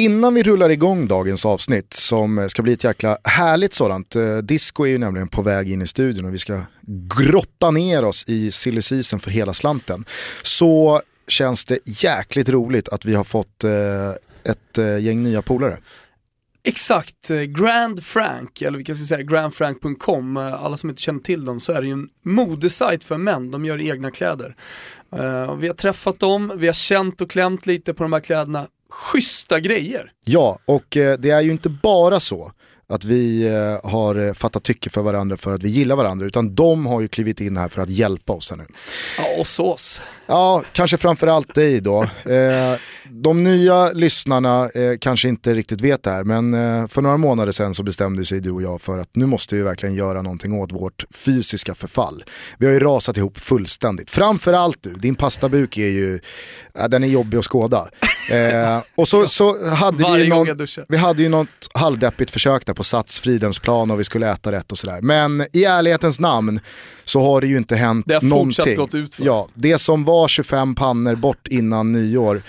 Innan vi rullar igång dagens avsnitt som eh, ska bli ett jäkla härligt sådant. Eh, disco är ju nämligen på väg in i studion och vi ska grotta ner oss i silly season för hela slanten. Så känns det jäkligt roligt att vi har fått eh, ett gäng nya polare. Exakt, Grand Frank, eller vi kan säga grandfrank.com, alla som inte känner till dem så är det ju en modesajt för män, de gör egna kläder. Uh, vi har träffat dem, vi har känt och klämt lite på de här kläderna, schyssta grejer. Ja, och eh, det är ju inte bara så att vi eh, har eh, fattat tycke för varandra för att vi gillar varandra, utan de har ju klivit in här för att hjälpa oss här nu. Ja, och oss. Ja, kanske framförallt dig då. Eh, de nya lyssnarna eh, kanske inte riktigt vet det här, men eh, för några månader sedan så bestämde sig du och jag för att nu måste vi verkligen göra någonting åt vårt fysiska förfall. Vi har ju rasat ihop fullständigt. Framförallt du, din pastabuk är ju, ja, den är jobbig att skåda. Eh, och så, så hade vi, någon, vi hade ju något halvdeppigt försök där på Sats Fridhemsplan och vi skulle äta rätt och sådär. Men i ärlighetens namn så har det ju inte hänt det har någonting. Gått ut för. Ja, det som var 25 pannor bort innan nyår,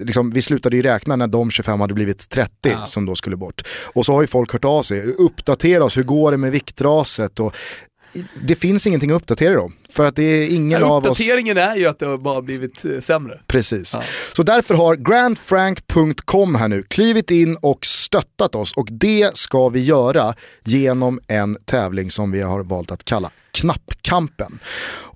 liksom, vi slutade ju räkna när de 25 hade blivit 30 ja. som då skulle bort. Och så har ju folk hört av sig, uppdatera oss, hur går det med viktraset? Och det finns ingenting att uppdatera om. För att det är ingen ja, av oss... Uppdateringen är ju att det har bara blivit eh, sämre. Precis. Ja. Så därför har grandfrank.com här nu klivit in och stöttat oss och det ska vi göra genom en tävling som vi har valt att kalla Knappkampen.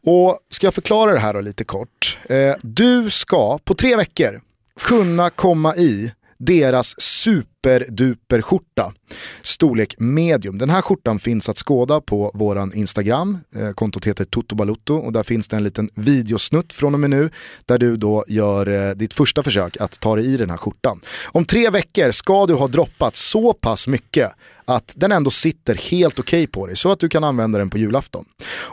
Och ska jag förklara det här då lite kort. Eh, du ska på tre veckor kunna komma i deras superduper skjorta. Storlek medium. Den här skjortan finns att skåda på våran Instagram. Eh, kontot heter Toto och där finns det en liten videosnutt från och med nu där du då gör eh, ditt första försök att ta dig i den här skjortan. Om tre veckor ska du ha droppat så pass mycket att den ändå sitter helt okej okay på dig så att du kan använda den på julafton.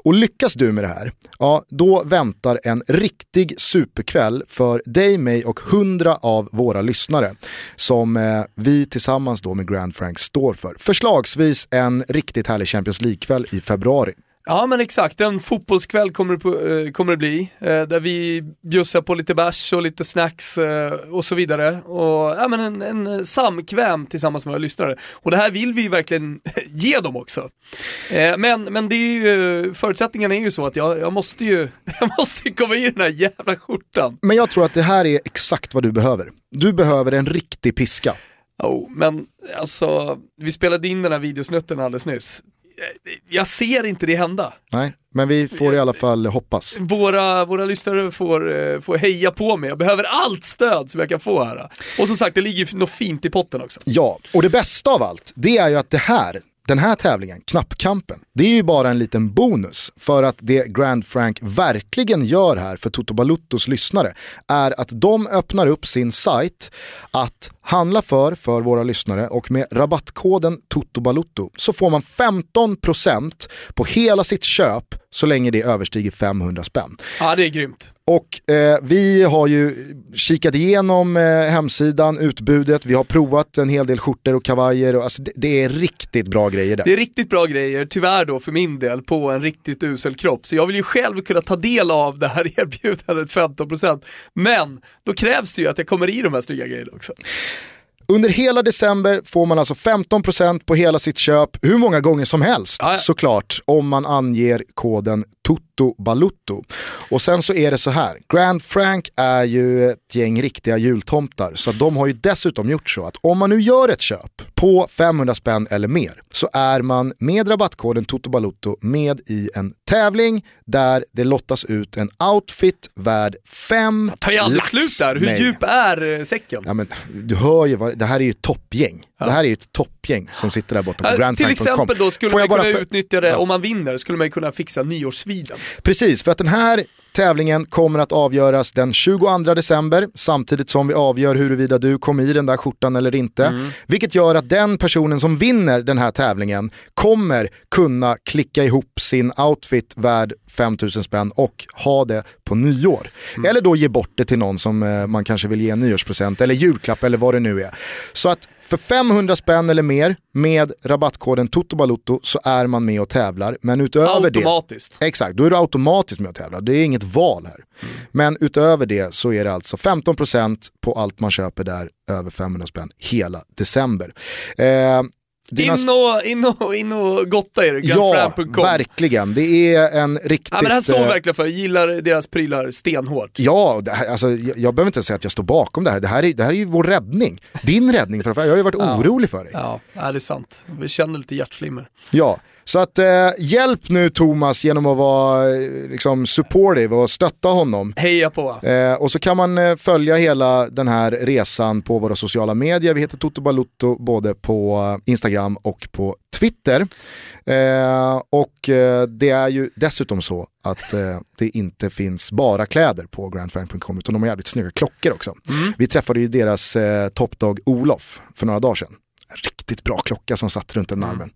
Och lyckas du med det här, ja då väntar en riktig superkväll för dig, mig och hundra av våra lyssnare som eh, vi tillsammans då med Grand Frank står för. Förslagsvis en riktigt härlig Champions League-kväll i februari. Ja men exakt, en fotbollskväll kommer det, på, eh, kommer det bli. Eh, där vi bjussar på lite bärs och lite snacks eh, och så vidare. Och ja, men en, en samkväm tillsammans med våra lyssnare. Och det här vill vi verkligen ge dem också. Eh, men men det är ju, förutsättningarna är ju så att jag, jag, måste ju jag måste komma i den här jävla skjortan. Men jag tror att det här är exakt vad du behöver. Du behöver en riktig piska. Oh, men alltså, vi spelade in den här videosnutten alldeles nyss jag ser inte det hända. Nej, men vi får i alla fall hoppas. Våra, våra lyssnare får, eh, får heja på mig, jag behöver allt stöd som jag kan få här. Och som sagt, det ligger ju något fint i potten också. Ja, och det bästa av allt, det är ju att det här, den här tävlingen, knappkampen, det är ju bara en liten bonus för att det Grand Frank verkligen gör här för Toto Baluttos lyssnare är att de öppnar upp sin sajt att handla för för våra lyssnare och med rabattkoden TOTOBALUTTO så får man 15% på hela sitt köp så länge det överstiger 500 spänn. Ja det är grymt. Och eh, vi har ju kikat igenom eh, hemsidan, utbudet, vi har provat en hel del skjortor och kavajer. Och, alltså, det, det, är riktigt bra grejer där. Det är riktigt bra grejer, tyvärr då för min del, på en riktigt usel kropp. Så jag vill ju själv kunna ta del av det här erbjudandet 15%. Men då krävs det ju att jag kommer i de här snygga grejerna också. Under hela december får man alltså 15% på hela sitt köp hur många gånger som helst ja, såklart om man anger koden Toto Balutto. Och sen så är det så här, Grand Frank är ju ett gäng riktiga jultomtar så de har ju dessutom gjort så att om man nu gör ett köp på 500 spänn eller mer så är man med rabattkoden Toto Balutto med i en tävling där det lottas ut en outfit värd 5 lax. tar ju aldrig slut där, hur djup är eh, säcken? Ja, men, du hör ju, vad, det här är ju toppgäng. Ja. Det här är ju ett toppgäng som sitter där borta på ja, Till exempel då skulle man kunna för... utnyttja det, om man vinner, skulle man kunna fixa nyårsviden. Precis, för att den här Tävlingen kommer att avgöras den 22 december samtidigt som vi avgör huruvida du kom i den där skjortan eller inte. Mm. Vilket gör att den personen som vinner den här tävlingen kommer kunna klicka ihop sin outfit värd 5000 spänn och ha det på nyår. Mm. Eller då ge bort det till någon som eh, man kanske vill ge en nyårspresent eller julklapp eller vad det nu är. Så att För 500 spänn eller mer med rabattkoden TOTOBALOTTO så är man med och tävlar. Men utöver Automatiskt. det... Exakt, då är du automatiskt med och tävlar. Det är inget val här. Mm. Men utöver det så är det alltså 15% på allt man köper där över 500 spänn hela december. Eh, dina... In, och, in, och, in och gotta er, Ja, verkligen. Det är en riktigt... Ja, men det här står eh, verkligen för, jag gillar deras prylar stenhårt. Ja, här, alltså, jag, jag behöver inte säga att jag står bakom det här. Det här är, det här är ju vår räddning. Din räddning framför Jag har ju varit ja. orolig för dig. Ja, ja, det är sant. Vi känner lite hjärtflimmer. Ja, så att eh, hjälp nu Thomas genom att vara eh, liksom, supportive och stötta honom. Heja på. Eh, och så kan man eh, följa hela den här resan på våra sociala medier. Vi heter Toto Balutto både på Instagram och på Twitter. Eh, och eh, det är ju dessutom så att det inte finns bara kläder på grandfrank.com utan de har jävligt snygga klockor också. Mm. Vi träffade ju deras eh, toppdag Olof för några dagar sedan riktigt bra klocka som satt runt den mm. armen.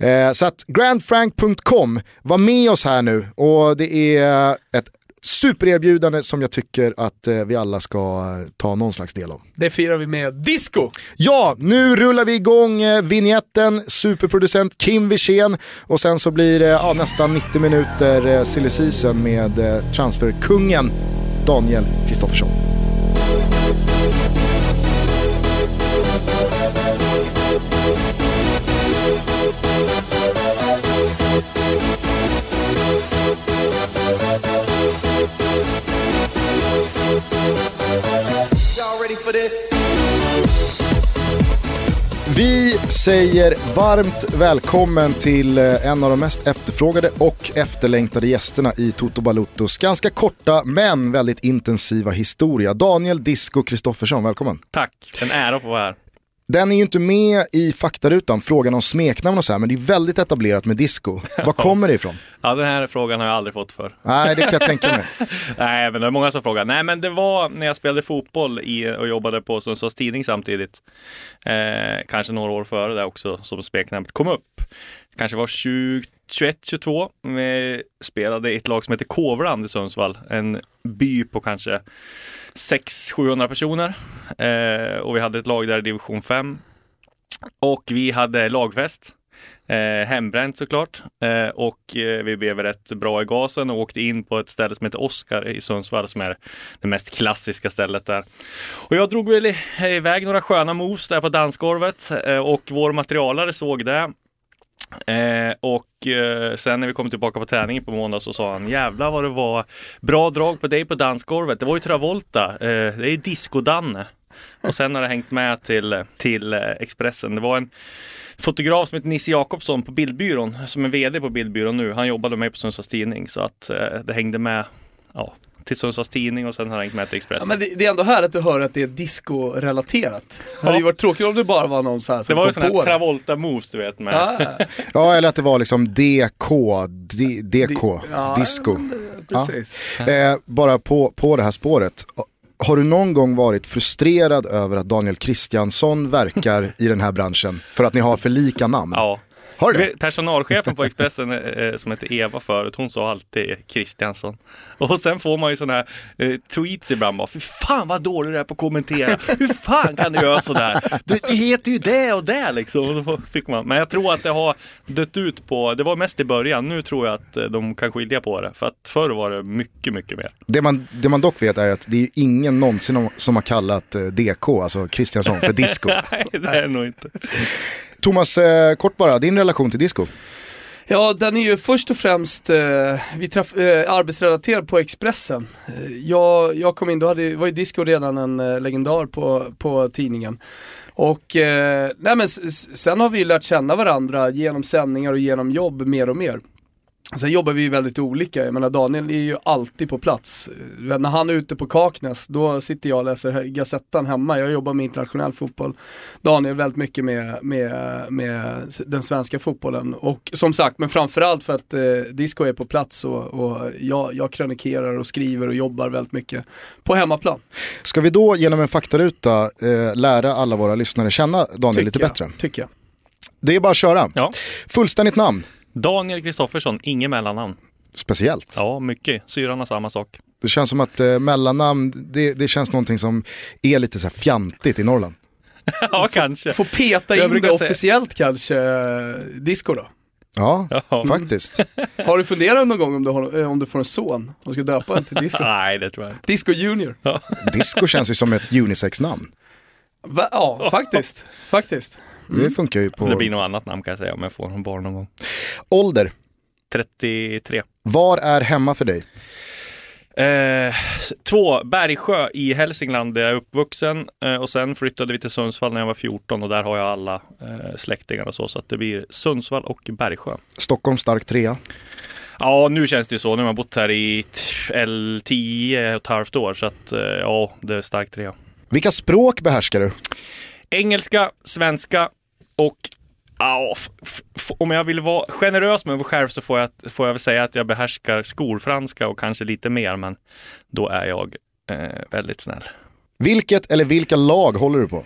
Eh, så att grandfrank.com, var med oss här nu och det är ett supererbjudande som jag tycker att eh, vi alla ska ta någon slags del av. Det firar vi med disco! Ja, nu rullar vi igång eh, vignetten, superproducent Kim Wirsén och sen så blir det ja, nästan 90 minuter eh, silly season med eh, transferkungen Daniel Kristoffersson. Säger varmt välkommen till eh, en av de mest efterfrågade och efterlängtade gästerna i Toto Balutos ganska korta men väldigt intensiva historia. Daniel Disco Kristoffersson, välkommen. Tack, en ära att få vara här. Den är ju inte med i faktarutan, frågan om smeknamn och så här, men det är väldigt etablerat med disco. Var kommer det ifrån? Ja, den här frågan har jag aldrig fått för. Nej, det kan jag tänka mig. Nej, men det är många som frågar. Nej, men det var när jag spelade fotboll i, och jobbade på Sundsvalls Tidning samtidigt. Eh, kanske några år före det också, som smeknamnet kom upp. Kanske var 20, 21, 22. Vi spelade i ett lag som heter Kovland i Sundsvall. En by på kanske 600-700 personer. Eh, och vi hade ett lag där i division 5. Och vi hade lagfest. Eh, hembränt såklart. Eh, och eh, vi blev rätt bra i gasen och åkte in på ett ställe som heter Oskar i Sundsvall som är det mest klassiska stället där. Och jag drog väl iväg några sköna moves där på dansgolvet eh, och vår materialare såg det Eh, och eh, sen när vi kom tillbaka på träningen på måndag så sa han jävlar vad det var bra drag på dig på dansgolvet. Det var ju Travolta. Eh, det är Disco-Danne. Och sen har det hängt med till, till eh, Expressen. Det var en fotograf som heter Nisse Jakobsson på Bildbyrån som är VD på Bildbyrån nu. Han jobbade med mig på Sundsvalls Tidning så att eh, det hängde med ja, till Sundsvalls Tidning och sen har jag hängt med till Expressen. Ja, men det, det, är ändå härligt att höra att det är disco-relaterat. Ja. Det hade ju varit tråkigt om det bara var någon så här som Det var ju sån här Travolta-moves du vet med. Ja. ja, eller att det var liksom DK, D, DK, ja, disco. Precis. Eh, bara på, på det här spåret. Har du någon gång varit frustrerad över att Daniel Kristiansson verkar i den här branschen för att ni har för lika namn? Ja. Har du det? Personalchefen på Expressen eh, eh, som heter Eva förut, hon sa alltid Kristiansson. Och sen får man ju sådana här eh, tweets ibland bara, fy fan vad dålig du är på att kommentera. Hur fan kan du göra sådär? Det heter ju det och det liksom. Och fick man. Men jag tror att det har dött ut på, det var mest i början, nu tror jag att de kan skilja på det. För att förr var det mycket, mycket mer. Det man, det man dock vet är att det är ingen någonsin som har kallat DK, alltså Kristiansson, för disco. Nej, det är nog inte. Thomas, eh, kort bara, din relation till disco? Ja, den är ju först och främst eh, vi träff, eh, arbetsrelaterad på Expressen. Eh, jag, jag kom in, då hade, var ju disco redan en eh, legendar på, på tidningen. Och eh, nej men sen har vi lärt känna varandra genom sändningar och genom jobb mer och mer. Sen jobbar vi ju väldigt olika, jag menar Daniel är ju alltid på plats. När han är ute på Kaknäs, då sitter jag och läser Gazettan hemma. Jag jobbar med internationell fotboll. Daniel väldigt mycket med, med, med den svenska fotbollen. Och som sagt, men framförallt för att eh, Disco är på plats och, och jag, jag krönikerar och skriver och jobbar väldigt mycket på hemmaplan. Ska vi då genom en faktaruta eh, lära alla våra lyssnare känna Daniel tycker lite jag, bättre? Tycker jag. Det är bara att köra. Ja. Fullständigt namn? Daniel Kristoffersson, inget mellannamn. Speciellt. Ja, mycket. Syran har samma sak. Det känns som att eh, mellannamn, det, det känns någonting som är lite så här fjantigt i Norrland. ja, kanske. Får peta in det säga- officiellt kanske, eh, disco då. Ja, Ja. faktiskt. Har du funderat någon gång om du, har, eh, om du får en son och ska döpa en till disco? Nej, det tror jag inte. Disco Junior. Disco känns ju som ett unisex-namn. Va? Ja, faktiskt. Faktiskt. Det funkar ju på Det blir något annat namn kan jag säga om jag får barn någon gång. ålder. 33. Var är hemma för dig? Eh, två, Bergsjö i Hälsingland där jag är uppvuxen eh, och sen flyttade vi till Sundsvall när jag var 14 och där har jag alla eh, släktingar och så. Så att det blir Sundsvall och Bergsjö. Stockholm stark trea. Ja, nu känns det så. Nu har jag bott här i t- L- 10 och ett halvt år så att eh, ja, det är starkt trea. Vilka språk behärskar du? Engelska, svenska och f- om jag vill vara generös med mig själv så får jag, får jag väl säga att jag behärskar skolfranska och kanske lite mer, men då är jag eh, väldigt snäll. Vilket eller vilka lag håller du på?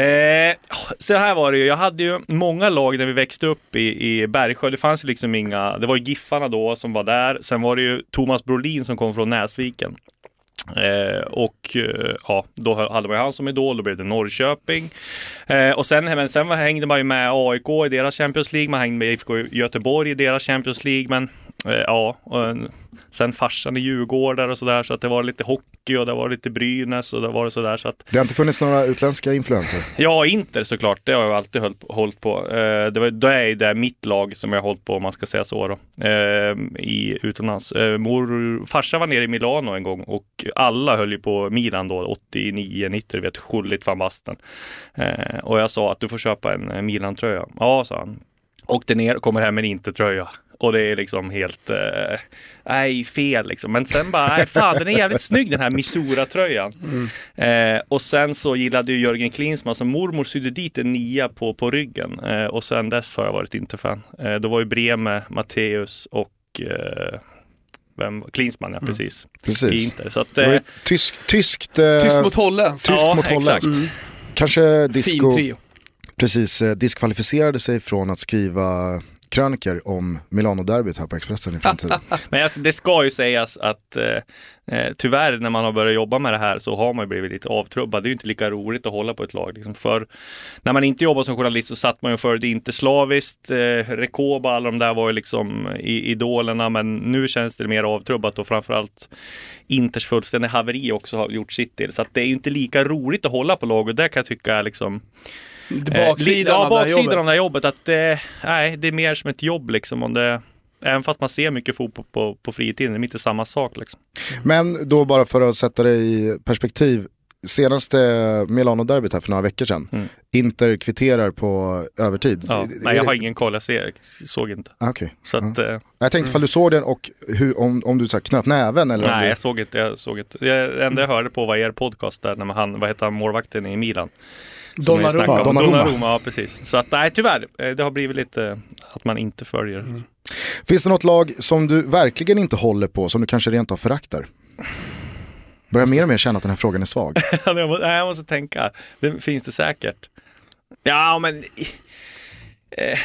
Eh, så här var det ju, jag hade ju många lag när vi växte upp i, i Bergsjö. Det fanns ju liksom inga, det var ju Giffarna då som var där. Sen var det ju Thomas Brolin som kom från Näsviken. Eh, och eh, ja, då hade man ju han som idol, då blev det Norrköping. Eh, och sen, men sen hängde man ju med AIK i deras Champions League, man hängde med IFK Göteborg i deras Champions League, men ja, och, en- sen farsan i Djurgårdar och sådär, så att det var lite hockey och det var lite Brynäs och det var sådär, så att Det har inte funnits några utländska influenser. Ja, Inter såklart. Det har jag alltid hållit, på. Eh, det, var, det är det mitt lag som jag har hållit på, om man ska säga så. Då. Eh, I utomlands. Eh, mor, farsa var nere i Milano en gång och alla höll ju på Milan då, 89, 90, du vet, skjulligt van basten. Eh, och jag sa att du får köpa en eh, Milan-tröja. Ja, sa han. Åkte ner och kommer hem med en Inter-tröja. Och det är liksom helt, eh, nej fel liksom. Men sen bara, nej fan den är jävligt snygg den här Misura-tröjan. Eh, och sen så gillade ju Jörgen Klinsmann, så mormor sydde dit en nia på, på ryggen. Eh, och sen dess har jag varit Inter-fan. Eh, då var ju Breme, Matteus och eh, vem, Klinsmann, ja precis. I Precis. Inter. Så att, eh, tysk, tyskt, eh, Tyst mot holländskt. Tyskt ja, mot holländskt. exakt. Mm. kanske Fin disco trio. precis eh, diskvalificerade sig från att skriva kröniker om Milano-derbyt här på Expressen i framtiden. Men alltså, det ska ju sägas att eh, eh, tyvärr när man har börjat jobba med det här så har man ju blivit lite avtrubbad. Det är ju inte lika roligt att hålla på ett lag. Liksom för när man inte jobbade som journalist så satt man ju för det inte slaviskt. Eh, Rekoba, alla de där var ju liksom eh, i, idolerna, men nu känns det mer avtrubbat och framförallt Inters fullständiga haveri också har gjort sitt del. Så att det är ju inte lika roligt att hålla på lag och det kan jag tycka är liksom baksidan lite- ja, baksidan jobbet. av det här jobbet. Att det, nej, det är mer som ett jobb liksom. Om det, även fast man ser mycket fotboll på, på fritiden, det är inte samma sak. Liksom. Men då bara för att sätta det i perspektiv. Senaste Milano-derbyt här för några veckor sedan. Mm. Inter kvitterar på övertid. Ja. Nej, jag har ingen koll, jag ser, såg inte. Ah, Okej. Så att, eh, Jag tänkte ifall du såg den och hur, om, om du så här, knöt näven eller nej, du... jag såg inte. Jag såg inte. Jag, det enda jag hörde på var er podcast där, när han, vad heter han, målvakten i Milan? Donnarumma. Ja. Donnarumma. Donnarumma, ja precis. Så att, nej, tyvärr. eh, Det har blivit lite att man inte följer. Mm. Finns det något lag som du verkligen inte håller på, som du kanske rent av föraktar? Börjar mer och mer känna att den här frågan är svag. jag, må, nej, jag måste tänka. Det finns det säkert. Ja, men... Eh,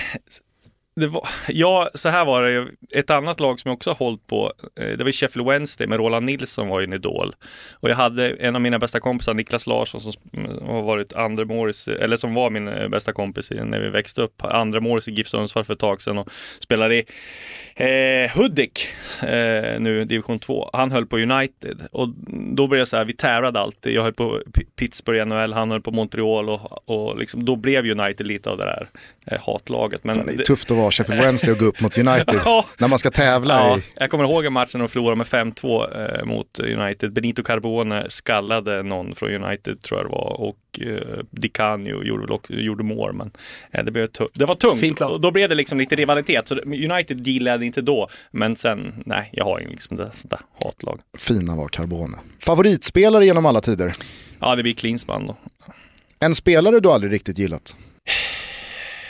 var, ja, så här var det ju. Ett annat lag som jag också har hållit på, eh, det var Sheffield Wednesday med Roland Nilsson var ju en idol. Och jag hade en av mina bästa kompisar, Niklas Larsson, som mm, har varit andra målis, eller som var min eh, bästa kompis när vi växte upp. Andra målis i GIF Sundsvall för ett tag sedan och spelade i eh, Hudik, eh, nu division 2. Han höll på United och då blev det så här, vi tävlade alltid. Jag höll på P- Pittsburgh NHL, han höll på Montreal och, och liksom, då blev United lite av det där eh, hatlaget. Men Fan, det är det- tufft att vara Sheffield Wednesday och gå upp mot United Ja. när man ska tävla Ja, i... jag kommer ihåg en match när de förlorade med 5-2 eh, mot United. Benito Carbone skallade någon från United tror jag det var och eh, Di Canio gjorde, gjorde mål men eh, det, blev det var tungt. Fint. Och då blev det liksom lite rivalitet. Så United gillade inte då men sen, nej jag har ingen liksom det, det där hatlag. Fina var Carbone. Favoritspelare genom alla tider? Ja det blir Klinsmann då. En spelare du aldrig riktigt gillat?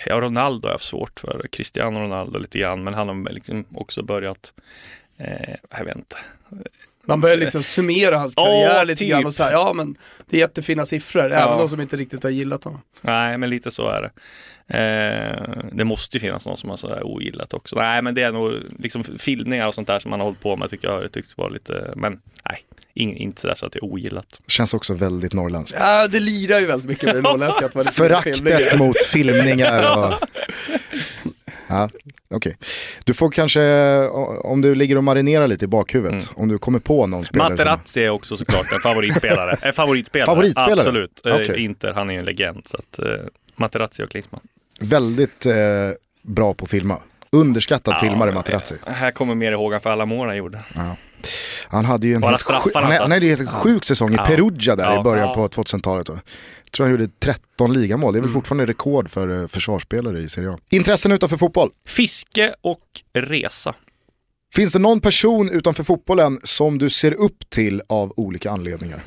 Ja, Ronaldo har jag haft svårt för. Cristiano Ronaldo lite grann, men han har liksom också börjat, eh, jag vet inte. Man börjar liksom summera hans karriär Ja, lite typ. grann och säga ja men det är jättefina siffror, även de som inte riktigt har gillat honom. Nej, men lite så är det. Eh, det måste ju finnas någon som har sådär ogillat också. Nej, men det är nog liksom filmningar och sånt där som man har hållit på med tycker jag har tyckt var lite, men nej, in, inte sådär så att det är ogillat. Känns också väldigt norrländskt. Ja, det lirar ju väldigt mycket med det norrländska. att lite Föraktet filmningar. mot filmningar och... Ja, okej. Du får kanske, om du ligger och marinerar lite i bakhuvudet, om du kommer på någon spelare som... Materazzi är också såklart en favoritspelare. En favoritspelare, Favoritspelare? absolut. Eh, Okej. Inter, han är ju en legend. Så att, eh, Materazzi och Klinsmann. Väldigt eh, bra på att filma. Underskattad filmare Ja, Materazzi. eh, Här kommer mer ihåg för alla mål han gjorde. Han hade ju en Bara helt, sjuk, han, hade helt sjuk säsong i Ja. Perugia där Ja. i början Ja. på 2000-talet. då. Jag tror han gjorde 13 ligamål, det är väl Mm. fortfarande rekord för eh, försvarsspelare i Serie A. Intressen utanför fotboll. Fiske och resa. Finns det någon person utanför fotbollen som du ser upp till av olika anledningar?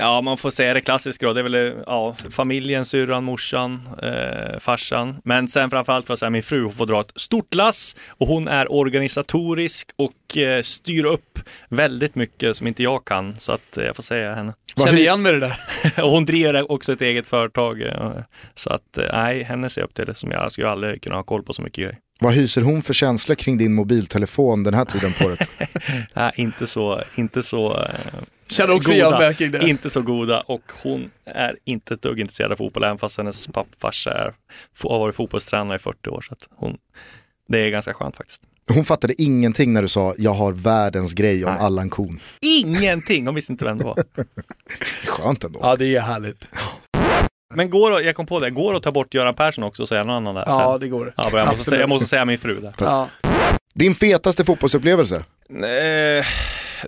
Ja, man får säga det klassiska då. Det är väl ja, familjen, syrran, morsan, eh, farsan. Men sen framförallt får jag säga min fru, hon får dra ett stort lass och hon är organisatorisk och eh, styr upp väldigt mycket som inte jag kan. Så att eh, jag får säga henne. Vad Känner igen med det där. och hon driver också ett eget företag. Eh, så att eh, nej, henne ser jag upp till. Som jag skulle aldrig kunna ha koll på så mycket grejer. Vad hyser hon för känslor kring din mobiltelefon den här tiden på året? Nej, inte så, inte så eh, Känner också igen mig kring det. inte så goda och hon är inte ett dugg intresserad av fotboll, även fast hennes pappfarsa är, har varit fotbollstränare i 40 år. Så att hon, det är ganska skönt faktiskt. Hon fattade ingenting när du sa jag har världens grej om Nej. Allan Kuhn. Ingenting! Hon visste inte vem det var. Skönt ändå. Ja, det är härligt. Men går det, jag kom på det, går att ta bort Göran Persson också och säga någon annan där? Ja, det går. ja jag, måste säga, jag måste säga min fru där. Ja. Din fetaste fotbollsupplevelse? Eh,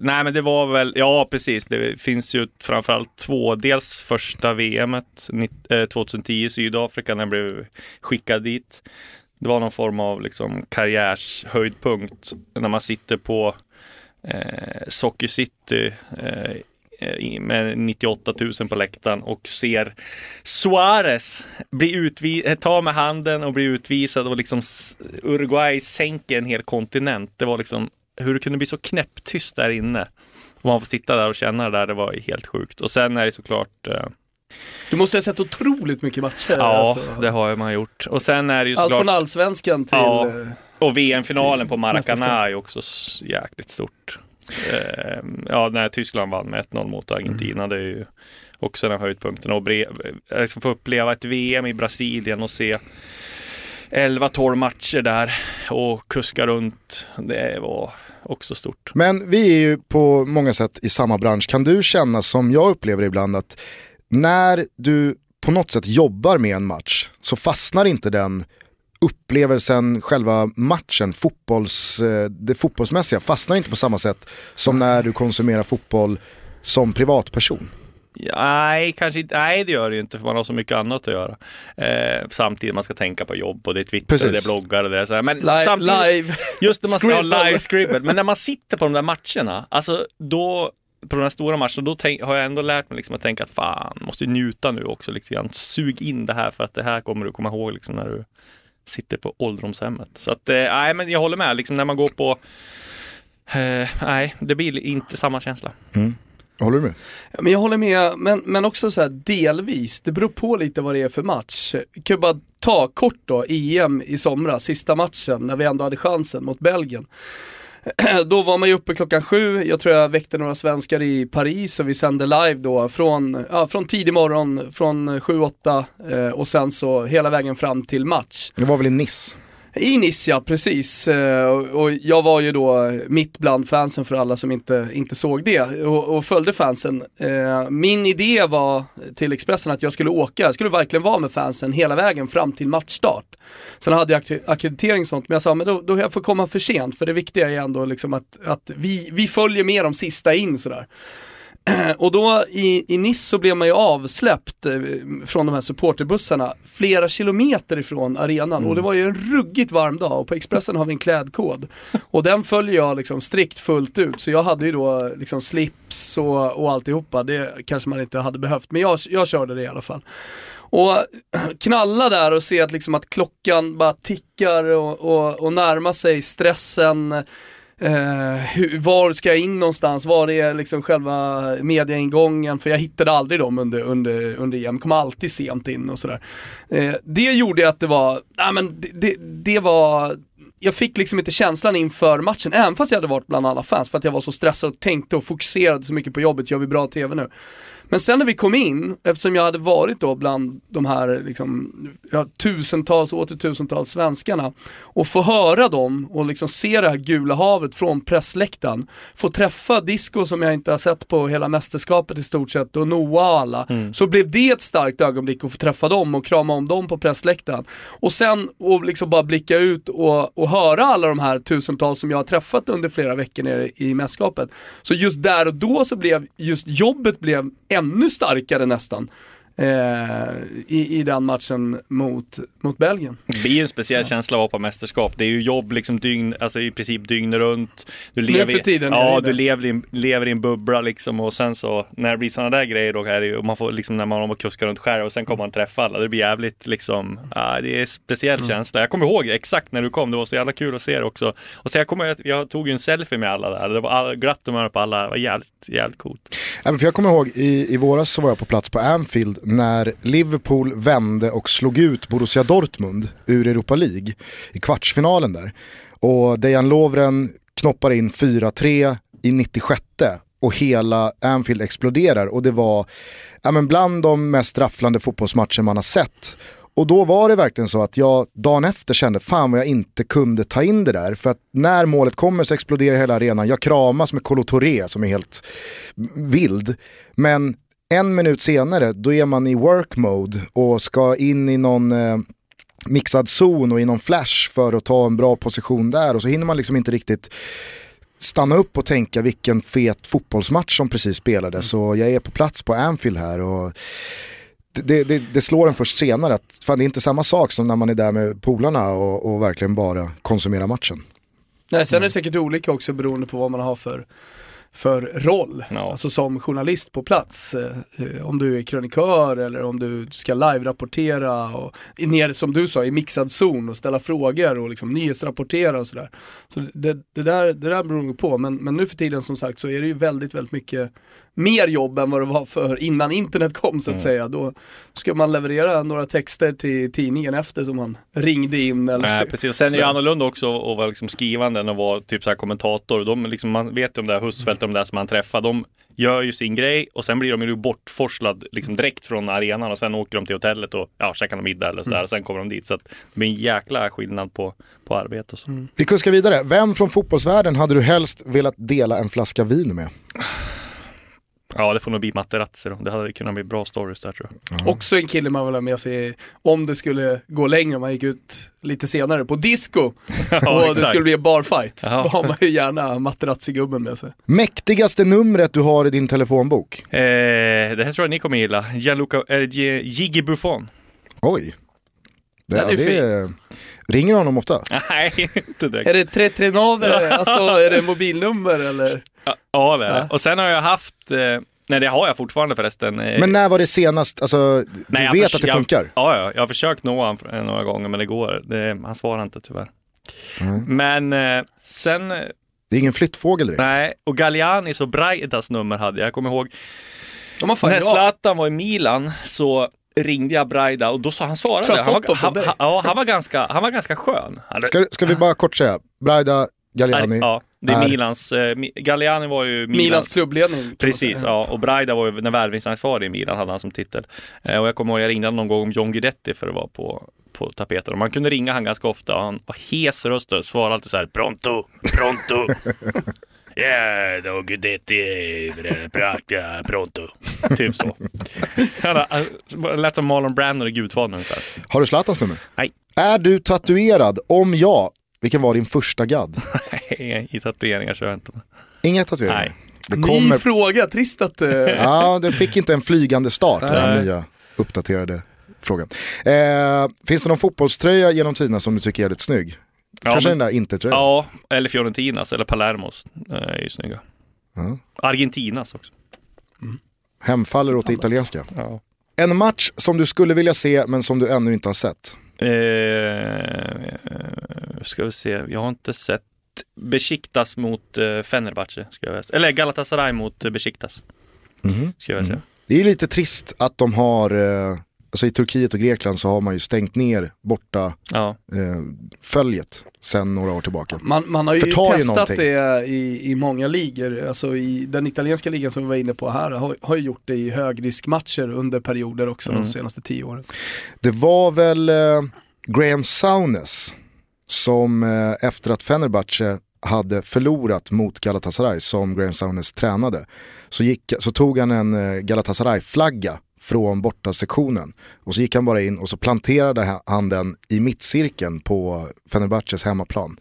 nej men det var väl, ja precis, det finns ju framförallt två. Dels första VMet 2010 eh, i Sydafrika när jag blev skickad dit. Det var någon form av liksom karriärshöjdpunkt när man sitter på eh, Socker City eh, med 98 000 på läktaren och ser Suarez bli utvi- eh, ta med handen och bli utvisad och liksom Uruguay sänker en hel kontinent. Det var liksom hur det kunde bli så knäpptyst där inne. Och man får sitta där och känna det där, det var helt sjukt. Och sen är det såklart, eh, Du måste ha sett otroligt mycket matcher. ja, alltså. det har man gjort. Och sen är det ju Allt såklart, från allsvenskan till... Ja. eh, och VM-finalen på Maracanã är ju också jäkligt stort. Eh, ja, när Tyskland vann med 1-0 mot Argentina, det är ju också den höjdpunkten. Och liksom få uppleva ett VM i Brasilien och se 11-12 matcher där och kuska runt. Det var också stort. Men vi är ju på många sätt i samma bransch. Kan du känna som jag upplever ibland att när du på något sätt jobbar med en match så fastnar inte den upplevelsen, själva matchen, fotbolls, eh, det fotbollsmässiga fastnar inte på samma sätt som när du konsumerar fotboll som privatperson. Nej, kanske inte. Nej, det gör det ju inte för man har så mycket annat att göra. Eh, samtidigt man ska tänka på jobb och det är Twitter, Precis. det är bloggar och det är så här. Men Li- samtidigt, live. just när man ska ha live scribble, men när man sitter på de där matcherna, alltså då på de här stora matcherna, då tänk, har jag ändå lärt mig liksom att tänka att fan, måste ju njuta nu också. Liksom. grann. Sug in det här för att det här kommer du komma ihåg liksom, när du sitter på ålderdomshemmet. Så att, eh, nej men jag håller med, liksom när man går på eh, nej, det blir inte samma känsla. Håller du med? Ja, Men jag håller med, men, men också så här delvis. Det beror på lite vad det är för match. Vi kan bara ta kort då, EM i somras, sista matchen, när vi ändå hade chansen mot Belgien. Då var man ju uppe klockan sju, jag tror jag väckte några svenskar i Paris och vi sände live då från, ja, från tidig morgon, från sju åtta eh, och sen så hela vägen fram till match. Det var väl i Nice? I Nice ja, precis. Eh, och jag var ju då mitt bland fansen för alla som inte, inte såg det och, och följde fansen. Eh, min idé var till Expressen att jag skulle åka, jag skulle verkligen vara med fansen hela vägen fram till matchstart. Sen hade jag akkreditering och sånt, men jag sa men då, då jag får komma för sent för det viktiga är ändå liksom att, att vi, vi följer med de sista in sådär. Och då i, i Nice så blev man ju avsläppt eh, från de här supporterbussarna flera kilometer ifrån arenan. Och det var ju en ruggigt varm dag och på Expressen har vi en klädkod. Och den följer jag liksom strikt fullt ut. Så jag hade ju då liksom slips och, och alltihopa, det kanske man inte hade behövt men jag, jag körde det i alla fall. Och knalla där och se att, liksom att klockan bara tickar och, och, och närma sig stressen Uh, hur, var ska jag in någonstans? Var är liksom själva mediaingången? För jag hittade aldrig dem under, under, under EM, kom alltid sent in och sådär. Uh, det gjorde att det var, nej men det, det, det var jag fick liksom inte känslan inför matchen, även fast jag hade varit bland alla fans, för att jag var så stressad och tänkte och fokuserade så mycket på jobbet, gör vi bra TV nu? Men sen när vi kom in, eftersom jag hade varit då bland de här liksom, ja, tusentals och åter tusentals svenskarna och få höra dem och liksom se det här gula havet från pressläktaren. Få träffa Disco som jag inte har sett på hela mästerskapet i stort sett och Noah och alla. Mm. Så blev det ett starkt ögonblick att få träffa dem och krama om dem på pressläktaren. Och sen och liksom bara blicka ut och, och höra alla de här tusentals som jag har träffat under flera veckor nere i mästerskapet. Så just där och då så blev just jobbet blev ännu starkare nästan eh, i, i den matchen mot, mot Belgien. Det blir ju en speciell ja. känsla att vara på mästerskap. Det är ju jobb liksom dygn, alltså i princip dygn runt. Du lever, tiden ja, du lever i, lever i en bubbla liksom och sen så när det blir sådana där grejer då är det ju, man får liksom när man kuskar runt själv och sen kommer man träffa alla. Det blir jävligt liksom, ja, det är en speciell mm. känsla. Jag kommer ihåg exakt när du kom, det var så jävla kul att se det också. Och så jag kommer jag tog ju en selfie med alla där. Det var all, glatt humör på alla, det var jävligt, jävligt coolt. För jag kommer ihåg i, i våras så var jag på plats på Anfield när Liverpool vände och slog ut Borussia Dortmund ur Europa League i kvartsfinalen där. Och Dejan Lovren knoppar in 4-3 i 96 och hela Anfield exploderar och det var ja, men bland de mest rafflande fotbollsmatcher man har sett. Och då var det verkligen så att jag dagen efter kände fan vad jag inte kunde ta in det där. För att när målet kommer så exploderar hela arenan. Jag kramas med Kolo Touré som är helt vild. Men en minut senare då är man i work mode och ska in i någon eh, mixad zon och i någon flash för att ta en bra position där och så hinner man liksom inte riktigt stanna upp och tänka vilken fet fotbollsmatch som precis spelades. Mm. Så jag är på plats på Anfield här och det, det, det, slår en först senare att fan, det är inte samma sak som när man är där med polarna och, och verkligen bara konsumerar matchen. Nej, sen är det säkert olika också beroende på vad man har för för roll. Ja. Alltså som journalist på plats. Eh, om du är krönikör eller om du ska live-rapportera och ner som du sa i mixad zon och ställa frågor och liksom nyhetsrapportera och sådär. Så det, det, där, det där beror nog på men, men nu för tiden som sagt så är det ju väldigt, väldigt mycket mer jobb än vad det var för innan internet kom så att mm. säga. Då ska man leverera några texter till tidningen efter som man ringde in. Eller Nej, precis. Sen är det annorlunda också att vara liksom skrivande än att vara typ så här kommentator. De liksom, man vet ju om det här Husfeldt, om det här som man träffar. De gör ju sin grej och sen blir de ju bortforslad liksom direkt från arenan och sen åker de till hotellet och ja, käkar en middag eller sådär mm. och sen kommer de dit. Så det blir en jäkla skillnad på, på arbete och så. Mm. Vi kuskar vidare. Vem från fotbollsvärlden hade du helst velat dela en flaska vin med? Ja, det får nog bli Materazzi då. Det hade kunnat bli bra stories där tror jag. Mm. Också en kille man vill ha med sig om det skulle gå längre, om man gick ut lite senare på disco ja, och det skulle bli en barfight. Då har man ju gärna Materazzi-gubben med sig. Mäktigaste numret du har i din telefonbok? Eh, det här tror jag ni kommer gilla. Gianluca, äh, Gigi Buffon. Oj. Det, är, det är Ringer honom ofta? Nej, inte direkt. Är det 339, alltså är det mobilnummer eller? Ja, det är det. Och sen har jag haft eh, Nej det har jag fortfarande förresten. Eh, men när var det senast, alltså du Nej, vet att det funkar? ja, ja, jag har försökt nå honom några gånger men det går, det, han svarar inte tyvärr. Mm. Men eh, sen... Det är ingen flyttfågel direkt. Nej, och Gallianis och Braidas nummer hade jag, jag kommer ihåg. När Zlatan var i Milan så ringde jag Braida och då sa han svarade. Han var, han, han, ja, han var ganska, han var ganska skön. Ska, ska vi bara kort säga, Braida, Galliani. Ja, det är, är... Milans, eh, Galliani var ju Milans, Milans klubbledning. Precis, ja. Och Braida var ju när värvningsansvarig i Milan, hade han som titel. Eh, och jag kommer ihåg, jag ringde någon gång om John Guidetti för att vara på, på tapeten. Och man kunde ringa han ganska ofta och han var hes röst och svarade alltid så här Pronto, pronto. Ja, då Guidetti, prakta, pronto. typ så. Han lät som Marlon Brando i Gudfadern ungefär. Har du Zlatans nummer? Nej. Är du tatuerad? Om ja, vilken var din första gadd? Nej, i tatueringar kör jag inte med. Inga tatueringar? Nej. Det kommer... Ny fråga, trist att... Uh... ja, den fick inte en flygande start, den här nya uppdaterade frågan. Eh, finns det någon fotbollströja genom tiderna som du tycker är jävligt snygg? Ja, Kanske men, den där inte-tröjan? Ja, eller Fiorentinas eller Palermos eh, är ju snygga. Ja. Argentinas också. Mm. Hemfaller åt det italienska. Ja. En match som du skulle vilja se men som du ännu inte har sett? Eh, ska vi se, jag har inte sett Besiktas mot uh, Fenerbahce, ska jag säga. Eller Galatasaray mot uh, Besiktas, Mhm. ska jag säga. Det är lite trist att de har, eh, alltså i Turkiet och Grekland så har man ju stängt ner borta Ja. eh, följet sen några år tillbaka. Man, man har ju Förtar testat någonting. det i, i många ligor. Alltså i den italienska ligan som vi var inne på här har, har ju gjort det i högriskmatcher under perioder också Mm. de senaste tio åren. Det var väl eh, Graham Saunes som eh, efter att Fenerbahce hade förlorat mot Galatasaray som Graham Saunes tränade så, gick, så tog han en eh, Galatasaray-flagga från borta sektionen och så gick han bara in och så planterade ha- han den i mittcirkeln på Fenerbahces hemmaplan.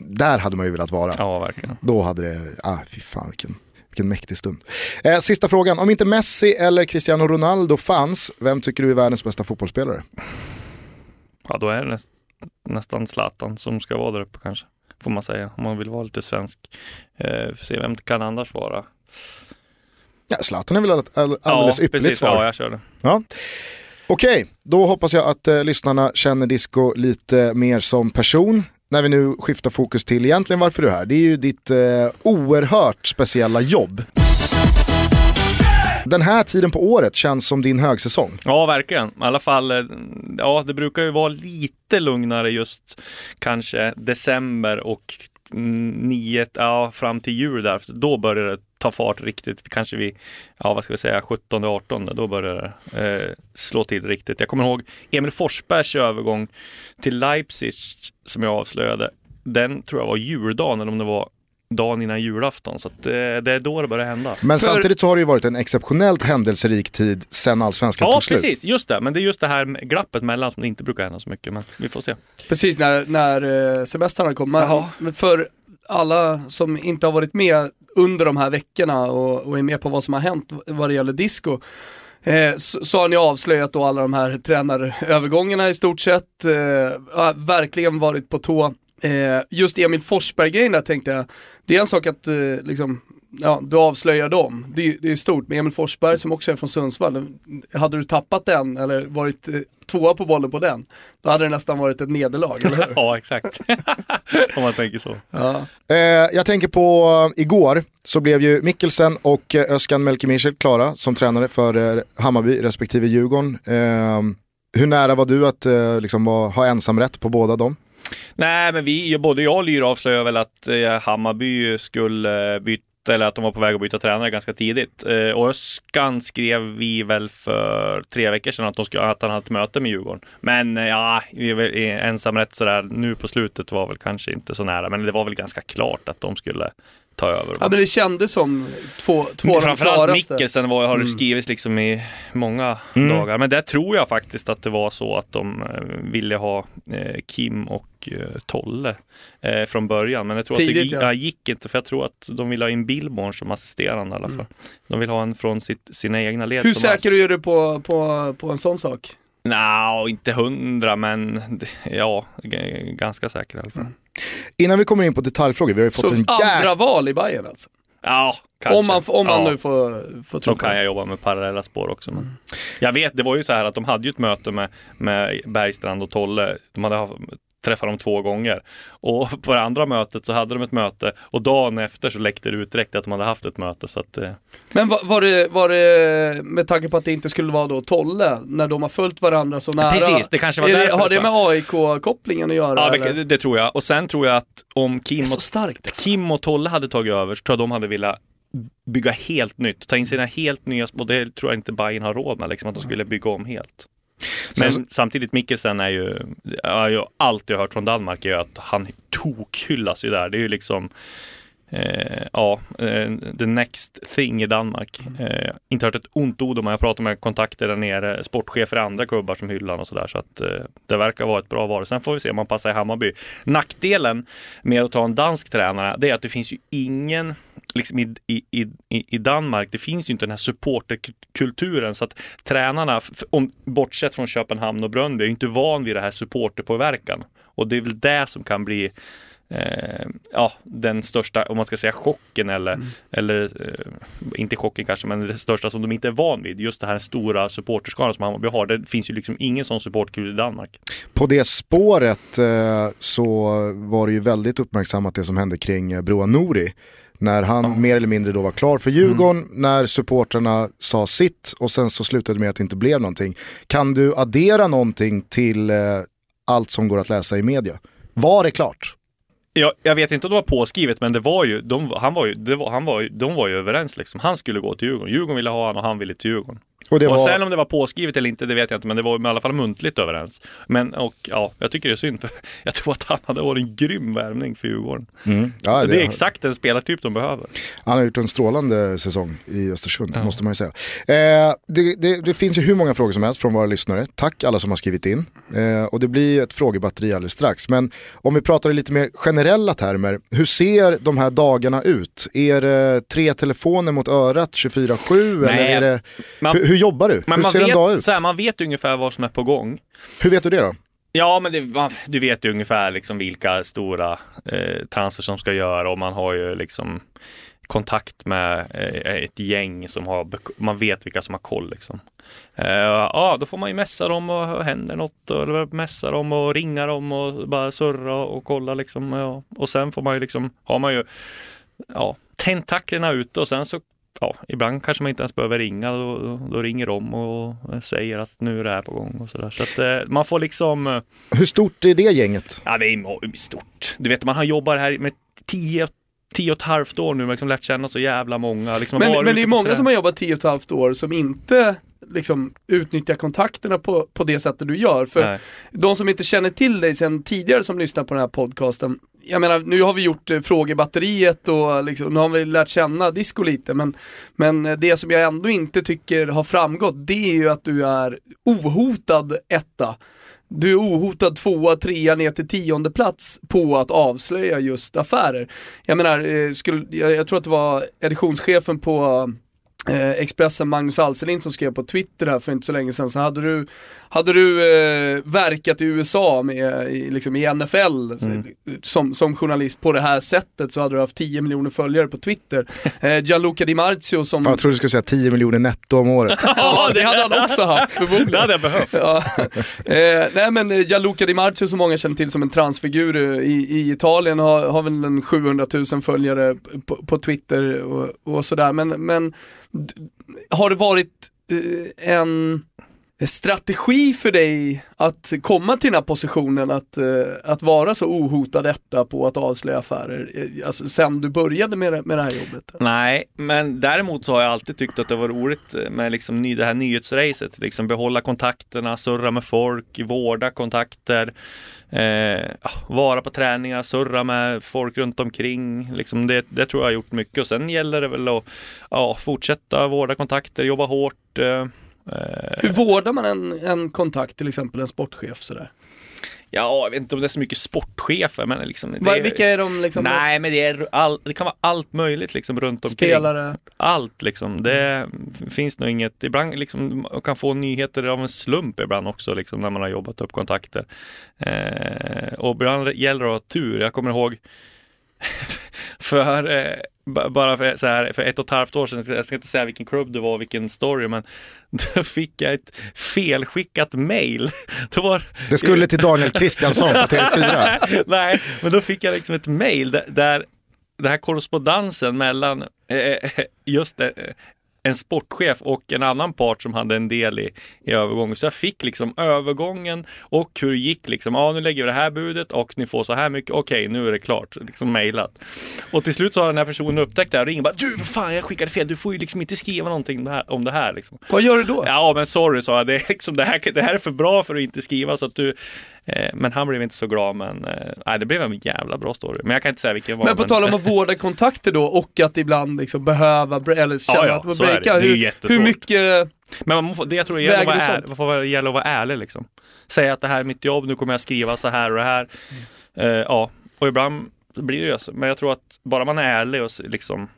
Där hade man ju velat vara. ja, verkligen. Då hade det, ah fy fan vilken, vilken mäktig stund. Eh, sista frågan, om inte Messi eller Cristiano Ronaldo fanns, vem tycker du är världens bästa fotbollsspelare? Ja, då är det näst, nästan Zlatan som ska vara där uppe kanske. Får man säga, om man vill vara lite svensk. Eh, se vem kan annars vara? Ja, Zlatan är väl ett all, alldeles ja, ypperligt precis. svar. Ja, jag kör det. Ja. Okej, då hoppas jag att eh, lyssnarna känner Disco lite mer som person. När vi nu skiftar fokus till egentligen varför du är här. Det är ju ditt eh, oerhört speciella jobb. Den här tiden på året känns som din högsäsong. Ja, verkligen. I alla fall, eh, ja, det brukar ju vara lite lugnare just kanske december och nio, ja, fram till jul där. Då börjar det ta fart riktigt. Kanske vid, ja, vad ska vi säga, 17, 18, då börjar det eh, slå till riktigt. Jag kommer ihåg Emil Forsbergs övergång till Leipzig som jag avslöjade. Den tror jag var juldagen, eller om det var dagen innan julafton. Så att, eh, det är då det börjar hända. Men För- samtidigt så har det ju varit en exceptionellt händelserik tid sen allsvenskan Ja, tog slut. precis. Just det. Men det är just det här glappet mellan som det inte brukar hända så mycket. Men vi får se. Precis när, när eh, semestrarna kom. Men, Jaha. men för alla som inte har varit med under de här veckorna och, och är med på vad som har hänt vad det gäller disco. Eh, så, så har ni avslöjat då alla de här tränarövergångarna i stort sett. Eh, ja, verkligen varit på tå. Eh, just Emil Forsberg-grejen där tänkte jag, det är en sak att eh, liksom, ja, du avslöjar dem. Det, är- det är stort, med Emil Forsberg som också är från Sundsvall, hade du tappat den eller varit eh, tvåa på bollen på den, då hade det nästan varit ett nederlag, eller hur? Ja, exakt. Om man tänker så. Ja. Eh, jag tänker på eh, igår så blev ju Mikkelsen och eh, Özcan Melkemichel klara som tränare för eh, Hammarby respektive Djurgården. Eh, hur nära var du att eh, liksom, ha ensamrätt på båda dem? Nej, men vi, både jag och Lyra avslöjade väl att eh, Hammarby skulle eh, byta eller att de var på väg att byta tränare ganska tidigt. Eh, och Öskan skrev vi väl för tre veckor sedan att, de skulle, att han hade ett möte med Djurgården. Men eh, ja, vi är väl ensamrätt sådär nu på slutet var väl kanske inte så nära. Men det var väl ganska klart att de skulle ta över. ja men det kändes som två, två av de Framförallt klaraste. Mikkelsen var, har det Mm. skrivits liksom i många Mm. dagar. Men där tror jag faktiskt att det var så att de eh, ville ha eh, Kim och eh, Tolle eh, från början. Men jag tror Tidigt, att det ja. ja. gick inte för jag tror att de ville ha in Billborn som assisterande i alla fall. Mm. De vill ha en från sitt, sina egna led. Hur säker är du på, på, på en sån sak? Nej, inte hundra men ja, ganska säker i alla fall. Mm. Innan vi kommer in på detaljfrågor, vi har ju fått Så en jävla... andra val i Bayern alltså? Ja, kanske. Om man, om man ja. nu får, får tro Då kan jag jobba med parallella spår också. Men. Jag vet, det var ju så här att de hade ju ett möte med, med Bergstrand och Tolle. De hade haft, träffat dem två gånger. Och på det andra mötet så hade de ett möte och dagen efter så läckte det ut direkt att de hade haft ett möte. Så att, eh, Men var, var, det, var det, med tanke på att det inte skulle vara då Tolle, när de har följt varandra så nära? Precis, det kanske var det, därför Har det med AIK-kopplingen att göra? ja, eller? det, det tror jag. Och sen tror jag att om Kim och, starkt. alltså. Kim och Tolle hade tagit över så tror jag de hade velat bygga helt nytt, ta in sina helt nya, och det tror jag inte Bayern har råd med, liksom, att de skulle bygga om helt. Men Sen samtidigt, Mikkelsen är ju, jag har ju alltid hört från Danmark är ju att han tokhyllas ju där. Det är ju liksom, eh, ja, eh, the next thing i Danmark. Eh, inte hört ett ont ord om jag pratar med kontakter där nere, sportchefer i andra klubbar som hyllar och sådär. Så att eh, det verkar vara ett bra val. Sen får vi se om man passar i Hammarby. Nackdelen med att ta en dansk tränare, det är att det finns ju ingen liksom i, i, i, Danmark, det finns ju inte den här supporterkulturen så att tränarna, om, bortsett från Köpenhamn och Brönnby, är ju inte van vid det här supporterpåverkan. Och det är väl det som kan bli eh, ja, den största, om man ska säga chocken eller, Mm. eller eh, inte chocken kanske, men det största som de inte är van vid. Just det här stora supporterskaran som Hammarby har. Det finns ju liksom ingen sån supportkul i Danmark. På det spåret eh, så var det ju väldigt uppmärksammat det som hände kring eh, Broa Nouri. När han mer eller mindre då var klar för Djurgården, Mm. när supporterna sa sitt och sen så slutade det med att det inte blev någonting. Kan du addera någonting till eh, allt som går att läsa i media? Var det klart? Jag, jag vet inte om det var påskrivet, men det var ju, de, han var ju, var, han var de var ju överens liksom. Han skulle gå till Djurgården. Djurgården ville ha honom och han ville till Djurgården. Och det och var... sen om det var påskrivet eller inte, det vet jag inte, men det var i alla fall muntligt överens. Men och ja, jag tycker det är synd, för jag tror att han hade varit en grym värvning för Djurgården. ja, det är exakt den spelartyp de behöver. Han har gjort en strålande säsong i Östersund, måste man ju säga. Eh, det, det, det finns ju hur många frågor som helst från våra lyssnare. Tack alla som har skrivit in. Eh, och det blir ett frågebatteri alldeles strax. Men om vi pratar i lite mer generella termer, hur ser de här dagarna ut? Är det tre telefoner mot örat 24-7? Eller är det, man- hur, hur jobbar du? Men hur man ser en dag vet, ut? så här, man vet ungefär vad som är på gång. Hur vet du det då? Ja, men det, man, du vet ju ungefär liksom vilka stora eh, transfer som ska göra och man har ju liksom kontakt med eh, ett gäng som har, man vet vilka som har koll liksom. Eh, ja, då får man ju messa dem och händer något eller messa dem och ringa dem och bara surra och kolla liksom. Ja. Och sen får man ju liksom, har man ju ja, tentaklerna ute och sen så Ja, ibland kanske man inte ens behöver ringa, då, då, då ringer de och säger att nu är det här på gång och sådär. Så att eh, man får liksom eh, Hur stort är det gänget? Ja, det är stort. Du vet, man har jobbat här med tio, tio och ett halvt år nu, liksom lärt känna så jävla många. Liksom, Men, men det är på många som har jobbat tio och ett halvt år som inte liksom utnyttjar kontakterna på, på det sättet du gör. För Nej. de som inte känner till dig sen tidigare som lyssnar på den här podcasten, jag menar nu har vi gjort eh, frågebatteriet och liksom, nu har vi lärt känna disco lite men, men eh, det som jag ändå inte tycker har framgått det är ju att du är ohotad etta. Du är ohotad tvåa, trea ner till tionde plats på att avslöja just affärer. Jag menar, eh, skulle, jag, jag tror att det var editionschefen på eh, Expressen Magnus Alselind som skrev på Twitter här för inte så länge sedan så hade du, hade du eh, verkat i USA med, i, liksom i NFL så- som, som journalist på det här sättet så hade du haft 10 miljoner följare på Twitter. Eh, Gianluca Di Marzio som... Fan, Jag trodde du skulle säga 10 miljoner netto om året. ja, det hade han också haft förmodligen. Det hade jag behövt. Ja. Eh, nej men eh, Gianluca Di Marzio som många känner till som en transfigur eh, i, i Italien har, har väl en 700 000 följare på, på Twitter och, och sådär. Men, men har det varit eh, en strategi för dig att komma till den här positionen att, eh, att vara så ohotad detta på att avslöja affärer, eh, alltså sen du började med, det- med det här jobbet? Nej, men däremot så har jag alltid tyckt att det var roligt med liksom ny, det här nyhetsracet. Liksom behålla kontakterna, surra med folk, vårda kontakter, eh, ah, vara på träningar, surra med folk runt omkring. Liksom det, det tror jag har gjort mycket och sen gäller det väl att ja, fortsätta vårda kontakter, jobba hårt. Eh, hur vårdar man en, en kontakt, till exempel en sportchef sådär? ja, jag vet inte om det är så mycket sportchefer, men liksom. Det, vilka är de liksom Nej, mest men det, är all, det kan vara allt möjligt liksom runt omkring. spelare? allt liksom. Det finns nog inget, ibland liksom, man kan få nyheter av en slump ibland också liksom när man har jobbat upp kontakter. Eh, och ibland gäller det att ha tur. Jag kommer ihåg för eh, bara för, så här, för ett och ett halvt år sedan, jag ska inte säga vilken klubb det var, vilken story, men då fick jag ett felskickat mail. Det var, Det skulle till Daniel Kristiansson på TV4. Nej, men då fick jag liksom ett mail där, där den här korrespondensen mellan eh, just eh, en sportchef och en annan part som hade en del i, i övergången. Så jag fick liksom övergången och hur det gick liksom. Ja, nu lägger vi det här budet och ni får så här mycket. Okej, nu är det klart. Liksom mejlat. Och till slut så har den här personen upptäckt det här och ringer bara Du, vad fan, jag skickade fel. Du får ju liksom inte skriva någonting om det här. Liksom. Vad gör du då? Ja, men sorry, sa jag. Det, är liksom, det, här, det här är för bra för att inte skriva så att du... Eh, men han blev inte så glad, men eh, nej, det blev en jävla bra story. Men jag kan inte säga vilken var. Men på tal om att vårda kontakter då och att ibland liksom behöva, eller känna ja, att man det. breakar. Det Hur, hur mycket, Men man får, det jag tror det gäller är, man får vara- gäller att vara ärlig liksom. Säga att det här är mitt jobb, nu kommer jag skriva så här och det här. Mm. Eh, ja, och ibland blir det ju så. Men jag tror att bara man är ärlig och liksom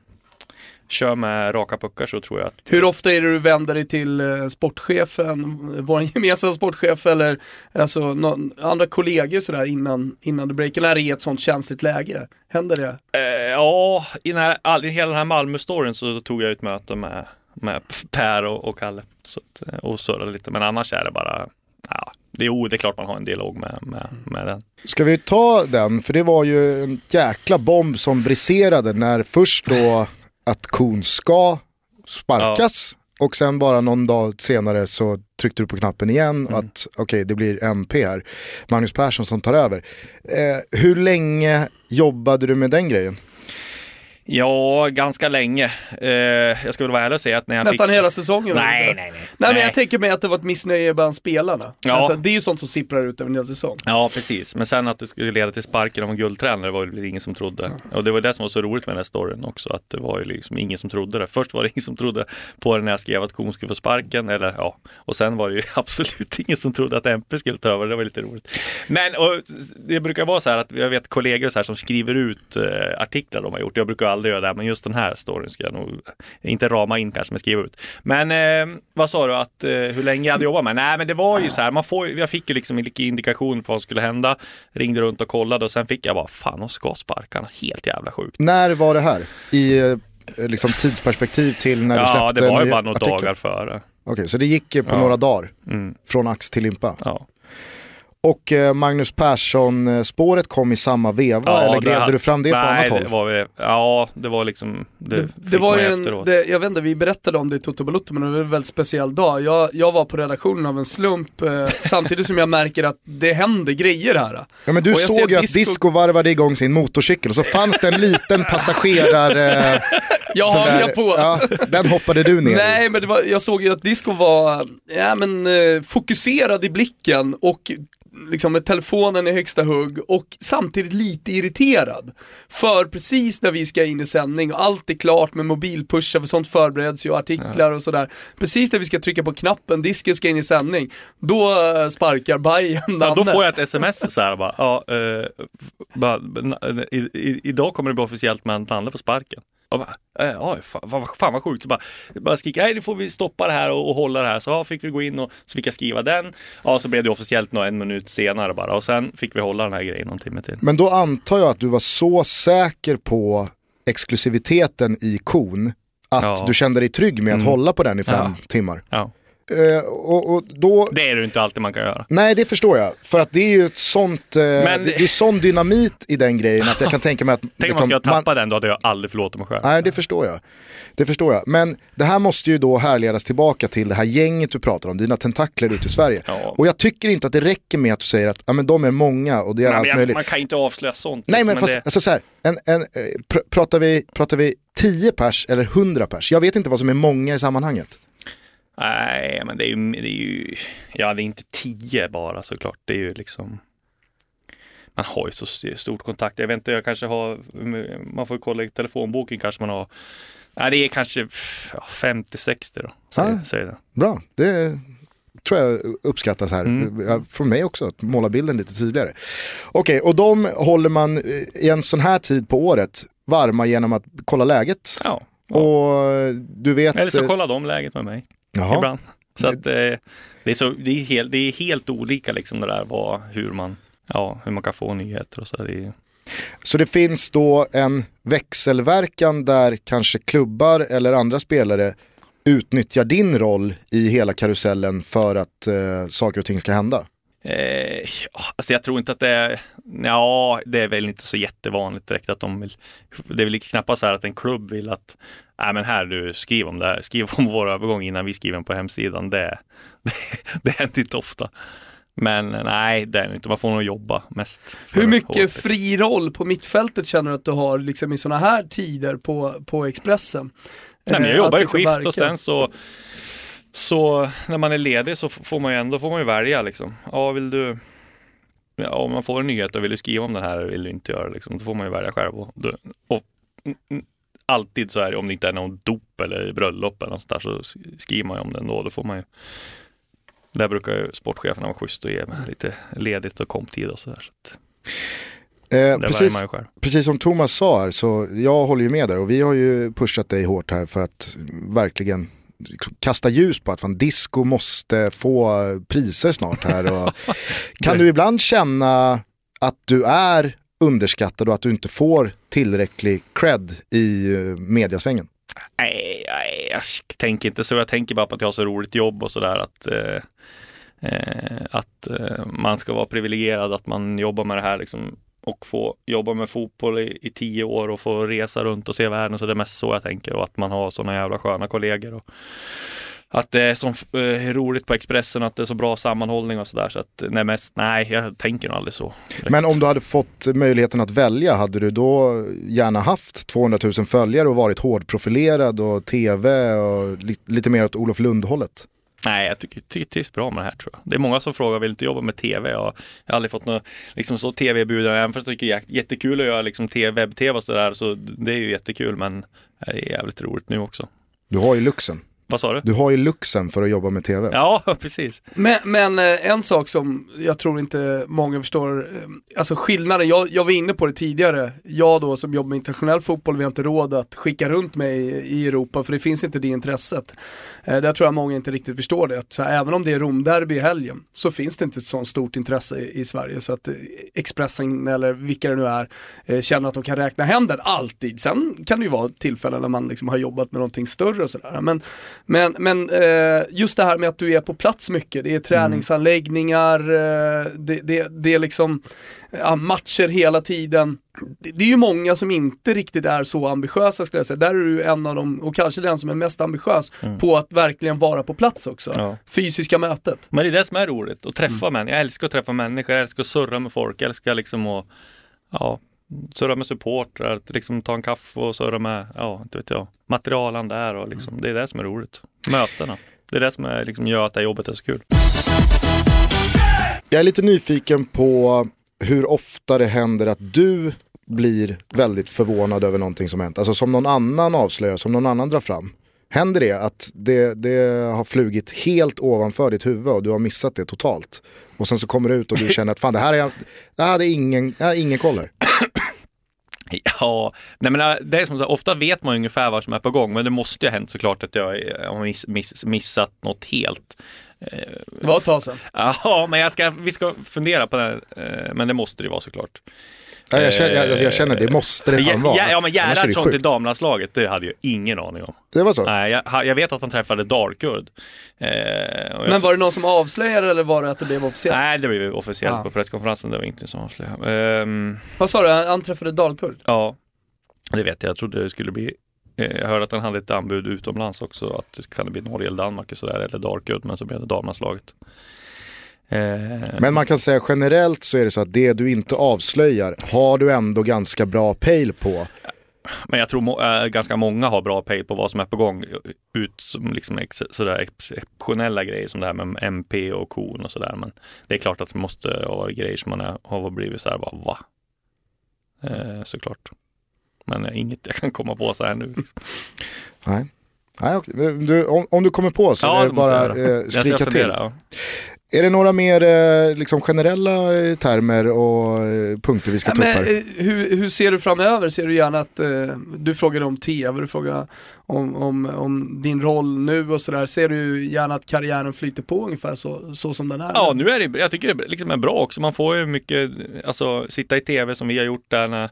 kör med raka puckar så tror jag att Hur ofta är det du vänder dig till eh, sportchefen, vår gemensamma sportchef eller alltså, någon, andra kollegor sådär innan, innan du breakar, när det är ett sånt känsligt läge? Händer det? Eh, ja, i, den här, i hela den här Malmö-storyn så tog jag ett möte med, med Per och, och Kalle så att, eh, och surrade lite. Men annars är det bara, ja, det, jo, det är klart man har en dialog med, med, med den. Ska vi ta den? För det var ju en jäkla bomb som briserade när först då att kon ska sparkas och sen bara någon dag senare så tryckte du på knappen igen Mm. att okej okay, det blir MP här. Magnus Persson som tar över. Eh, hur länge jobbade du med den grejen? Ja, ganska länge. Eh, jag väl vara ärlig och säga att när jag Nästan fick... hela säsongen? Nej, alltså. nej, nej. Nej men jag tänker mig att det var ett missnöje bland spelarna. Ja. Alltså, det är ju sånt som sipprar ut över en hel säsong. Ja, precis. Men sen att det skulle leda till sparken av en guldtränare var det ingen som trodde. Och det var det som var så roligt med den här storyn också, att det var ju liksom ingen som trodde det. Först var det ingen som trodde på det när jag skrev att Kon skulle få sparken, eller ja, och sen var det ju absolut ingen som trodde att MP skulle ta över. Det var lite roligt. Men och, det brukar vara så här att jag vet kollegor så här som skriver ut eh, artiklar de har gjort. Jag brukar aldrig göra det, men just den här storyn ska jag nog inte rama in kanske, men skriva ut. Men eh, vad sa du att eh, hur länge jag hade jobbat med? Nej, men det var ju så här, man får, jag fick ju liksom indikation på vad som skulle hända. Ringde runt och kollade och sen fick jag bara, fan de ska sparka honom. Helt jävla sjukt. När var det här? I eh, liksom tidsperspektiv till när du släppte Ja, det var ju bara några artikel? dagar före. Okej, så det gick på Ja. några dagar Mm, från ax till limpa. ja. Och eh, Magnus Persson-spåret kom i samma veva eller det- grävde du fram det på nej, annat håll? Det var, ja, det var liksom, det, Det, det var ju en, det, jag vet inte, vi berättade om det i Toto Balotto men det var en väldigt speciell dag. Jag, jag var på redaktionen av en slump eh, samtidigt som jag märker att det händer grejer här. Ja, men du såg ju att disco- Disco varvade igång sin motorcykel och så fanns det en liten passagerare... Jag hakar där- på. Ja, den hoppade du ner i. Nej men det var, jag såg ju att Disco var ja, men, eh, fokuserad i blicken och liksom med telefonen i högsta hugg och samtidigt lite irriterad. För precis när vi ska in i sändning och allt är klart med mobilpushar, för sånt förbereds ju och artiklar och sådär. Precis när vi ska trycka på knappen, disken ska in i sändning, då eh, sparkar Bajen Ja, då får jag ett sms så här bara, ja, eh, bara, i, i, idag kommer det bli officiellt med att Nanne får sparken. Och bara, eh, oj, fan, fan vad sjukt. Så bara, bara skrika, nej nu får vi stoppa det här och, och hålla det här. Så ja, fick vi gå in och så fick jag skriva den. Ja, så blev det officiellt nå en minut senare bara. Och sen fick vi hålla den här grejen någon timme till. Men då antar jag att du var så säker på exklusiviteten i kon att Ja. du kände dig trygg med att Mm. hålla på den i fem Ja. timmar. Ja. Eh, och, och då, Det är det inte alltid man kan göra. nej det förstår jag, för att det är ju ett sånt, eh, det, det är sån dynamit i den grejen att jag kan tänka mig att... Tänk om liksom, man ska tappa den, då hade jag aldrig förlåtit mig själv. Nej, det förstår jag. Det förstår jag. Men det här måste ju då härledas tillbaka till det här gänget du pratar om, dina tentakler ute i Sverige. Ja. Och jag tycker inte att det räcker med att du säger att ja, men de är många och det är Nej, allt men jag, möjligt. man kan inte avslöja sånt. Nej liksom, men fast, det, alltså så här, en, en, eh, pr pratar, vi, pratar vi 10 pers eller 100 pers? Jag vet inte vad som är många i sammanhanget. Nej, men det är ju, det är ju, ja det är inte tio bara såklart. Det är ju liksom, man har ju så stort kontakt. Jag vet inte, jag kanske har, man får kolla i telefonboken kanske man har, nej det är kanske ja, 50-60 då. Säger, Ja. säger det. Bra, det tror jag uppskattas här. Mm. Från mig också, att måla bilden lite tydligare. Okej, och de håller man eh, i en sån här tid på året varma genom att kolla läget. Ja. ja. Och du vet... Eller så kollar de läget med mig jaha. ibland. Så att eh, det, är så, det, är helt, det är helt olika liksom det där vad, hur man, ja, hur man kan få nyheter och så. Det är, Så det finns då en växelverkan där kanske klubbar eller andra spelare utnyttjar din roll i hela karusellen för att eh, saker och ting ska hända. Eh, alltså jag tror inte att det är, ja det är väl inte så jättevanligt direkt att de vill, det är väl knappast så här att en klubb vill att, nej men här du, skriv om det här, skriv om vår övergång innan vi skriver den på hemsidan. Det, det, det händer inte ofta. Men nej, det är inte, man får nog jobba mest. Hur mycket liksom. fri roll på mittfältet känner du att du har liksom i sådana här tider på, på Expressen? Nej, men jag Eh, jobbar att i skift verka. och sen så så när man är ledig så får man ju ändå får man ju välja liksom. Ja, vill du Ja, om man får en nyhet och vill du skriva om den här eller vill du inte göra det liksom, då får man ju välja själv. Och, och, alltid så är det om det inte är någon dop eller bröllop eller något sånt där så skriver man ju om den då. Då får man ju Där brukar ju sportcheferna vara schysst och ge mig lite ledigt och komptid och sådär. Så att, det precis, precis som Thomas sa här, så jag håller ju med där och vi har ju pushat dig hårt här för att verkligen kasta ljus på att fan, disco måste få priser snart här. Och kan du ibland känna att du är underskattad och att du inte får tillräcklig cred i eh, mediasvängen? Nej, nej, jag tänker inte så. Jag tänker bara på att jag har så roligt jobb och sådär. Att, eh, eh, att eh, man ska vara privilegierad att man jobbar med det här liksom, och få jobba med fotboll i, i tio år och få resa runt och se världen. Så det är mest så jag tänker och att man har sådana jävla sköna kollegor. Och, att det är så eh, roligt på Expressen och att det är så bra sammanhållning och sådär. Så att nej, mest, nej, jag tänker nog aldrig så. direkt. Men om du hade fått möjligheten att välja, hade du då gärna haft 200 000 följare och varit hårdprofilerad och tv och li lite mer åt Olof Lund-hållet? Nej, jag tycker det trivs bra med det här tror jag. Det är många som frågar, vill inte jobba med tv? Jag har aldrig fått något liksom så tv-erbjudande, även fast jag tycker det är jättekul att göra liksom TV, webb-tv och sådär, så det är ju jättekul, men det är jävligt roligt nu också. Du har ju luxen. Vad sa du? Du har ju luxen för att jobba med tv. Ja, precis. Men, men eh, en sak som jag tror inte många förstår, eh, alltså skillnaden, jag, jag var inne på det tidigare, jag då som jobbar med internationell fotboll, vi har inte råd att skicka runt mig i Europa för det finns inte det intresset. Eh, Där tror jag många inte riktigt förstår det, så här, även om det är Romderby i helgen så finns det inte ett sånt stort intresse i, i Sverige så att Expressen eller vilka det nu är eh, känner att de kan räkna hem den alltid. Sen kan det ju vara tillfällen när man liksom har jobbat med någonting större och sådär. Men, men, men eh, just det här med att du är på plats mycket, det är träningsanläggningar, eh, det, det, det är liksom ja, matcher hela tiden. Det, det är ju många som inte riktigt är så ambitiösa skulle jag säga. Där är du en av dem, och kanske den som är mest ambitiös på att verkligen vara på plats också. Ja. Fysiska mötet. Men det är det som är roligt, att träffa människor. Jag älskar att träffa människor, jag älskar att surra med folk, jag älskar liksom att ja, surra med supportrar, att liksom ta en kaffe och surra med, ja, inte vet jag, materialen där och liksom, det är det som är roligt. Mötena. Det är det som är, liksom, gör att det här jobbet är så kul. Jag är lite nyfiken på hur ofta det händer att du blir väldigt förvånad över någonting som hänt. Alltså som någon annan avslöjar, som någon annan drar fram. Händer det att det, det har flugit helt ovanför ditt huvud och du har missat det totalt? Och sen så kommer det ut och du känner att fan det här är jag, det här hade ingen, här är ingen koller. Ja, nej men äh, det är som så här, ofta vet man ungefär vad som är på gång, men det måste ju ha hänt såklart att jag eh, har miss, miss, missat något helt. Det var ett tag sedan. Ja, men jag ska, vi ska fundera på det, eh, men det måste det vara såklart. Ja, jag, känner, jag, alltså jag känner det måste det fan vara. Ja, ja men Annars är det Gerhardsson till damlandslaget, det hade jag ingen aning om. Det var så? Nej, jag, jag vet att han träffade Dalkurd. Eh, Men var det någon som avslöjade eller var det att det blev officiellt? Nej, det blev ju officiellt Ja. på presskonferensen, det var inte som avslöjade. Ehm, Vad sa du, han träffade Dalkurd? ja, det vet jag. Jag trodde det skulle bli eh, jag hörde att han hade ett anbud utomlands också, att det kan det bli Norge eller Danmark och sådär, eller Dalkurd, men så blev det damlandslaget. Eh, Men man kan säga generellt så är det så att det du inte avslöjar har du ändå ganska bra pejl på. Men jag tror må, äh, ganska många har bra pejl på vad som är på gång ut som liksom ex, sådär exceptionella grejer som det här med MP och kon och sådär. Men det är klart att det måste vara grejer som man är, har blivit så här bara va? Eh, såklart. Men inget jag kan komma på så här nu. Liksom. Nej. Nej. Men du, om, om du kommer på så är det bara eh, skrika till. fundera, ja. Är det några mer eh, liksom generella eh, termer och eh, punkter vi ska Ja, ta upp här? hur, hur ser du framöver? Ser du gärna att, eh, du frågade om tv, du frågade om, om, om din roll nu och sådär. Ser du gärna att karriären flyter på ungefär så, så som den är? Ja, nu är det, jag tycker det liksom är bra också. Man får ju mycket, alltså sitta i tv som vi har gjort där när,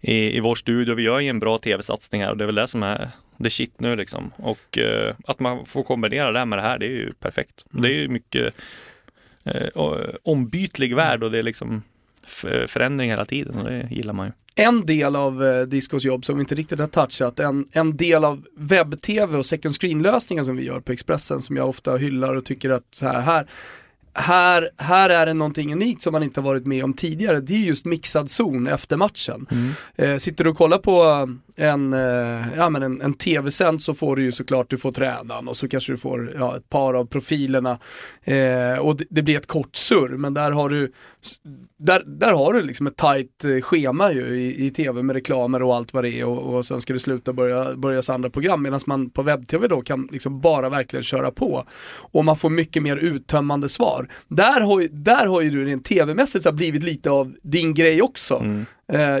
i, i vår studio. Vi gör ju en bra tv-satsning här och det är väl det som är det shit nu liksom. Och eh, att man får kombinera det här med det här, det är ju perfekt. Det är ju mycket ombytlig värld och det är liksom f- förändring hela tiden och det gillar man ju. En del av eh, Discos jobb som vi inte riktigt har touchat, en, en del av webb-tv och second screen-lösningen som vi gör på Expressen som jag ofta hyllar och tycker att så här, här här, här är det någonting unikt som man inte har varit med om tidigare. Det är just mixad zon efter matchen. Eh, sitter du och kollar på en, eh, ja, men en, en tv-sänd så får du ju såklart, du får tränaren och så kanske du får ja, ett par av profilerna. Eh, och det, det blir ett kort surr, men där har du, där, där har du liksom ett tajt eh, schema ju i, i tv med reklamer och allt vad det är och, och sen ska det sluta börja, börjas andra program medan man på webb-tv då kan liksom bara verkligen köra på. Och man får mycket mer uttömmande svar. Där har ju, där har ju du rent tv-mässigt blivit lite av din grej också. Mm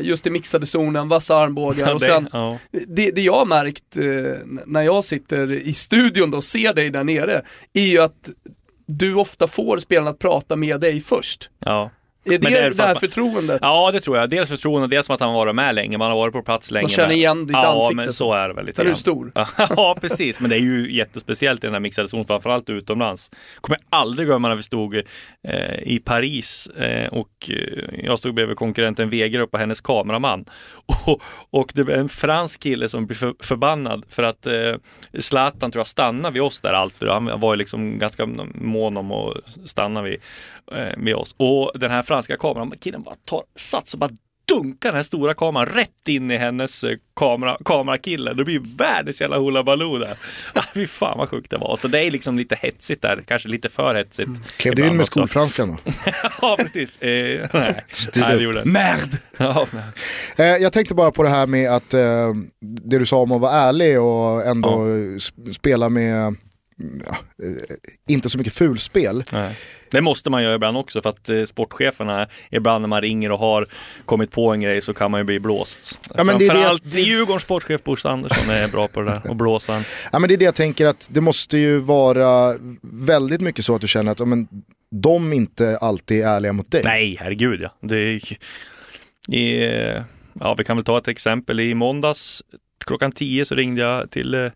just i mixade zonen, vassa armbågar och det, sen ja. det, det jag har märkt eh, när jag sitter i studion då och ser dig där nere, är ju att du ofta får spelarna att prata med dig först. Ja. Är det det det, är att här man- förtroendet? ja, det tror jag. Dels förtroende, dels som att han har varit med länge. Man har varit på plats länge. De känner igen ditt ja, ansikte. men så är det väl lite är du stor. Ja, precis. Men det är ju jättespeciellt i den här mixade zonen, framförallt utomlands. Kommer jag aldrig glömma när vi stod eh, i Paris eh, och eh, jag stod bredvid konkurrenten Wegerup och hennes kameraman. Och, och det var en fransk kille som blev för, förbannad för att eh, Zlatan tror jag stannade vid oss där alltid. Han var ju liksom ganska mån om att stanna vid, eh, vid oss. Och den här franska kameran, killen bara tar sats och bara dunkar den här stora kameran rätt in i hennes eh, kamera, kamerakille. Det blir världens jävla hula baloo där. Ah, Fy fan vad sjukt det var. Så det är liksom lite hetsigt där, kanske lite för hetsigt. Klev du in med skolfranskan då? ja, precis. Eh, nej, nej, det gjorde. Merd! Ja, Eh, jag tänkte bara på det här med att eh, det du sa om att vara ärlig och ändå sp- spela med mm, ja, eh, inte så mycket fulspel. Nej. Det måste man göra ibland också för att eh, sportcheferna, ibland när man ringer och har kommit på en grej så kan man ju bli blåst. Ja, men det är det- Framförallt Djurgårdens sportchef Bosse Andersson är bra på det där och blåsa en. Ja, men det är det jag tänker att det måste ju vara väldigt mycket så att du känner att ja, men, de inte alltid är ärliga mot dig. Nej, herregud ja. Det är, eh, ja, vi kan väl ta ett exempel. I måndags klockan 10 så ringde jag till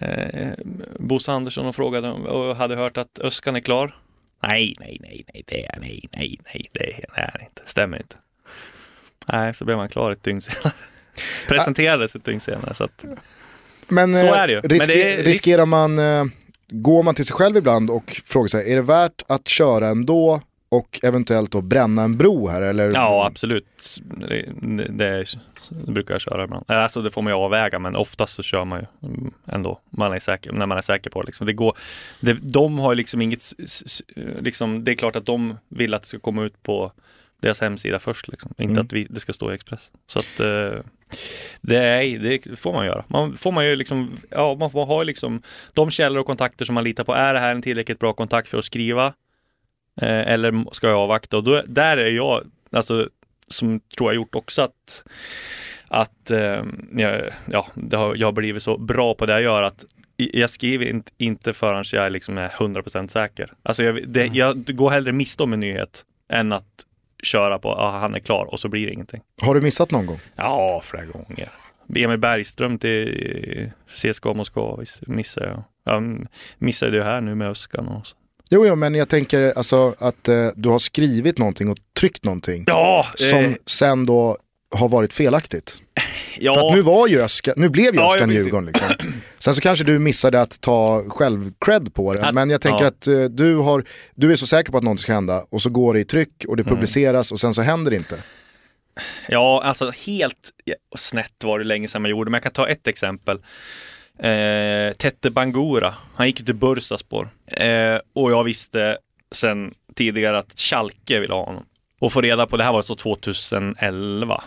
eh, Bosse Andersson och frågade om- och hade hört att Öskan är klar. Nej, nej, nej, nej, det är nej, nej, nej, det är, han inte. Stämmer inte. Nej, så blev man klar ett dygn senare. Presenterades ett dygn senare. Så att, Men, Så eh, är det ju. Men riske- det är- riskerar man, eh, går man till sig själv ibland och frågar sig, är det värt att köra ändå och eventuellt då bränna en bro här? Eller? ja, absolut. Det, det, det brukar jag köra ibland. Alltså det får man ju avväga, men oftast så kör man ju mm, ändå. Man är säker, när man är säker på det. Liksom. det. Går, det de har ju liksom inget, liksom, det är klart att de vill att det ska komma ut på deras hemsida först. Liksom. Inte Mm. att vi, det ska stå i Express. Så att eh, det, är, det får man göra. Man får man ju liksom, ja, man får ha liksom de källor och kontakter som man litar på. Är det här en tillräckligt bra kontakt för att skriva? Eh, eller ska jag avvakta? Och då, där är jag, alltså, som tror jag gjort också att, att eh, jag, ja, har, jag har blivit så bra på det jag gör att jag skriver inte, inte förrän jag liksom är 100% säker. Alltså jag, det, jag går hellre miste om en nyhet än att köra på att han är klar och så blir det ingenting. Har du missat någon gång? Ja, flera gånger. Emil Bergström till CSKA Moskva missade jag. Jag missade ju här nu med Öskan och så. Jo, jo, men jag tänker alltså att eh, du har skrivit någonting och tryckt någonting Ja! som eh, sen då har varit felaktigt. ja. För att nu var ju Öskan, nu blev ju Ja, Öskan. Djurgården liksom. Sen så kanske du missade att ta själv-cred på det. Att- men jag tänker ja. att eh, du, har, du är så säker på att någonting ska hända och så går det i tryck och det Mm. publiceras och sen så händer det inte. Ja, alltså helt snett var det länge sedan man gjorde, men jag kan ta ett exempel. Eh, Tette Bangura, han gick till Bursaspor eh, och jag visste sen tidigare att Schalke ville ha honom. Och få reda på, det här var så 2011,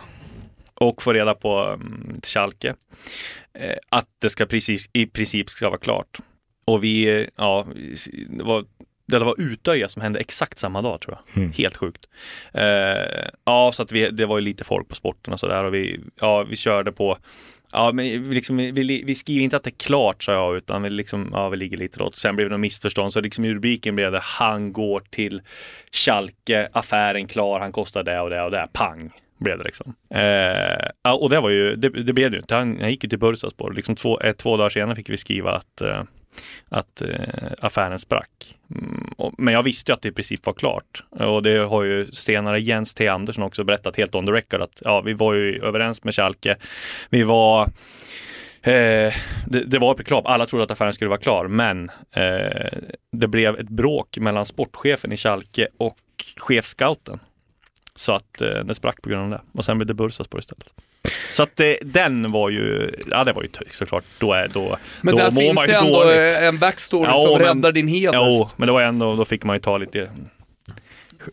och få reda på um, Schalke eh, att det ska precis, i princip ska vara klart. Och vi, eh, ja, det var det var Utöja som hände exakt samma dag tror jag. Mm. Helt sjukt. Eh, ja, så att vi, det var ju lite folk på sporten och sådär och vi, ja, vi körde på Ja, men vi, liksom, vi, vi skriver inte att det är klart, sa jag, utan vi, liksom, ja, vi ligger lite lågt. Sen blev det något missförstånd, så liksom i rubriken blev det Han går till Schalke, affären klar, han kostar det och det och det. Pang! Blev det liksom. Eh, och det var ju, det, det blev det ju inte. Han, han gick ju till Bursaspor. Liksom två, eh, två dagar senare fick vi skriva att eh, att eh, affären sprack. Mm, och, men jag visste ju att det i princip var klart. Och det har ju senare Jens T. Andersson också berättat helt on the record att ja, vi var ju överens med Schalke. Vi var eh, det, det var klart, alla trodde att affären skulle vara klar, men eh, det blev ett bråk mellan sportchefen i Schalke och chefscouten. Så att eh, det sprack på grund av det. Och sen blev det Bursaspor istället. Så att eh, den var ju, ja det var ju såklart, då är då, Men då där mår man finns ju ju ändå dåligt. en backstory Ja, som men- räddar din heder. Jo, men det var ändå, då fick man ju ta lite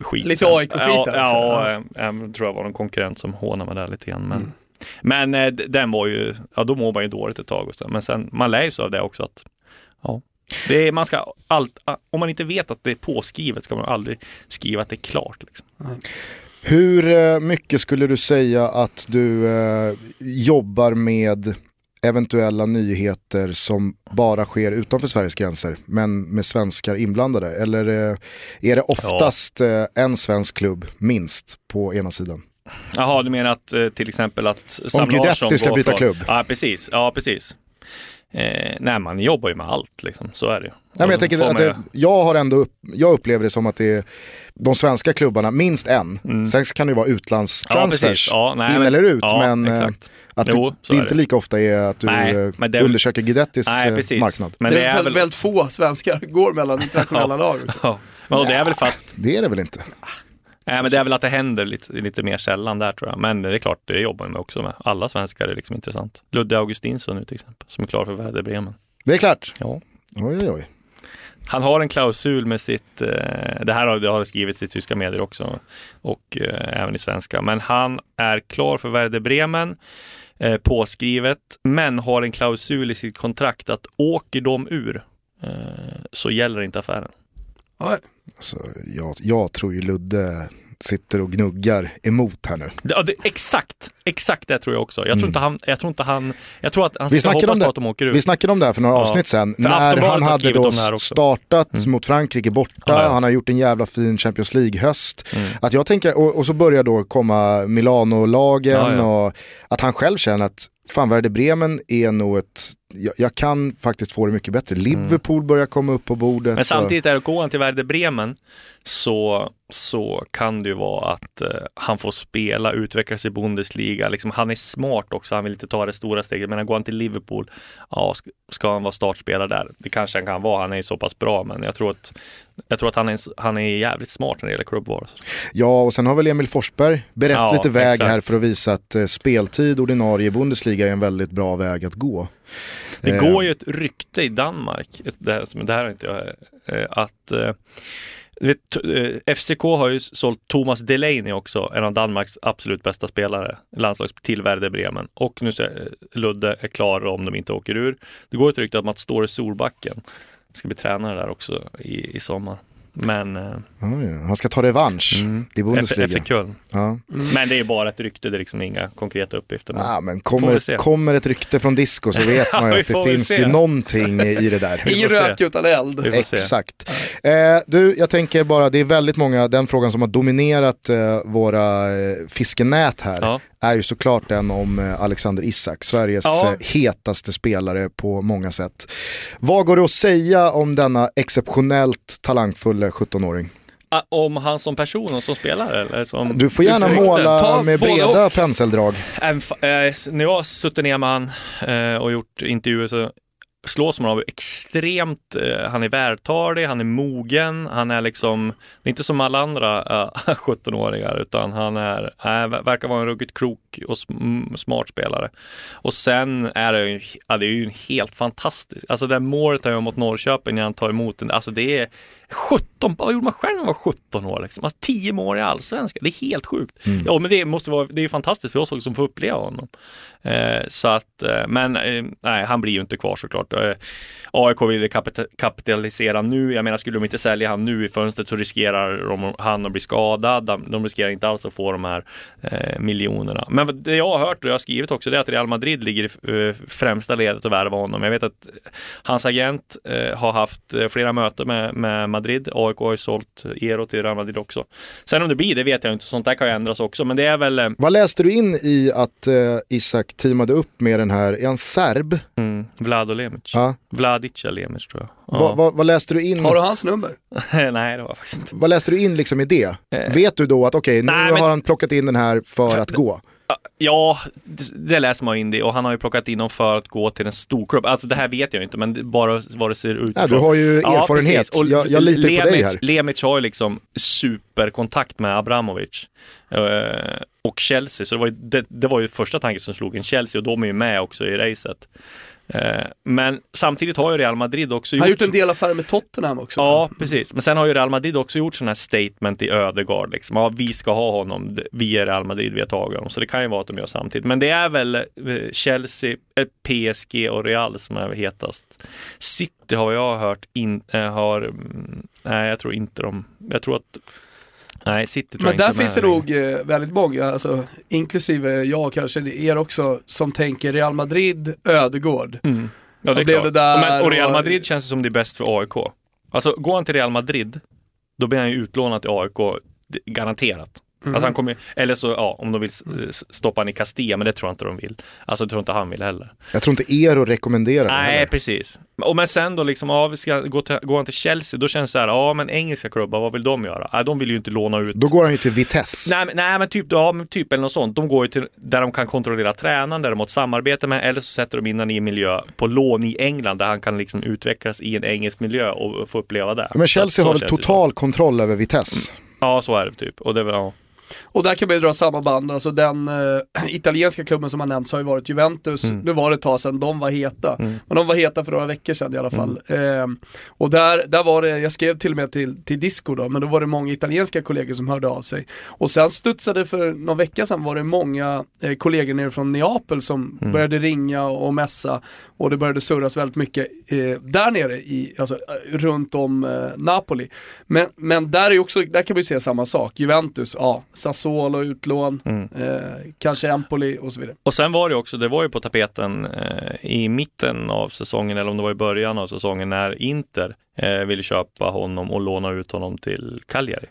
skit. Lite. AIK-skit ja, där ja, ja, jag tror jag var någon konkurrent som hånade mig där lite grann. Men, Mm. men eh, den var ju, ja då mår man ju dåligt ett tag. Och så. Men sen, man lär ju sig av det också att, ja. Det är, man ska allt, om man inte vet att det är påskrivet ska man aldrig skriva att det är klart. Liksom. Hur eh, mycket skulle du säga att du eh, jobbar med eventuella nyheter som bara sker utanför Sveriges gränser men med svenskar inblandade? Eller eh, är det oftast ja. en svensk klubb minst på ena sidan? Jaha, du menar att till exempel att Sam Om Guidetti ska byta från... klubb? Ja, precis. Ja, precis. Eh, nej, man jobbar ju med allt liksom. Så är det ju. Nej, men jag, tänker att det, jag, har ändå upp, jag upplever det som att det är de svenska klubbarna, minst en. Mm. Sen kan det ju vara utlandstransfers, ja, ja, in men, eller ut. Ja, men eh, exakt. att jo, det inte det. lika ofta är att du nej, eh, det, undersöker Guidettis nej, eh, marknad. Men det, det är, väl... väldigt få svenskar går mellan internationella lag också. Ja. Men det är väl för att... Det är det väl inte. Nej, men det är väl att det händer lite, lite mer sällan där tror jag. Men det är klart, det jobbar man också med. Alla svenskar är liksom intressant. Ludde Augustinsson nu till exempel, som är klar för Werder Bremen. Det är klart? Ja. Oj, oj, oj. Han har en klausul med sitt, eh, det här har, det har skrivits i tyska medier också och eh, även i svenska, men han är klar för Werder Bremen eh, påskrivet, men har en klausul i sitt kontrakt att åker de ur så gäller inte affären. Alltså, jag, jag tror ju Ludde sitter och gnuggar emot här nu. Ja, det, exakt, exakt det tror jag också. Jag tror mm. inte han, jag tror inte han, jag tror att han ska hoppas på att de åker ut. Vi snackade om det här för några ja. avsnitt sen, när han hade då startat mm. mot Frankrike borta, ja, ja. han har gjort en jävla fin Champions League-höst. Mm. Att jag tänker, och, och, så börjar då komma Milano-lagen och att han själv känner att fan Werder Bremen är nog ett, jag, jag, kan faktiskt få det mycket bättre. Liverpool börjar komma upp på bordet. Men samtidigt, är det går han till Werder Bremen så, så kan det ju vara att uh, han får spela, utvecklas i Bundesliga. Liksom, han är smart också, han vill inte ta det stora steget. Men går han till Liverpool, ja, ska, han vara startspelare där? Det kanske han kan vara, han är ju så pass bra, men jag tror att jag tror att han är, han är jävligt smart när det gäller klubbval. Ja, och sen har väl Emil Forsberg berett ja, lite väg exakt. här för att visa att eh, speltid ordinarie Bundesliga är en väldigt bra väg att gå. Det eh. går ju ett rykte i Danmark, det här, det här är inte jag, eh, att eh, Vet, eh, FCK har ju sålt Thomas Delaney också, en av Danmarks absolut bästa spelare, landslags till Werder Bremen. Och nu är eh, Ludde är klar om de inte åker ur. Det går ett rykte om att Ståre Solbacken ska bli tränare där också i, i sommar. Men... Eh, ja. Han ska ta revansch mm. i Bundesliga. Efter, efter Köln. Ja. Mm. Men det är bara ett rykte, det är liksom inga konkreta uppgifter. Ja, men kommer, kommer ett rykte från disco så vet man ju att det finns ju någonting i det där. Ingen rök utan eld. Exakt. Eh, du, jag tänker bara, det är väldigt många, den frågan som har dominerat eh, våra eh, fiskenät här ja. Är ju såklart den om eh, Alexander Isak, Sveriges ja. Eh, hetaste spelare på många sätt. Vad går det att säga om denna exceptionellt talangfulla 17-åring? Ah, om han som person och som spelare? Eller som du får gärna måla med breda penseldrag. Äh, när jag har suttit ner med han och gjort intervjuer så slås man av extremt, eh, han är vältalig, han är mogen, han är liksom, det är inte som alla andra eh, 17-åringar utan han är, eh, verkar vara en ruggigt klok och mm, smart spelare. Och sen är det ju, ja, det är ju helt fantastiskt, alltså det målet han gör mot Norrköping när han tar emot den, alltså det är 17, vad gjorde man själv när man var 17 år? Liksom? Alltså 10 mål i allsvenskan, det är helt sjukt. Mm. Ja, men det måste vara, det är fantastiskt för oss också som får uppleva honom. Eh, så att, eh, men eh, nej, han blir ju inte kvar såklart. Eh, AIK vill kapitalisera nu. Jag menar, skulle de inte sälja han nu i fönstret så riskerar de, han att bli skadad. De, de riskerar inte alls att få de här eh, miljonerna. Men det jag har hört och jag har skrivit också, det är att Real Madrid ligger i eh, främsta ledet att värva honom. Jag vet att hans agent eh, har haft flera möten med, med Madrid. AIK har ju sålt Ero till Real Madrid också. Sen om det blir, det vet jag inte. Sånt där kan ju ändras också, men det är väl... Vad läste du in i att Isak teamade upp med den här, är han serb? Mm, Vlado Lemic. Ja. Vladica Lemic tror jag. Ja. Vad, vad, vad, läste du in? Har du hans nummer? Nej, det var faktiskt inte. Vad läste du in liksom i det? Eh. Vet du då att okej, okay, nu men... har han plockat in den här för att gå? Ja, det, läser man in det och han har ju plockat in dem för att gå till en storklubb. Alltså det här vet jag inte, men bara vad det ser ut. Ja, du har ju erfarenhet, ja, jag, jag litar Lemic, på dig här. Lemic har ju liksom superkontakt med Abramovic uh, och Chelsea, så det var, ju, det, det var ju första tanken som slog en Chelsea och de är ju med också i racet. Eh, men samtidigt har ju Real Madrid också gjort... Han har gjort en del affärer med Tottenham också. Ja, precis. Men sen har ju Real Madrid också gjort sådana här statement i Ödegard. Liksom. Ja, vi ska ha honom, vi är Real Madrid, vi har tagit honom. Så det kan ju vara att de gör samtidigt. Men det är väl eh, Chelsea, eh, PSG och Real som är hetast. City har jag hört, in, har... Mm, nej, jag tror inte de... Jag tror att Nej, City tror Men jag där inte finns det nog eh, väldigt många, alltså, inklusive jag kanske, er också, som tänker Real Madrid, Ödegård. Mm. Ja, det är blev klart. det där Men, och Real och- Madrid känns det som det är bäst för AIK. Alltså, går han till Real Madrid, då blir han ju utlånad till AIK, garanterat. Mm. Alltså han kommer, eller så, ja, om de vill stoppa han i Castilla, men det tror jag inte de vill. Alltså, det tror inte han vill heller. Jag tror inte Eero rekommenderar det Nej, heller. precis. Och men sen då liksom, ja, vi ska gå, till, gå han till Chelsea, då känns det så här, ja men engelska klubbar, vad vill de göra? Nej, de vill ju inte låna ut Då går han ju till Vitesse. Nej, men- nej men typ, ja, men typ eller något sånt. De går ju till där de kan kontrollera tränaren, där de har ett samarbete med, eller så sätter de in honom i en miljö på lån i England där han kan liksom utvecklas i en engelsk miljö och få uppleva det. Men Chelsea så har väl det total kontroll över Vitesse. som. Ja, så är det typ. Och det ja. Och där kan man ju dra samma band, alltså den eh, italienska klubben som har nämnts har ju varit Juventus, Mm. nu var det ett tag sedan de var heta. Mm. Men de var heta för några veckor sedan i alla fall. Ehm, och där, där var det, jag skrev till och med till, till Disco då, men då var det många italienska kollegor som hörde av sig. Och sen studsade för någon vecka sedan var det många eh, kollegor nere från Neapel som Mm. började ringa och mässa och det började surras väldigt mycket eh, där nere i, alltså, eh, runt om eh, Napoli. Men, men där, är ju också, där kan vi se samma sak, Juventus, ja, Sassuolo utlån, Mm. eh, kanske Empoli och så vidare. Och sen var det också, det var ju på tapeten eh, i mitten av säsongen, eller om det var i början av säsongen, när Inter eh, ville köpa honom och låna ut honom till Cagliari.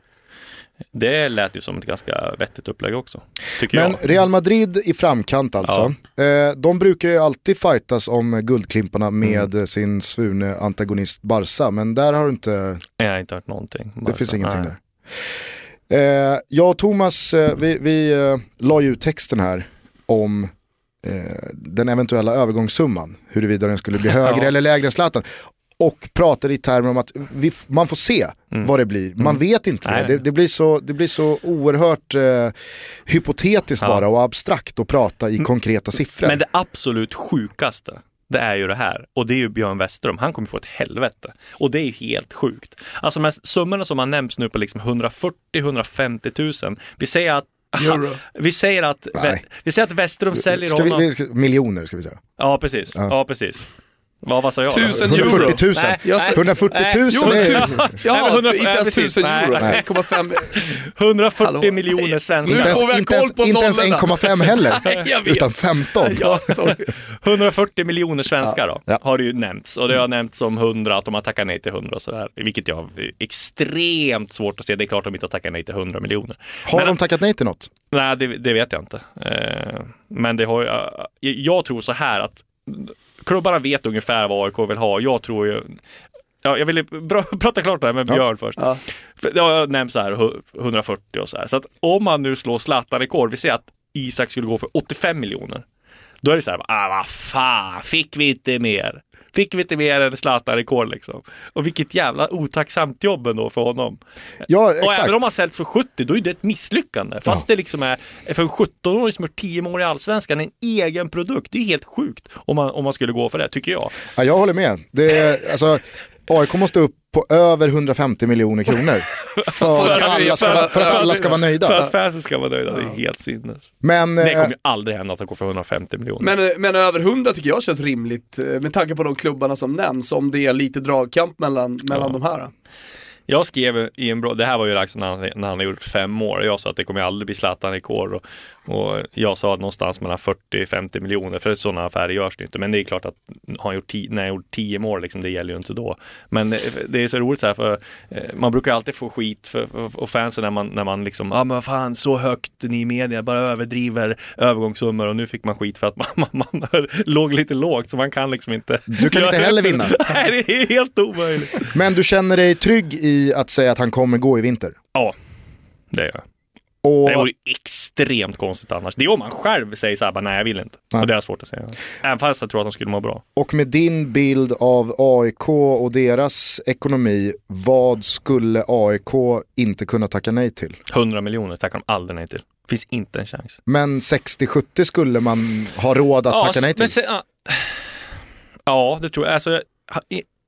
Det lät ju som ett ganska vettigt upplägg också, tycker Men jag. Real Madrid i framkant alltså. Eh, de brukar ju alltid fightas om guldklimparna med Mm. sin svurne antagonist Barca, men där har du inte, Jag har inte hört någonting. det Bara finns ingenting nej. där. Eh, jag och Thomas, eh, vi, vi eh, la ju ut texten här om eh, den eventuella övergångssumman, huruvida den skulle bli högre Ja. eller lägre än Zlatan. Och pratade i termer om att vi, man får se Mm. vad det blir. Man vet inte Nej, det. nej. det. Det blir så, det blir så oerhört eh, hypotetiskt Ja. bara och abstrakt att prata i konkreta siffror. Men det absolut sjukaste, det är ju det här. Och det är ju Björn Westerholm. Han kommer få ett helvete. Och det är ju helt sjukt. Alltså de här summorna som har nämnts nu på liksom 140-150 000. Vi säger att Euro. vi säger att, Nej. vi säger att Westerholm säljer ska vi, honom. miljoner ska vi säga. Ja, precis. Ja. Ja, precis. Vad, vad sa jag? då? Tusen 140 000. euro. Nej, Jag sa- 140 000 Nej, Jo, är. Nej, Ja, men 100 inte ens nej, precis. tusen euro. Nej. 1,5. 140 Hallå. miljoner svenskar. Nu inte får vi ens, inte koll ens, på inte ens nollorna. 1,5 heller, Nej, utan 15. Ja, sorry. 140 miljoner svenskar då, Ja. har det ju nämnts. Och det har nämnts som 100, att de har tackat nej till 100 och sådär. Vilket jag har extremt svårt att se. Det är klart de inte har tackat nej till 100 miljoner. Har Men- de tackat nej till något? Nej, det, det vet jag inte. Eh, men det har eh, jag tror så här att klubbarna vet ungefär vad AIK vill ha. Jag tror ju Ja, jag ville prata klart det här med Ja. Björn först. Ja. För det har nämnts så här hu- 140 och så här. Så att om man nu slår Zlatan-rekord, vi säger att Isak skulle gå för 85 miljoner. Då är det så här, ah, vad fan, fick vi inte mer? Fick vi inte mer än Zlatan-rekord liksom? Och vilket jävla otacksamt jobb ändå för honom. Ja, Och exakt. även om man säljt för 70, då är det ett misslyckande. Fast det liksom är för en 17-åring som har 10 mål i Allsvenskan, en egen produkt. Det är helt sjukt om man, om man skulle gå för det, tycker jag. Ja, jag håller med. Det är, alltså, AIK måste upp på över 150 miljoner kronor för att alla ska, vara- för att alla ska vara För nöjda. att fansen ska vara nöjda, det är helt sinnes. Men Det eh, kommer ju aldrig hända att de går för 150 miljoner. Men, men över 100 tycker jag känns rimligt eh, med tanke på de klubbarna som nämns, om det är lite dragkamp mellan, mellan Ja. de här. Jag skrev i en bra, det här var ju liksom när han, när han har gjort fem år, jag sa att det kommer aldrig bli Zlatan-rekord och, och jag sa att någonstans mellan 40-50 miljoner, för sådana affärer görs det inte. Men det är klart att har han gjort tio, när han gjort 10 mål, liksom, det gäller ju inte då. Men det, det är så roligt så här, för eh, man brukar alltid få skit för, för, och fansen när man, när man liksom, ja ah, men vad fan så högt ni i media bara överdriver övergångssummor och nu fick man skit för att man, man, man låg lite lågt så man kan liksom inte. Du kan inte heller vinna. Nej, det är helt omöjligt. Men du känner dig trygg i att säga att han kommer gå i vinter? Ja, det gör jag. Och, Det vore extremt konstigt annars. Det är om man själv säger så här, bara, nej jag vill inte. Nej. Och det är svårt att säga. Även fast jag tror att de skulle må bra. och med din bild av AIK och deras ekonomi, vad skulle AIK inte kunna tacka nej till? 100 miljoner tackar de aldrig nej till. Finns inte en chans. Men 60-70 skulle man ha råd att tacka nej till. men se, ja. ja, det tror jag. Alltså,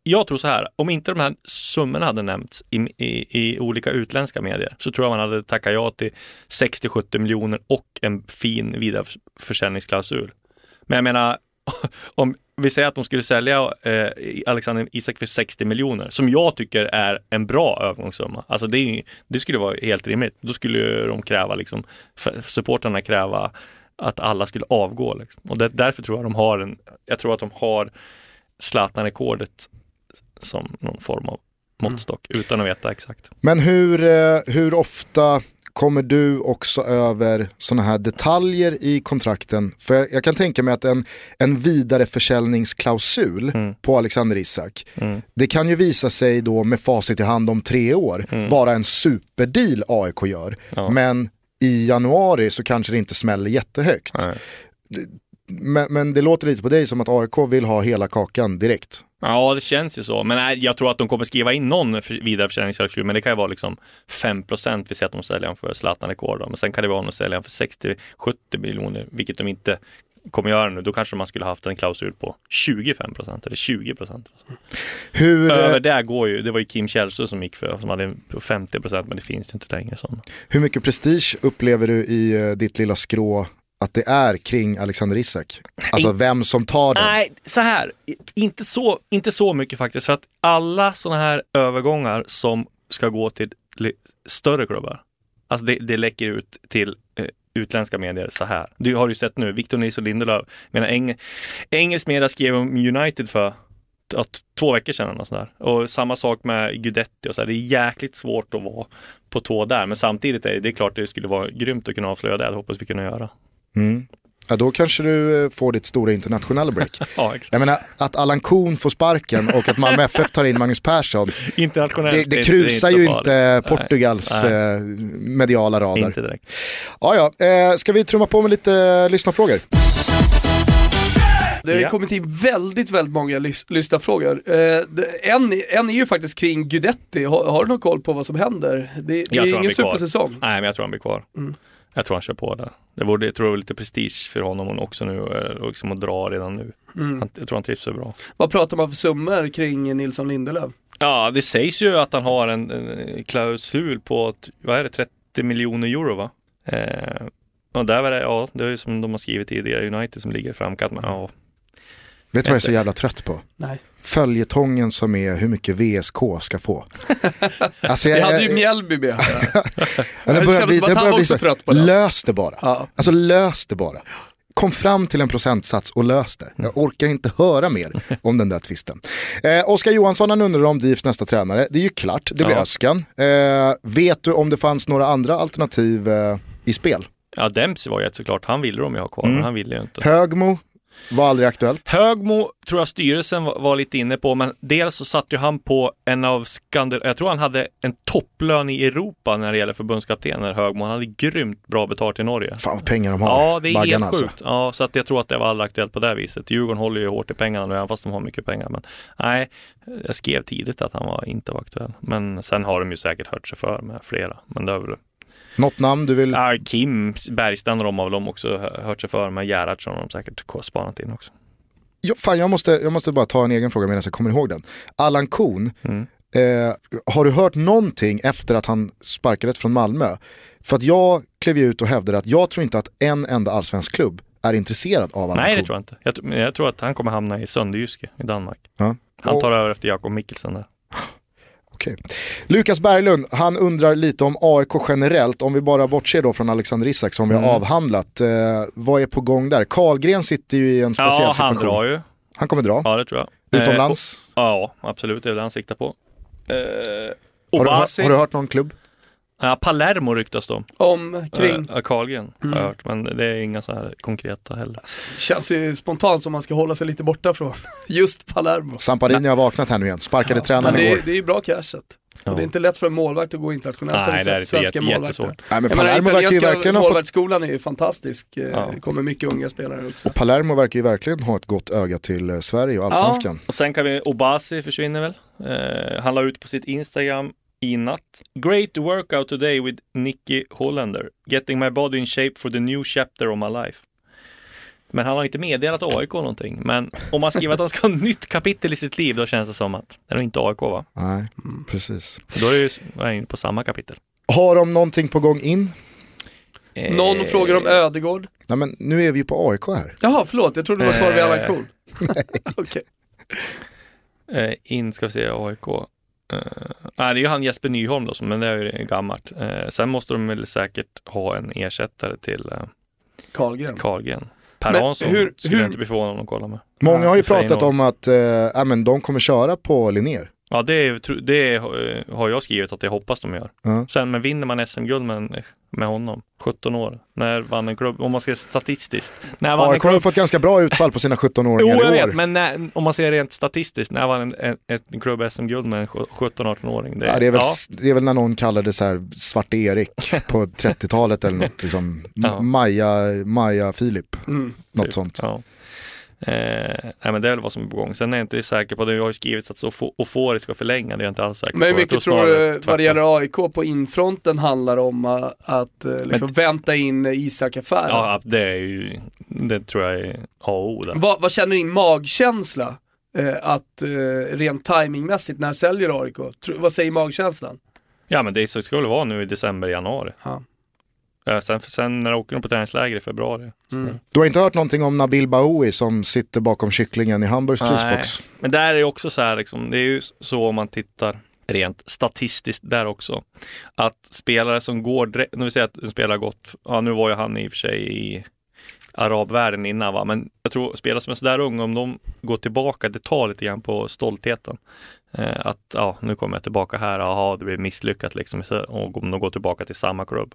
jag- tror så här, om inte de här summorna hade nämnts i, i, i olika utländska medier så tror jag man hade tackat ja till 60-70 miljoner och en fin vidareförsäljningsklausul. Men jag menar, om, vi säger att de skulle sälja eh, Alexander Isak för 60 miljoner, som jag tycker är en bra övergångssumma. Alltså det, det skulle vara helt rimligt. Då skulle de kräva, liksom, supportrarna kräva att alla skulle avgå. Liksom. Och det, därför tror jag de har en, jag tror att de har Zlatan-rekordet som någon form av måttstock mm. utan att veta exakt. Men hur, eh, hur ofta kommer du också över sådana här detaljer i kontrakten? För jag, kan tänka mig att en, en vidareförsäljningsklausul mm. på Alexander Isak, mm. det kan ju visa sig då med facit i hand om tre år mm. vara en superdeal AIK gör. Ja. Men i januari så kanske det inte smäller jättehögt. Men, men, det låter lite på dig som att AIK vill ha hela kakan direkt. Ja, det känns ju så. Men nej, jag tror att de kommer skriva in någon vidareförsäljningsklausul, men det kan ju vara liksom 5 procent. Vi ser att de säljer honom för Zlatan-rekord. Men sen kan det vara att de säljer honom för 60-70 miljoner, vilket de inte kommer göra nu. Då kanske man skulle haft en klausul på 25 procent eller 20 procent. Hur... Över det går ju, det var ju Kim Källström som gick för, som hade 50 procent, men det finns inte längre sådana. Hur mycket prestige upplever du i uh, ditt lilla skrå att det är kring Alexander Isak? Alltså vem som tar den? Nej, så här, inte så, inte så mycket faktiskt. För att alla sådana här övergångar som ska gå till större klubbar, alltså det, det läcker ut till eh, utländska medier så här. Du har ju sett nu, Victor Nilsson Lindelöf, menar eng, engelsk media skrev om United för att, två veckor sedan. Och, sådär. och samma sak med Gudetti och så här. Det är jäkligt svårt att vara på tå där, men samtidigt är det, det är klart det skulle vara grymt att kunna avslöja det. Det hoppas vi kunna göra. Mm. Ja, då kanske du eh, får ditt stora internationella break. ja, exakt. Jag menar, att Allan Kuhn får sparken och att Malmö FF tar in Magnus Persson, Internationellt, det, det krusar det ju inte Portugals nej, nej. Eh, mediala radar. Inte direkt. Ja, ja. Eh, ska vi trumma på med lite lyssnarfrågor? Det har ja. kommit in väldigt, väldigt många lys lyssnarfrågor. Eh, en, en är ju faktiskt kring Gudetti, har, har, du någon koll på vad som händer? Det, det är ingen supersäsong. Nej, men jag tror han blir kvar. Mm. Jag tror han kör på där. Det vore, jag tror det var lite prestige för honom också nu och eh, liksom att dra redan nu. Mm. Han, jag tror han trivs så bra. Vad pratar man för summor kring Nilsson Lindelöf? Ja, det sägs ju att han har en, en klausul på, vad är det, 30 miljoner euro va? Eh, och där var det, ja, det är ju som de har skrivit tidigare, United som ligger i framkant. Men, ja, Vet du vad jag är så jävla trött på? Nej. Följetongen som är hur mycket VSK ska få. Alltså jag, jag hade ju Mjällby med. det börjar bli, det börjar bli så, trött på det. Lös det bara. Ja. Alltså lös det bara. Kom fram till en procentsats och lös det. Jag orkar inte höra mer om den där tvisten. Eh, Oskar Johansson han undrar om DIFs nästa tränare. Det är ju klart, det blir ja. Öskan. Eh, vet du om det fanns några andra alternativ eh, i spel? Ja, Dempsey var ju ett såklart. Han ville de ju ha kvar, mm. men han ville ju inte. Högmo, var aldrig aktuellt. Högmo tror jag styrelsen var, var, lite inne på, men dels så satt ju han på en av skandal... Jag tror han hade en topplön i Europa när det gäller förbundskaptener, Högmo. Han hade grymt bra betalt i Norge. Fan vad pengar de har. Ja, det är helt alltså. sjukt. Ja, så att jag tror att det var aldrig aktuellt på det viset. Djurgården håller ju hårt i pengarna nu, även fast de har mycket pengar. Men nej, jag skrev tidigt att han var, inte var aktuell. Men sen har de ju säkert hört sig för med flera. Men det är väl något namn du vill? Ja, Kim Bergstrand och de har väl de också hört sig för, med Gerhardsson har de säkert spanat in också. Ja, fan, jag, måste, jag måste bara ta en egen fråga medan jag kommer ihåg den. Allan Kuhn, mm. eh, har du hört någonting efter att han sparkades från Malmö? För att jag klev ut och hävdade att jag tror inte att en enda allsvensk klubb är intresserad av Allan Nej, Kuhn. det tror jag inte. Jag, jag tror att han kommer hamna i Sönderjyske i Danmark. Ja. Han tar och... över efter Jakob Mikkelsen där. Okej. Lukas Berglund, han undrar lite om AIK generellt, om vi bara bortser då från Alexander Isak som vi har mm. avhandlat. Eh, vad är på gång där? Karlgren sitter ju i en speciell ja, situation. han drar ju. Han kommer dra? Ja, det tror jag. Utomlands? Eh, ja, absolut. Det är det han siktar på. Eh, har, du, har, du, hört någon klubb? Ja, Palermo ryktas de om. Kring? Äh, Karlgren mm. har jag hört, men det är inga så här konkreta heller. Alltså, känns ju spontant som man ska hålla sig lite borta från just Palermo. Samparini har vaknat här nu igen, sparkade ja, tränaren igår. Det är ju bra cashet. Ja. Och det är inte lätt för en målvakt att gå internationellt. Nej, det är svenska målvakter. Nej, men Palermo verkar ju verkligen målvaktsskolan är ju fantastisk. Eh, ja. Det kommer mycket unga spelare också. Och Palermo verkar ju verkligen ha ett gott öga till eh, Sverige och allsvenskan. Ja. Och sen kan vi, Obasi försvinner väl. Eh, han la ut på sitt Instagram i natt. Great workout today with Nicky Hollander. Getting my body in shape for the new chapter of my life. Men han har inte meddelat AIK någonting. Men om man skriver att han ska ha ett nytt kapitel i sitt liv, då känns det som att det är inte AIK va? Nej, precis. Då är, ju, är inne på samma kapitel. Har de någonting på gång in? Eh, Någon frågar om Ödegård. Nej, men nu är vi ju på AIK här. Jaha, förlåt, jag trodde det var kvar vid Eh. Allan Cool. Okej. Eh, in ska vi se AIK. Eh, nej, det är ju han Jesper Nyholm då, som- men det är ju gammalt. Eh, sen måste de väl säkert ha en ersättare till eh, Carlgren. Carlgren. Per Men Hansson hur- skulle hur- jag inte bli förvånad om de kollar med. Många har ju pratat om att eh, ja, men de kommer köra på Linnér. Ja, det, är, det har jag skrivit att jag hoppas de gör. Ja. Sen, men vinner man SM-guld med, med honom, 17 år, när vann en klubb, om man ser statistiskt. När vann en AIK har klubb? fått ganska bra utfall på sina 17-åringar Jo, jag i år. vet, men när, om man ser rent statistiskt, när vann en, en, en klubb SM-guld med en 17-18-åring? Ja, det, är väl, det är väl när någon kallade så här Svarte Erik på 30-talet eller något. Liksom. Ja. Maja, Maja Filip, Mm. något typ. sånt. Ja. Eh, nej men det är väl vad som är på gång. Sen är jag inte säker på det. Jag har ju skrivit att så få- Ofori ska förlänga. Det är jag inte alls säker Men på. Jag mycket tror snarare du vad det gäller AIK på infronten handlar om uh, att uh, liksom vänta in Isak-affären? Ja, det är ju, det tror jag är A och O. Vad, vad känner din magkänsla? eh, att eh, rent timingmässigt, när säljer AIK? Tro, vad säger magkänslan? Ja men det väl vara nu i december, januari. Ja. Ja, sen, sen när åker de på träningsläger i februari. Mm. Du har inte hört någonting om Nabil Bahoui som sitter bakom kycklingen i Hamburgs frysbox? Men där är det också så här, liksom, det är ju så om man tittar rent statistiskt där också. Att spelare som går direkt, nu vill säga att en spelare har gått, ja nu var ju han i och för sig i arabvärlden innan va, men jag tror spelare som är sådär unga, om de går tillbaka, det tar lite grann på stoltheten. Eh, att ja, nu kommer jag tillbaka här, jaha det blir misslyckat liksom, och om de går tillbaka till samma klubb.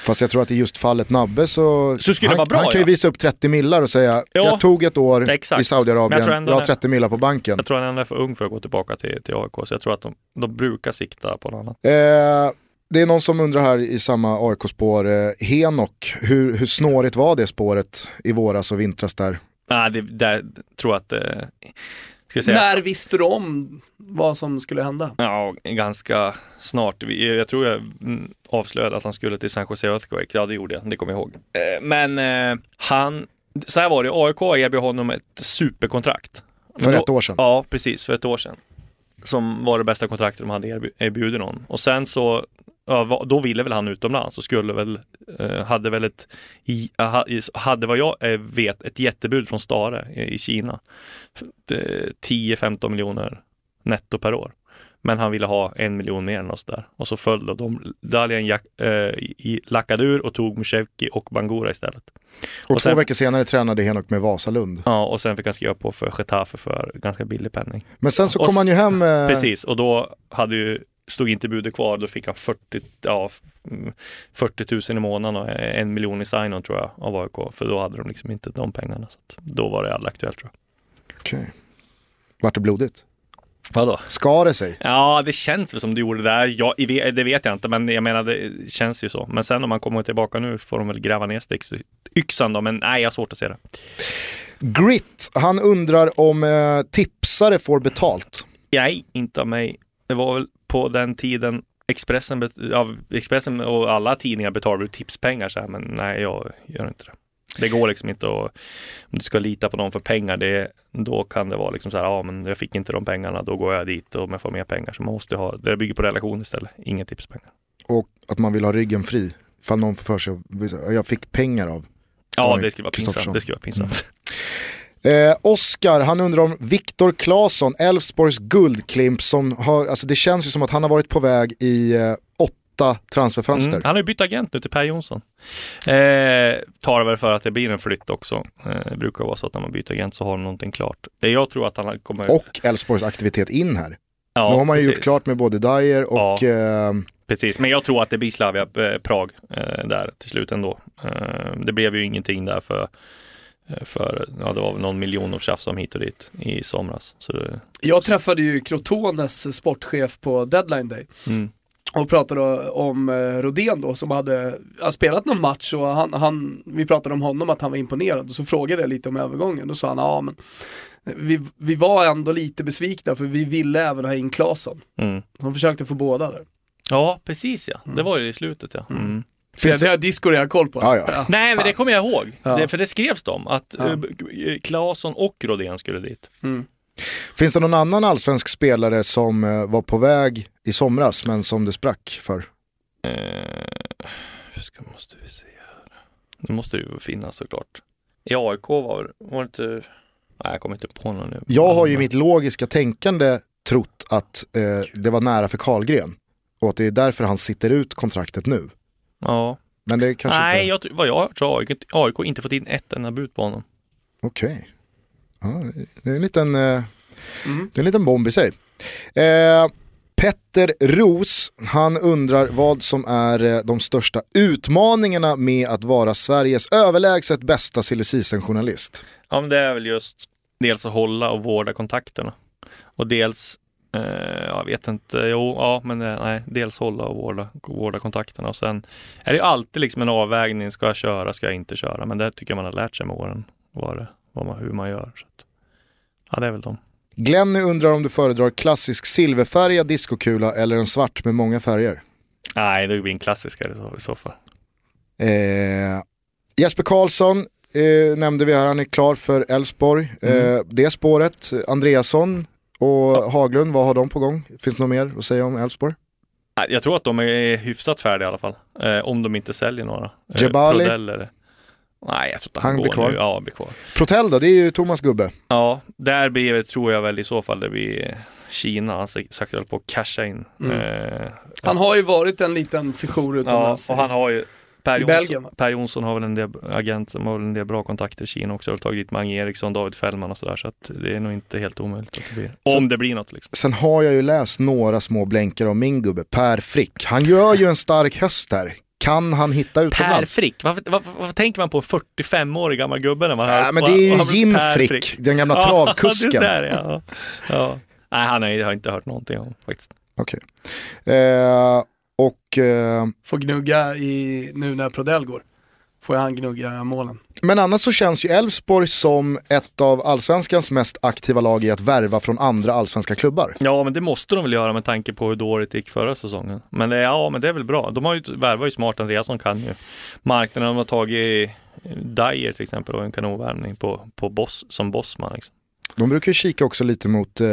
Fast jag tror att i just fallet Nabbe så, Så skulle han, bra, han kan ju visa upp 30 millar och säga Ja. jag tog ett år Exakt. i Saudiarabien, jag jag, har det- 30 millar på banken. Jag tror han ändå är för ung för att gå tillbaka till, till AIK, så jag tror att de, de brukar sikta på något annat. Eh, det är någon som undrar här i samma AIK-spår, eh, Henok, hur, hur snårigt var det spåret i våras och vintras där? Nej, det, där tror jag att eh, säga, När visste du om vad som skulle hända? Ja, ganska snart. Jag tror jag mm, avslöjade att han skulle till San Jose Earthquake. Ja, det gjorde jag. Det kommer jag ihåg. Eh, Men eh, han, så här var det. AIK erbjöd honom ett superkontrakt. För då- ett år sedan. Ja, precis. För ett år sedan. Som var det bästa kontraktet de hade erbju- erbjudit någon. Och sen så, ja, då ville väl han utomlands och skulle väl, eh, hade väl ett, i- hade vad jag eh, vet, ett jättebud från Stare i, Kina. För, eh, 10-15 miljoner netto per år. Men han ville ha en miljon mer än oss där. Och så föll då de, Dalian jack, eh, lackade ur och tog Mushevki och Bangura istället. Och, och sen- två veckor senare tränade Henok med Vasalund. Ja, och sen fick han skriva på för Getafe för ganska billig penning. Men sen så Och kom s- han ju hem, eh, Precis, och då hade ju, stod inte budet kvar, då fick han 40, ja, mm, 40 000 i månaden och en miljon i sign-on tror jag av AIK, för då hade de liksom inte de pengarna. Så då var det aldrig aktuellt tror jag. Okej. Vart det blodigt? Vadå? Skar det sig? Ja, det känns väl som det gjorde det där. Ja, i ve- det vet jag inte, men jag menar det känns ju så. Men sen om man kommer tillbaka nu får de väl gräva ner yxan då, men nej, jag har svårt att se det. Grit, han undrar om eh, tipsare får betalt. Nej, inte av mig. Det var väl på den tiden Expressen, ja, Expressen och alla tidningar betalar väl tipspengar så här, men nej, jag gör inte det. Det går liksom inte att, om du ska lita på dem för pengar, det, då kan det vara liksom så här, ja men jag fick inte de pengarna, då går jag dit och om jag får mer pengar. Så man måste ha, det bygger på relation istället, inga tipspengar. Och att man vill ha ryggen fri. Ifall någon får för sig jag fick pengar av. Ja, det skulle vara pinsamt. Det skulle vara pinsamt. Eh, Oskar, han undrar om Viktor Claesson, Elfsborgs guldklimp som har, alltså det känns ju som att han har varit på väg i eh, åtta transferfönster. Mm, han har ju bytt agent nu till Per Jonsson. Eh, tar väl för att det blir en flytt också. Eh, det brukar vara så att när man byter agent så har de någonting klart. Det jag tror att han kommer... Och Elfsborgs aktivitet in här. ja, nu har man ju gjort klart med både Dyer och eh, Precis, men jag tror att det blir Slavia eh, Prag eh, där till slut ändå. Eh, det blev ju ingenting där för, eh, för ja, det var väl någon miljon och tjafs om hit och dit i somras. Så det, Jag träffade ju Crotones sportchef på deadline day mm. och pratade om eh, Rodén då som hade spelat någon match och han, han, vi pratade om honom att han var imponerad och så frågade jag lite om övergången. Då sa han, ja men vi, vi var ändå lite besvikna för vi ville även ha in Claesson. Mm. De försökte få båda där. Ja, precis ja. Det var ju i slutet ja. Mm. Så det har Disco redan koll på. Ja, ja. Nej, men det kommer jag ihåg. Ja. Det, för det skrevs de att Ja. eh, Claesson och Rodén skulle dit. Mm. finns det någon annan allsvensk spelare som eh, var på väg i somras men som det sprack för? Eh, ska, måste vi se här. Nu måste det ju finnas såklart. I AIK var, var det inte, nej jag kommer inte på någon nu. Jag har ju mitt logiska tänkande trott att eh, det var nära för Karlgren. Och att det är därför han sitter ut kontraktet nu. Ja. Men det kanske Nej, inte... jag, vad jag har hört så har AIK, AIK inte fått in ett enda bud på honom. Okej. Ja, det är en liten, eh, Mm. det är en liten bomb i sig. Eh, Petter Ros, han undrar vad som är eh, de största utmaningarna med att vara Sveriges överlägset bästa silly journalist Ja, men det är väl just dels att hålla och vårda kontakterna. Och dels, jag vet inte, jo, ja, men det, nej, dels hålla och vårda, vårda kontakterna. Och sen är det alltid liksom en avvägning, ska jag köra, ska jag inte köra? Men det tycker jag man har lärt sig med åren, vad det, vad man, hur man gör. Så att, ja, det är väl de. Glenny undrar om du föredrar klassisk silverfärgad diskokula eller en svart med många färger. Nej, det blir en klassiker i så, fall. Eh, Jesper Karlsson eh, nämnde vi här, han är klar för Elfsborg. Eh, det spåret, Andreasson och Haglund, vad har de på gång? Finns det något mer att säga om Elfsborg? Nej, Jag tror att de är hyfsat färdiga i alla fall. Eh, om de inte säljer några. Eh, Jebali? Prodell är det. Nej, jag tror inte han, Han går blir kvar. nu. Ja, blir kvar. Protell då, det är ju Thomas Gubbe. Ja, där blir det, tror jag väl i så fall det blir Kina. Han har sagt väl på att casha in. Mm. Eh, Han har ju varit en liten sejour ja, utomlands. och han har ju Per Jonsson, per Jonsson har väl en del agent som har väl en del bra kontakter i Kina också. Har tagit dit Mange Eriksson, David Fällman och sådär. Så att det är nog inte helt omöjligt att det blir. Om det blir något liksom. Sen har jag ju läst några små blänkar om min gubbe, Per Frick. Han gör ju en stark höst här. Kan han hitta Per utomlands? Frick, varför, varför, varför tänker man på en 45-årig gammal gubbe när man hör? Nej, men det är ju Jim Per Frick, den gamla travkusken. där, ja. ja. Nej, han har jag inte hört någonting om faktiskt. Okej. Eh, och, eh, Får gnugga i, nu när Prodell går. Får han gnugga målen. men annars så känns ju Elfsborg som ett av allsvenskans mest aktiva lag i att värva från andra allsvenska klubbar. Ja, men det måste de väl göra med tanke på hur dåligt det gick förra säsongen. Men det, ja, men det är väl bra. De har ju värvat ju smart, Andreasson kan ju marknaden. De har tagit eh, Dyer till exempel och en kanonvärvning på, på boss, som bossman. Liksom. De brukar ju kika också lite mot eh,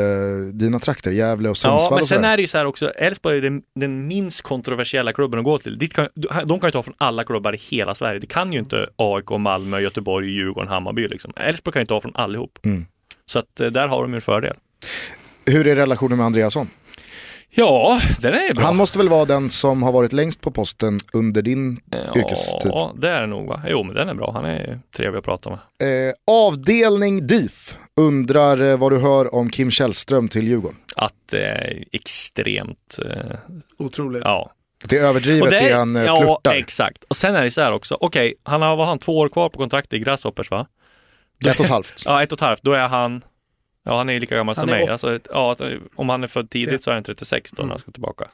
dina trakter, Gävle och Sundsvall Ja, men sen är det ju så här också, Elfsborg är den, den minst kontroversiella klubben att gå till. Dit kan, de kan ju ta från alla klubbar i hela Sverige. Det kan ju inte AIK, Malmö, Göteborg, Djurgården, Hammarby. Liksom. Elfsborg kan ju ta från allihop. Mm. Så att eh, där har de ju en fördel. Hur är relationen med Andreasson? Ja, den är bra. Han måste väl vara den som har varit längst på posten under din yrkestid? Ja, det är det nog va? Jo, men den är bra. Han är trevlig att prata med. Eh, avdelning DIF undrar eh, vad du hör om Kim Källström till Djurgården. Att det är extremt, eh, Otroligt. ja. Det är överdrivet det det han eh, ja, flörtar. exakt. Och sen är det så här också, okej, han har, vad har han, två år kvar på kontraktet i Grasshoppers va? Ett och ett halvt. Ja, ett och ett halvt. Då är han, ja han är lika gammal Han som mig. Alltså, ja, om han är född tidigt så är han 36 då när han ska tillbaka.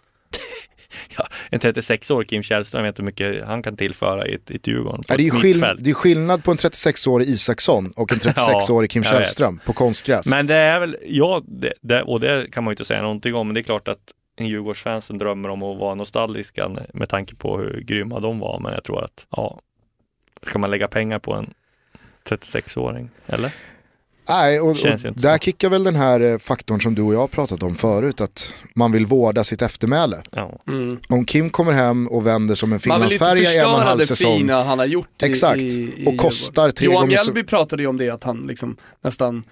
ja, en 36-årig Kim Källström, jag vet inte hur mycket han kan tillföra i ett, i ett Djurgården. Nej, det, är ett ju skill- mittfält. det är skillnad på en 36-årig Isaksson och en 36-årig Kim. Källström på konstgräs. Men det är väl, ja, det, det, och det kan man ju inte säga någonting om, men det är klart att en Djurgårdsfansen drömmer om att vara nostalgiska med tanke på hur grymma de var, men jag tror att, ja, ska man lägga pengar på en 36-åring, eller? Nej, och, och inte där så. kickar väl den här eh, faktorn som du och jag har pratat om förut, att man vill vårda sitt eftermäle. Ja. Mm. Om Kim kommer hem och vänder som en Man vill inte finlandsfärja i en och en förstöra halv det säsong. fina han har gjort i, Exakt. i, i Och kostar tre Johan gånger så- Mjällby pratade ju om det, att han liksom nästan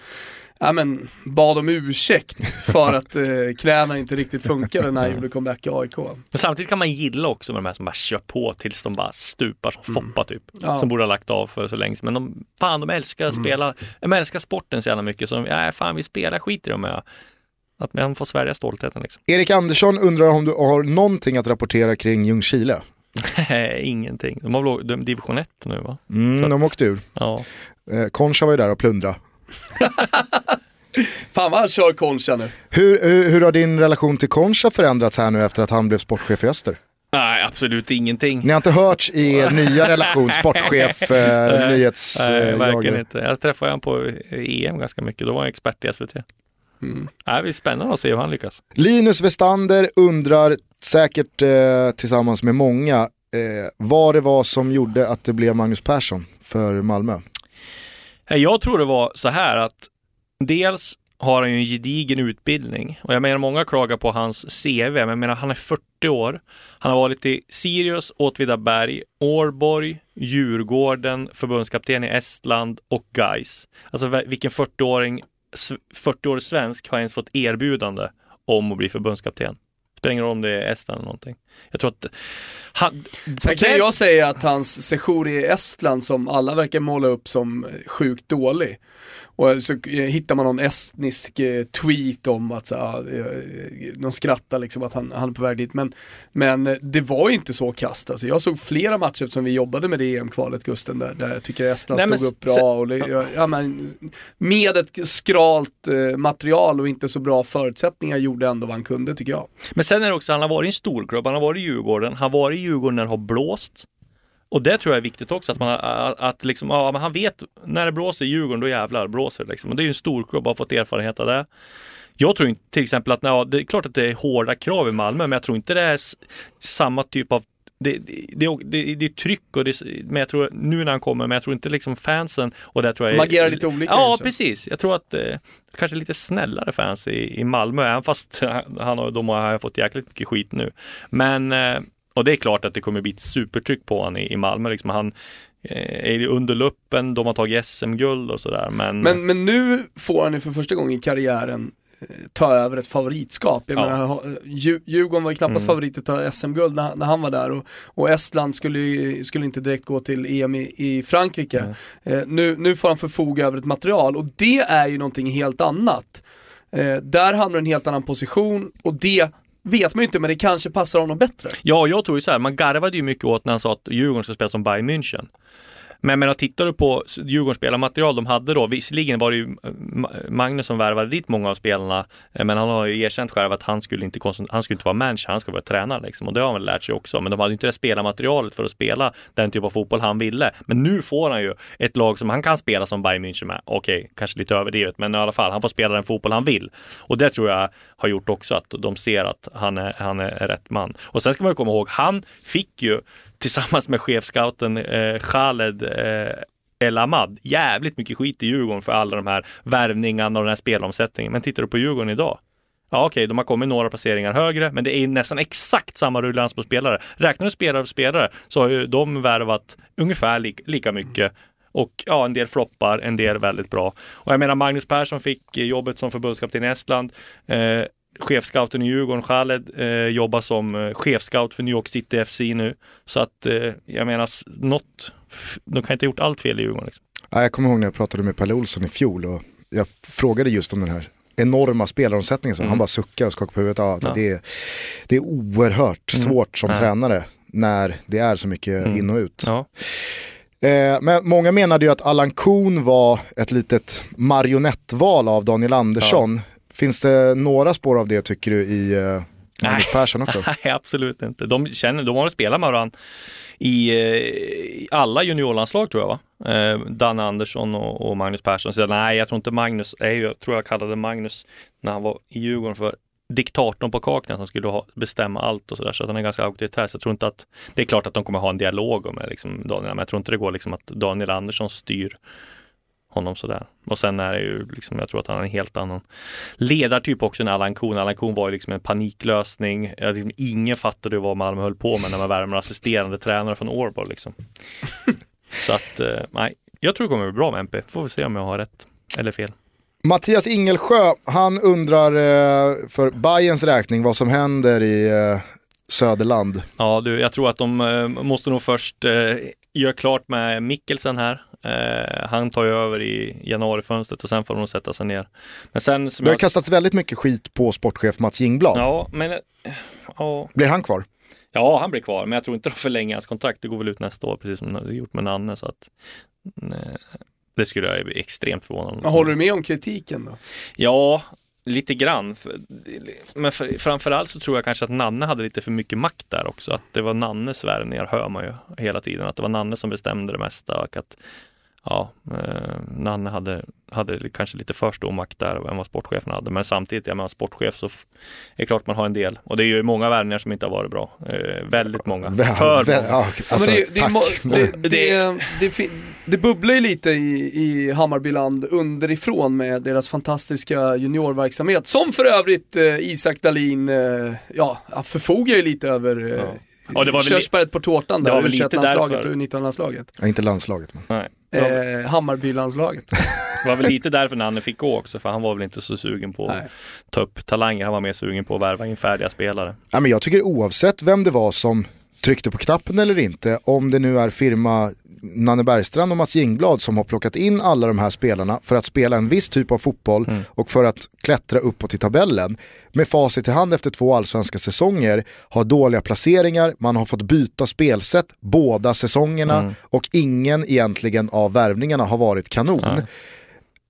ja, men, bad om ursäkt för att eh, knäna inte riktigt funkade när han gjorde comeback i AIK. Men samtidigt kan man gilla också med de här som bara kör på tills de bara stupar som Foppa typ. Ja. Som borde ha lagt av för så länge. Men de, fan de älskar att spela, de älskar sporten så jävla mycket. Så de, ja, fan vi spelar, skit i dem. Ja. Att man får svälja stoltheten liksom. Erik Andersson undrar om du har någonting att rapportera kring Ljungskile. Ingenting. De har väl division 1 nu va? Mm, Så att- de åkte ur. Ja. Eh, Concha var ju där och plundra. Fan vad han kör Concha nu. Hur, hur, hur har din relation till Concha förändrats här nu efter att han blev sportchef i Öster? Nej, absolut ingenting. Ni har inte hörts i er nya relation, sportchef, eh, nyhets... Nej, eh, verkligen jagare. inte. Jag träffade honom på EM ganska mycket. Då var han expert i SVT. Mm. Nej, det är spännande att se hur han lyckas. Linus Westander undrar säkert eh, tillsammans med många eh, vad det var som gjorde att det blev Magnus Persson för Malmö. Eh, jag tror det var så här att dels har han ju en gedigen utbildning. Och jag menar, många klagar på hans CV, men jag menar, han är 40 år. Han har varit i Sirius, Åtvidaberg, Årborg, Djurgården, förbundskapten i Estland och Gais. Alltså vilken 40-åring, 40-årig svensk har ens fått erbjudande om att bli förbundskapten? Spelar ingen roll om det är Estland eller någonting. Jag tror att han... Sen kan jag säga att hans sejour i Estland som alla verkar måla upp som sjukt dålig. Och så hittar man någon estnisk eh, tweet om att så, ja, de skrattar liksom att han, han är på väg dit. Men, men eh, det var inte så kast alltså. Jag såg flera matcher eftersom vi jobbade med det EM-kvalet Gusten där, där jag tycker Estland Nej, stod upp bra. Och, ja, men, med ett skralt eh, material och inte så bra förutsättningar gjorde ändå vad han kunde tycker jag. Men sen är det också, han har varit en storklubb, han har varit i Djurgården, han har varit i Djurgården när det har blåst. Och det tror jag är viktigt också, att, man, att liksom, ja, men han vet när det blåser i Djurgården, då jävlar blåser det. Liksom. Och det är ju en stor klubb, har fått erfarenhet av det. Jag tror inte till exempel att, ja, det är klart att det är hårda krav i Malmö, men jag tror inte det är samma typ av det, det, det, det, är tryck och det, men jag tror nu när han kommer, men jag tror inte liksom fansen och det tror jag De agerar lite olika. Ja, kanske. precis. Jag tror att eh, kanske lite snällare fans i, i Malmö, även fast han och de har fått jäkligt mycket skit nu. Men eh, och det är klart att det kommer bli ett supertryck på honom i, i Malmö. Liksom han eh, är under luppen, de har tagit SM-guld och sådär. Men... men, men nu får han ju för första gången i karriären ta över ett favoritskap. Jag ja. menar, Djurgården var ju knappast mm. favorit att ta SM-guld när, när, han var där och, och Estland skulle, skulle inte direkt gå till EM i, i Frankrike. Mm. Eh, nu, nu får han förfoga över ett material och det är ju någonting helt annat. Eh, där hamnar en helt annan position och det vet man ju inte, men det kanske passar honom bättre. Ja, jag tror ju så här, man garvade ju mycket åt när han sa att Djurgården ska spela som Bayern München. Men jag tittar du på Djurgårdens spelarmaterial de hade då, visserligen var det ju eh, Magnus som värvade dit många av spelarna, eh, men han har ju erkänt själv att han skulle inte, han skulle inte vara manager, han skulle vara tränare liksom. Och det har han väl lärt sig också. Men de hade inte det spelarmaterialet för att spela den typ av fotboll han ville. Men nu får han ju ett lag som han kan spela som Bayern München med. Okej, kanske lite överdrivet, men i alla fall, han får spela den fotboll han vill. Och det tror jag har gjort också att de ser att han är, han är rätt man. Och sen ska man komma ihåg, han fick ju tillsammans med chefscouten eh, Khaled eh, El Ahmad jävligt mycket skit i Djurgården för alla de här värvningarna och den här spelomsättningen. Men tittar du på Djurgården idag? Ja okej, okay, de har kommit några placeringar högre, men det är nästan exakt samma ruljans på spelare. Räknar du spelare för spelare så har ju de värvat ungefär li lika mycket och ja, en del floppar, en del väldigt bra. Och jag menar Magnus Persson fick jobbet som förbundskapten i Estland. Eh, chefscouten i Djurgården, Khaled, eh, jobbar som eh, chefscout för New York City FC nu. Så att eh, jag menar, något, de kan inte ha gjort allt fel i Djurgården. Liksom. Ja, jag kommer ihåg när jag pratade med Pelle Olsson i fjol och jag frågade just om den här enorma spelaromsättningen. Så mm. Han bara suckade och skakade på huvudet. Ja, ja. Det, är, det är oerhört mm. svårt som ja. tränare när det är så mycket mm. in och ut. Ja. Eh, men många menade ju att Allan Kuhn var ett litet marionettval av Daniel Andersson. Finns det några spår av det tycker du i uh, Magnus Persson också? Nej, absolut inte. De, känner, de har spelat med varandra i, eh, i alla juniorlandslag tror jag va? Eh, Danne Andersson och, och, Magnus Persson. Så nej, jag tror inte Magnus, jag tror jag kallade Magnus när han var i Djurgården för diktatorn på Kaknäs som skulle ha, bestämma allt och sådär. Så att han är ganska auktoritär. Så jag tror inte att, det är klart att de kommer ha en dialog med liksom Daniel, men jag tror inte det går liksom att Daniel Andersson styr honom sådär. Och sen är det ju liksom, jag tror att han är en helt annan ledartyp också än Allan Kuhn. Allan Kuhn var ju liksom en paniklösning. Liksom, ingen fattade vad Malmö höll på med när man värmer assisterande tränare från Årborg liksom. Så att, eh, nej, jag tror det kommer bli bra med MP. Får vi se om jag har rätt eller fel. Mattias Ingelsjö, han undrar eh, för Bayerns räkning vad som händer i eh, Söderland. Ja du, jag tror att de måste nog först göra klart med Mikkelsen här. Eh, han tar ju över i januarifönstret och sen får de sätta sig ner. Men sen, som det har jag... kastats väldigt mycket skit på sportchef Mats Jingblad. Ja, men... Eh, ja. Blir han kvar? Ja, han blir kvar, men jag tror inte de förlänger hans kontrakt. Det går väl ut nästa år, precis som de gjort med Nanne. Så att, nej, eh, det skulle jag bli extremt förvånad om. Håller du med om kritiken då? Ja, lite grann. Men för, framförallt så tror jag kanske att Nanne hade lite för mycket makt där också. Att det var Nannes värvningar hör man ju hela tiden. Att det var Nanne som bestämde det mesta och att ja, eh, Nanne hade, hade kanske lite för stor makt där än vad sportchefen hade. Men samtidigt, är man sportchef så är det klart man har en del. Och det är ju många värvningar som inte har varit bra. Eh, väldigt många. Väl, för väl, många. Ja, alltså, det, det, det, det, det bubblar ju lite i, i Hammarbyland underifrån med deras fantastiska juniorverksamhet. Som för övrigt eh, Isak Dahlin, eh, ja, förfogar ju lite över eh, Ja, det var väl li- körsbäret på tårtan där, väl lite U21-landslaget därför. och U19-landslaget. Ja, inte landslaget men. Nej. Eh, Hammarbylandslaget. det var väl lite därför Nanne fick gå också, för han var väl inte så sugen på Nej. att ta upp talanger. Han var mer sugen på att värva in färdiga spelare. Ja, men jag tycker oavsett vem det var som tryckte på knappen eller inte, om det nu är firma Nanne Bergstrand och Mats Jingblad som har plockat in alla de här spelarna för att spela en viss typ av fotboll och för att klättra uppåt i tabellen. Med facit i hand efter två allsvenska säsonger, har dåliga placeringar, man har fått byta spelsätt båda säsongerna och ingen egentligen av värvningarna har varit kanon. Nej.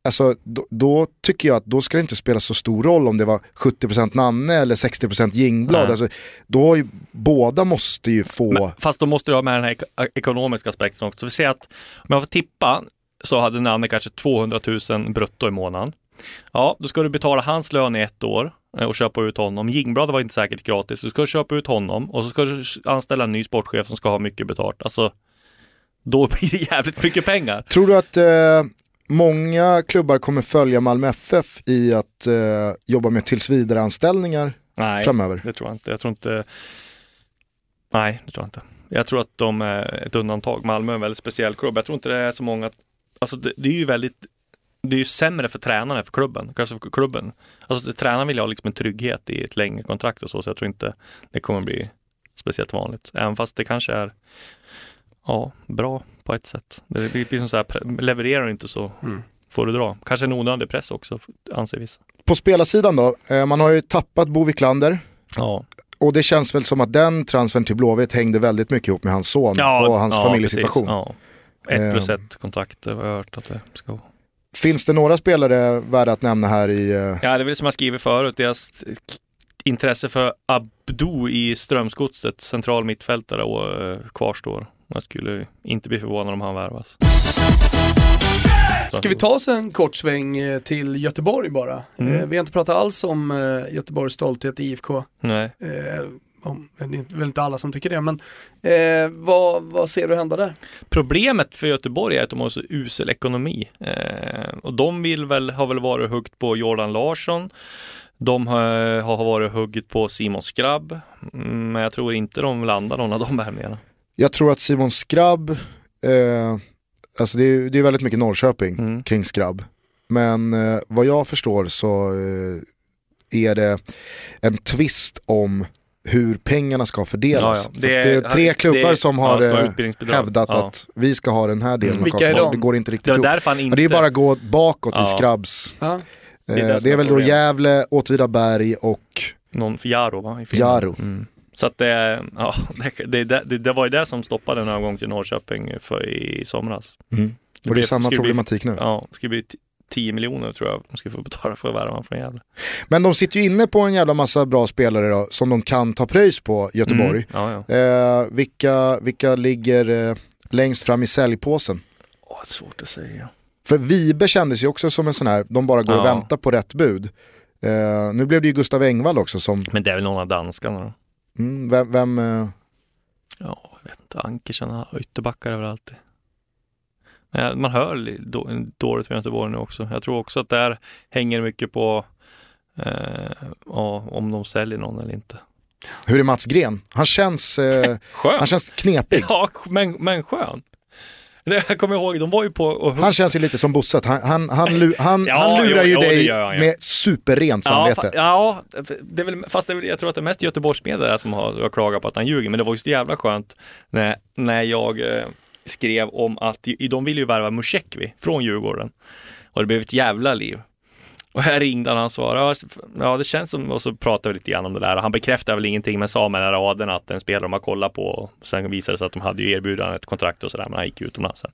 Alltså, då, då tycker jag att då ska det inte spela så stor roll om det var 70% Nanne eller 60% Jingblad. Alltså, då ju, båda måste ju få... Men, fast då måste du ha med den här ek- ekonomiska aspekten också. Vi ser att om jag får tippa så hade Nanne kanske 200 000 brutto i månaden. Ja, då ska du betala hans lön i ett år eh, och köpa ut honom. Jingblad var inte säkert gratis. Du ska köpa ut honom och så ska du anställa en ny sportchef som ska ha mycket betalt. Alltså, då blir det jävligt mycket pengar. Tror du att eh, många klubbar kommer följa Malmö FF i att eh, jobba med tillsvidareanställningar Nej, framöver? det tror jag inte. Jag tror inte... Nej, det tror jag inte. Jag tror att de är ett undantag. Malmö är en väldigt speciell klubb. Jag tror inte det är så många... Alltså det, det är ju väldigt... Det är ju sämre för tränarna än för klubben. Alltså för klubben. Alltså tränaren vill ju ha liksom en trygghet i ett längre kontrakt och så, så jag tror inte det kommer bli speciellt vanligt. Även fast det kanske är ja, bra på ett sätt. Det blir blir som så här, levererar inte så Mm. får du dra. Kanske en onödig press också, anser vissa. På spelarsidan då, eh, man har ju tappat Bo Wiklander. Ja, Och det känns väl som att den transfern till Blåvitt hängde väldigt mycket ihop med hans son och hans familjesituation. Precis, ja. Ett plus Eh. ett kontakt, det har jag hört att det ska vara. Finns det några spelare värda att nämna här i... eh, Ja, det är väl som jag skrivit förut, deras intresse för Abdo i Strömsgodset, central mittfältare, och kvarstår. Jag skulle inte bli förvånad om han värvas. Ska vi ta oss en kort sväng eh, till Göteborg bara? Mm. Eh, Vi har inte pratat alls om eh, Göteborgs stolthet i IFK. Nej. Om, det är väl inte alla som tycker det, men eh, vad, vad ser du hända där? Problemet för Göteborg är att de har så usel ekonomi. Eh, och de vill väl, har väl varit huggt på Jordan Larsson. De har, har varit hugget på Simon Skrabb. Mm, Men jag tror inte de landar någon av de värvningarna. Jag tror att Simon Skrabb, eh, alltså det är, det är väldigt mycket Norrköping Mm. kring Skrabb. Men eh, vad jag förstår så eh, är det en twist om hur pengarna ska fördelas. Ja, ja. Det att Det, är- är tre det- klubbar som har ja, eh, utbildningsbidrag. hävdat Ja. att vi ska ha den här delen Mm. av Vilka är de? Det går inte riktigt ihop. Ja, inte... det är bara att gå bakåt i Ja. Skrabbs. Ja. Det är, är det är är väl då. Gävle, Åtvidaberg och Någon Jaro va? I. Jaro. Mm. Så att det, ja, det, det, det, var ju det som stoppade en övergång till Norrköping för i somras. Och det är samma skulle bli- problematik nu. Ja, det skulle bli t- 10 miljoner tror jag de skulle få betala för att värva honom från Gävle. Men de sitter ju inne på en jävla massa bra spelare då, som de kan ta pröjs på, Göteborg. Mm. Ja, ja. Eh, vilka, vilka ligger eh, längst fram i säljpåsen? Åh, det är svårt att säga. För Vibe kändes ju också som en sån här, de bara går och Ja. väntar på rätt bud. Eh, nu blev det ju Gustav Engvall också som, Men det är väl någon av danskarna då? Mm, vem, vem eh, Ja, jag vet inte. Ankersen har ytterbackar överallt. Men man hör då, dåligt från Göteborg nu också. Jag tror också att där hänger mycket på eh, ja, om de säljer någon eller inte. hur är Mats Gren? Han känns, eh, han känns knepig. Ja, men, men skön. Jag kommer ihåg, de var ju på och Han känns ju lite som Bosse, han, han, han, han, Ja, han lurar ju jo, dig han, ja. med superrent Ja, samvete. fa- ja det är väl, fast det är, jag tror att det är mest Göteborgsmedia som har, har klagat på att han ljuger. Men det var ju så jävla skönt när, när jag eh, skrev om att de ville ju värva Musekvi från Djurgården. Och det blev ett jävla liv. Och jag ringde och han svarade, ja det känns som, och så pratade vi lite grann om det där. Och han bekräftade väl ingenting men sa mellan raderna att en spelare de har kollat på. Och sen visade det sig att de hade ju erbjudande ett kontrakt och sådär, men han gick utomlands sen.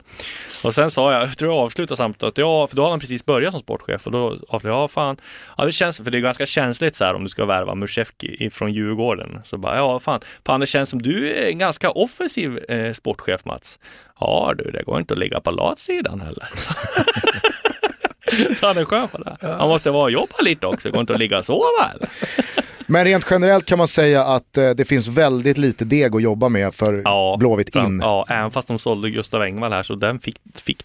Och sen sa jag, jag tror jag avslutade samtalet, ja, för då har han precis börjat som sportchef och då avslutade jag, ja fan, ja det känns, för det är ganska känsligt så här om du ska värva Mushevki från Djurgården. Så bara, ja fan, fan det känns som du är en ganska offensiv eh, sportchef Mats. Ja du, det går inte att ligga på latsidan heller. så han är skön på det. Han måste vara och jobba lite också, går inte att ligga och sova eller? Men rent generellt kan man säga att eh, det finns väldigt lite deg att jobba med för Ja, Blåvitt in. Ja, även fast de sålde Gustav Engvall här så den fick, fick,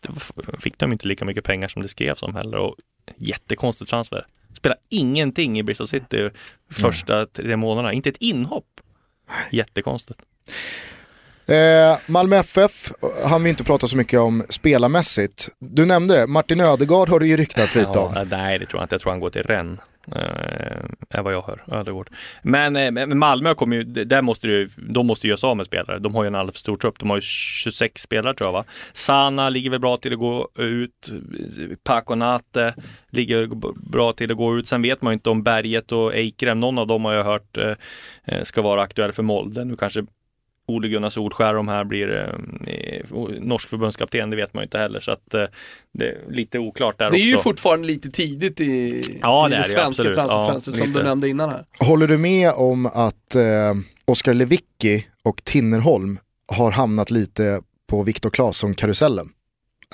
fick de inte lika mycket pengar som det skrevs om heller. Och jättekonstig transfer. Spelar ingenting i Bristol City första tre månaderna. Inte ett inhopp. Jättekonstigt. Eh, Malmö FF han vi inte prata så mycket om spelarmässigt. Du nämnde det, Martin Ödegaard har det ju ryktats lite om. Ja, nej, det tror jag inte. Jag tror han går till Rennes. Eh, är vad jag hör, Ödegård. Men, eh, men Malmö kommer ju, där måste ju, de måste ju göra sig av med spelare. De har ju en alldeles för stor trupp. De har ju 26 spelare tror jag va. Sana ligger väl bra till att gå ut. Paconate ligger bra till att gå ut. Sen vet man ju inte om Berget och Eikrem, någon av dem har jag hört eh, eh, ska vara aktuell för Molde. Nu kanske Ole Gunnar Solskär de här blir eh, norsk förbundskapten, det vet man ju inte heller. Så att eh, det är lite oklart där Det är också. ju fortfarande lite tidigt i, Ja, i det det, svenska transferfönstret Ja, som du lite. nämnde innan här. Håller du med om att eh, Oskar Lewicki och Tinnerholm har hamnat lite på Viktor Claesson-karusellen?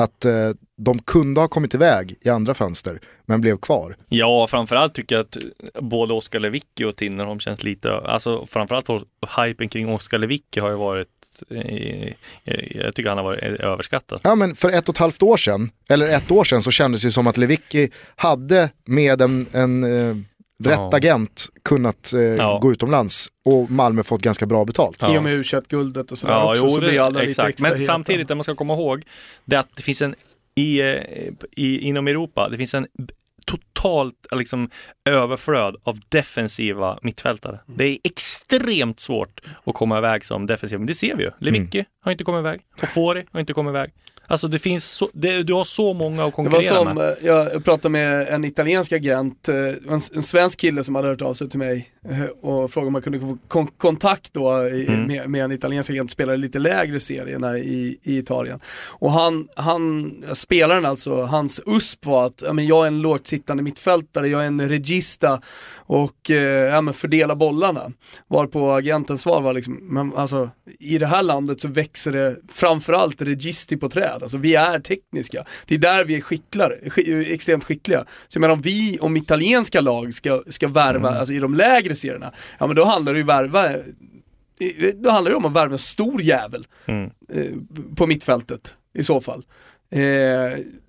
Att eh, de kunde ha kommit iväg i andra fönster, men blev kvar. Ja, framförallt tycker jag att både Oskar Lewicki och Tinnerholm känns lite, alltså framförallt hypen kring Oskar Lewicki har ju varit, eh, jag tycker han har varit överskattad. Ja men för ett och ett halvt år sedan, eller ett år sedan så kändes det ju som att Lewicki hade med en, en eh, rätt Ja. agent kunnat eh, Ja. gå utomlands och Malmö fått ganska bra betalt. Ja. I och med u guldet och sådär Ja, också, jo, så det, blir alla lite exakt. extra Men heta. samtidigt, det man ska komma ihåg, det är att det finns en, i, eh, i, inom Europa, det finns en totalt liksom, överflöd av defensiva mittfältare. Mm. Det är extremt svårt att komma iväg som defensiv, men det ser vi ju. Lewicki har inte kommit iväg, Ofori har inte kommit iväg. Alltså det finns så, det, du har så många att Det var konkurrera som, med. eh, jag pratade med en italiensk agent, eh, en, en svensk kille som hade hört av sig till mig eh, och frågade om man kunde få kon kontakt då i, Mm. med, med en italiensk agent, spelare i lite lägre serierna i, i Italien. Och han, han, spelaren alltså, hans USP var att ja, men jag är en lågt sittande mittfältare, jag är en regista och ja, men fördela bollarna. Varpå agentens svar var liksom, men alltså i det här landet så växer det framförallt registi på träd. Alltså vi är tekniska. Det är där vi är skickligare, sk- extremt skickliga. Så jag menar om vi, om italienska lag ska, ska värva, alltså i de lägre serierna, ja men då handlar det ju värva då handlar det om att värva en stor jävel Mm. eh, på mittfältet i så fall. Eh,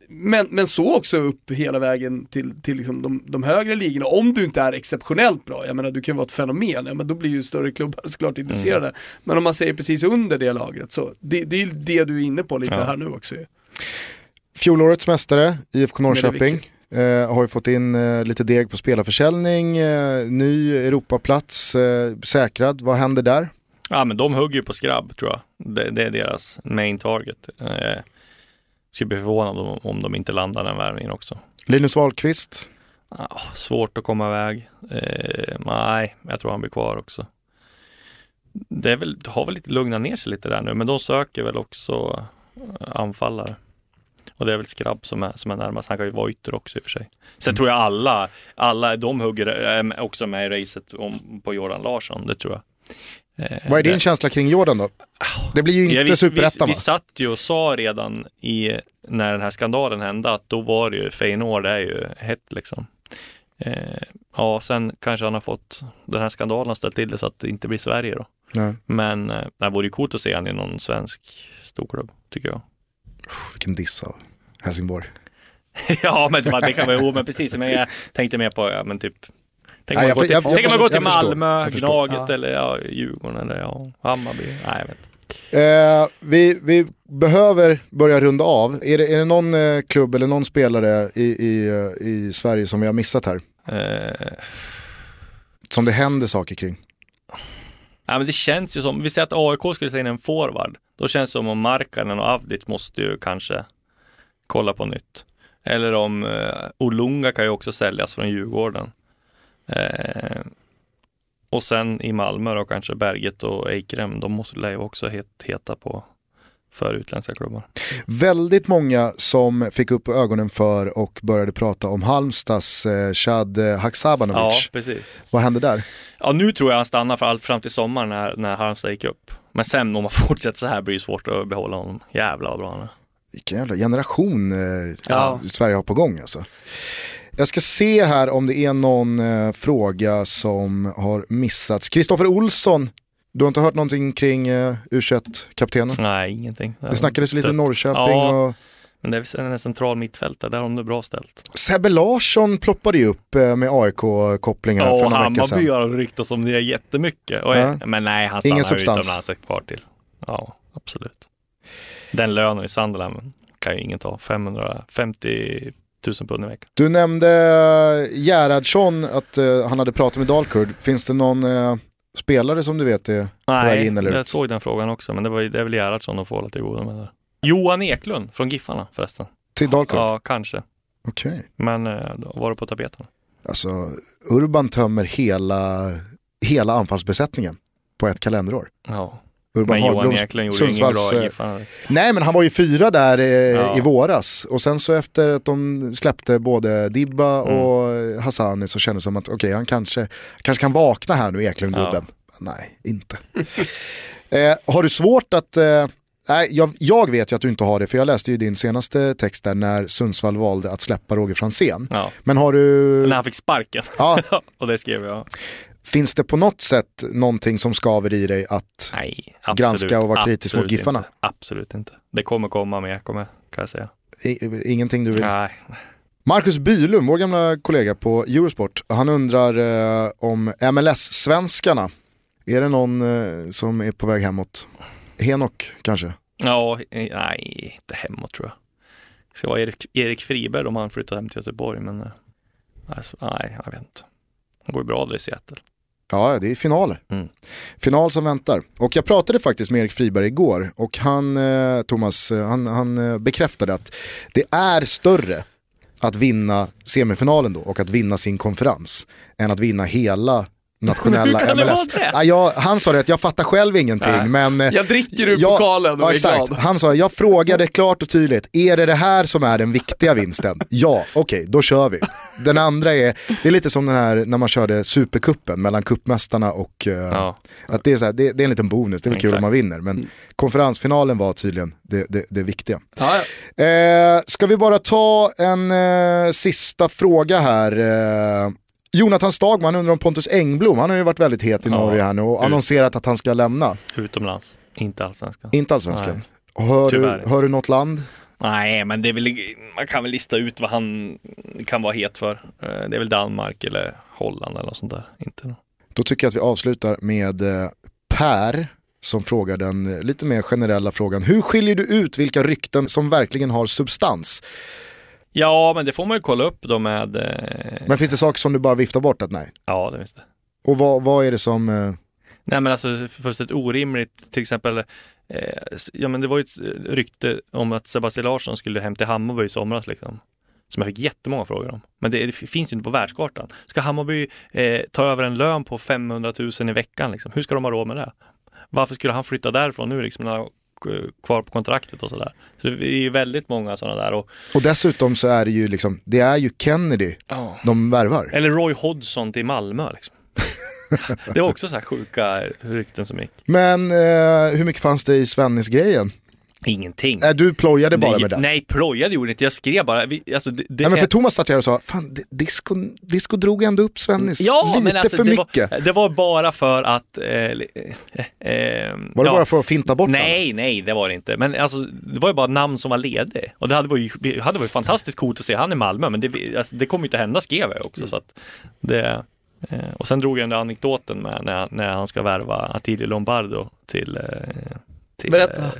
men, men så också upp hela vägen till, till liksom de, de högre ligorna. Om du inte är exceptionellt bra, jag menar du kan vara ett fenomen, ja, men då blir ju större klubbar såklart intresserade. Men om man säger precis under det lagret så, det, det är ju det du är inne på lite Ja. här nu också. Fjolårets mästare, IFK Norrköping, eh, har ju fått in eh, lite deg på spelarförsäljning, eh, ny Europaplats eh, säkrad. Vad händer där? Ja, men de hugger ju på skrabb tror jag. Det, det är deras main target. Eh, skulle bli förvånad om, om de inte landar den värvningen också. Linus Wahlqvist, Ah, svårt att komma iväg. Eh, nej, jag tror han blir kvar också. Det, är väl, har väl lite lugnat ner sig lite där nu, men de söker väl också eh, anfallare. Och det är väl Skrabb som är, som är närmast. Han kan ju vara ytter också i och för sig. Sen Mm. tror jag alla, alla de hugger är också med i racet om, på Jordan Larsson, det tror jag. Eh, vad är din känsla kring Jordan då? Det blir ju Ja, inte vi, superettan vi, vi satt ju och sa redan i, när den här skandalen hände att då var det ju Feyenoord, är ju hett liksom. Eh, ja, sen kanske han har fått, den här skandalen ställt till det så att det inte blir Sverige då. Nej. Men eh, det vore ju coolt att se han i någon svensk storklubb, tycker jag. Vilken diss av Helsingborg. ja, men det, det kan vara, jo, men precis, men jag tänkte mer på, ja men typ Tänk om man går till, tänk man går till. Malmö. Gnaget Ja. eller ja, Djurgården eller ja, Hammarby. Nej, jag vet inte. Eh, vi, vi behöver börja runda av. Är det, är det någon eh, klubb eller någon spelare i, i, eh, i Sverige som vi har missat här? Eh, Som det händer saker kring? Ja, men det känns ju som, vi säger att AIK skulle ta in en forward. Då känns det som om Markkanen och Avdic måste ju kanske kolla på nytt. Eller om eh, Olunga kan ju också säljas från Djurgården. Eh, och sen i Malmö då kanske Berget och Eikrem, de måste ju också het, heta på för utländska klubbar. Väldigt många som fick upp ögonen för och började prata om Halmstads eh, Shad eh, Ja, Haksabanovic. precis. Vad hände där? Ja, nu tror jag han stannar för allt fram till sommaren när, när Halmstad gick upp. Men sen om man fortsätter så här blir det svårt att behålla honom. Jävlar vad bra han är. Vilken jävla generation eh, Ja. Sverige har på gång alltså. Jag ska se här om det är någon eh, fråga som har missats. Kristoffer Olsson, du har inte hört någonting kring eh, U21-kaptenen? Nej, ingenting. Det snackades lite Norrköping Ja. och Men det är en central mittfältare, där har de det bra ställt. Sebbe Larsson ploppade ju upp eh, med AIK-kopplingar Ja, för några veckor Hammarby sedan. har ryktats om det jättemycket. Och, Ja. Men nej, han Ingen stannar substans. utomlands ett kvar till. Ja, absolut. Den lönen i Sunderland kan ju ingen ta. 550 000 pund i veckan. Du nämnde eh, Gerhardsson, att eh, han hade pratat med Dalkurd. Finns det någon eh, spelare som du vet är på väg Nej, in eller jag ut? såg den frågan också, men det, var, det är väl Gerhardsson att få hålla till godo med det. Johan Eklund från Giffarna förresten. Till Dalkurd? Ja, kanske. Okej. Men eh, då var det på tapeten. Alltså, Urban tömmer hela, hela anfallsbesättningen på ett kalenderår. Ja. Urban Men Johan Eklund gjorde ju ingen Sundsvalls, bra eh. Nej men han var ju fyra där eh, Ja. i våras och sen så efter att de släppte både Dibba Mm. och Hassani så kändes det som att okej han kanske, kanske kan vakna här nu Eklund-gubben. Nej, inte. eh, har du svårt att, eh, nej jag, jag vet ju att du inte har det för jag läste ju din senaste text där när Sundsvall valde att släppa Roger Franzén. Ja. Men har du, När han fick sparken. ja, och det skrev jag. Finns det på något sätt någonting som skaver i dig att Nej, absolut, Granska och vara kritisk mot Giffarna? Inte. Absolut inte. Det kommer komma mer, kommer, kan jag säga. i, ingenting du vill? Nej. Marcus Bylund, vår gamla kollega på Eurosport, han undrar eh, om MLS-svenskarna. Är det någon eh, som är på väg hemåt? Henok kanske? Ja, eh, nej, inte hemåt tror jag. Det ska vara Erik, Erik Friberg om han flyttar hem till Göteborg, men eh, alltså, nej, jag vet inte. Han går ju bra där i Seattle. Ja, det är finaler. Mm. Final som väntar. Och jag pratade faktiskt med Erik Friberg igår och han, eh, Thomas, eh, han, han eh, bekräftade att det är större att vinna semifinalen då och att vinna sin konferens än att vinna hela nationella Hur kan det MLS. vara det? Ja, jag, han sa det att jag fattar själv ingenting Nej. men eh, Jag dricker ur Ja, pokalen och Ja, exakt. glad. Han sa, jag frågade klart och tydligt, är det det här som är den viktiga vinsten? ja, okej, då kör vi. Den andra är, det är lite som den här när man körde superkuppen mellan kuppmästarna och, eh, Ja. att det är, så här, det, det är en liten bonus, det är väl kul om man vinner. Men konferensfinalen var tydligen det, det, det viktiga. Ja, ja. Eh, ska vi bara ta en eh, sista fråga här. Eh, Jonathan Stagman undrar om Pontus Engblom, han har ju varit väldigt het i Ja. Norge här nu och annonserat att han ska lämna. Utomlands, inte allsvenskan. Inte allsvenskan. Hör du, hör du något land? Nej, men det är väl, man kan väl lista ut vad han kan vara het för. Eh, Det är väl Danmark eller Holland eller något sånt där. Inte något. Då tycker jag att vi avslutar med eh, Per som frågar den eh, lite mer generella frågan. Hur skiljer du ut vilka rykten som verkligen har substans? Ja, men det får man ju kolla upp då med... eh, Men finns det saker som du bara viftar bort att nej? Ja, det finns det. Och vad, vad är det som... Eh, Nej men alltså fullständigt orimligt, till exempel, eh, ja men det var ju ett eh, rykte om att Sebastian Larsson skulle hem till Hammarby i somras liksom. Som jag fick jättemånga frågor om. Men det, det finns ju inte på världskartan. Ska Hammarby eh, ta över en lön på 500 000 i veckan liksom? Hur ska de ha råd med det? Varför skulle han flytta därifrån nu liksom när han kvar på kontraktet och sådär? Så det är ju väldigt många sådana där. Och, och dessutom så är det ju liksom, det är ju Kennedy de värvar. Eller Roy Hodgson till Malmö liksom. det var också så här sjuka rykten som gick. Men eh, hur mycket fanns det i Svennis-grejen? Ingenting. Äh, du plojade bara nej, med det. Nej, plojade gjorde jag inte. Jag skrev bara. Vi, alltså, det, det Nej, men för är- Thomas satt här och sa, fan di- disco, disco drog ändå upp Svennis ja, lite men alltså, för det mycket. Var, det var bara för att... Eh, eh, eh, Var det ja. bara för att finta bort? Nej, nej, det var det inte. Men alltså, det var ju bara namn som var ledig. Och det hade varit, hade varit fantastiskt coolt att se han i Malmö, men det, alltså, det kommer ju inte hända skrev jag också. Så att det, eh, och sen drog jag den där anekdoten med när, när han ska värva Attilio Lombardo till, eh, till Berätta. eh,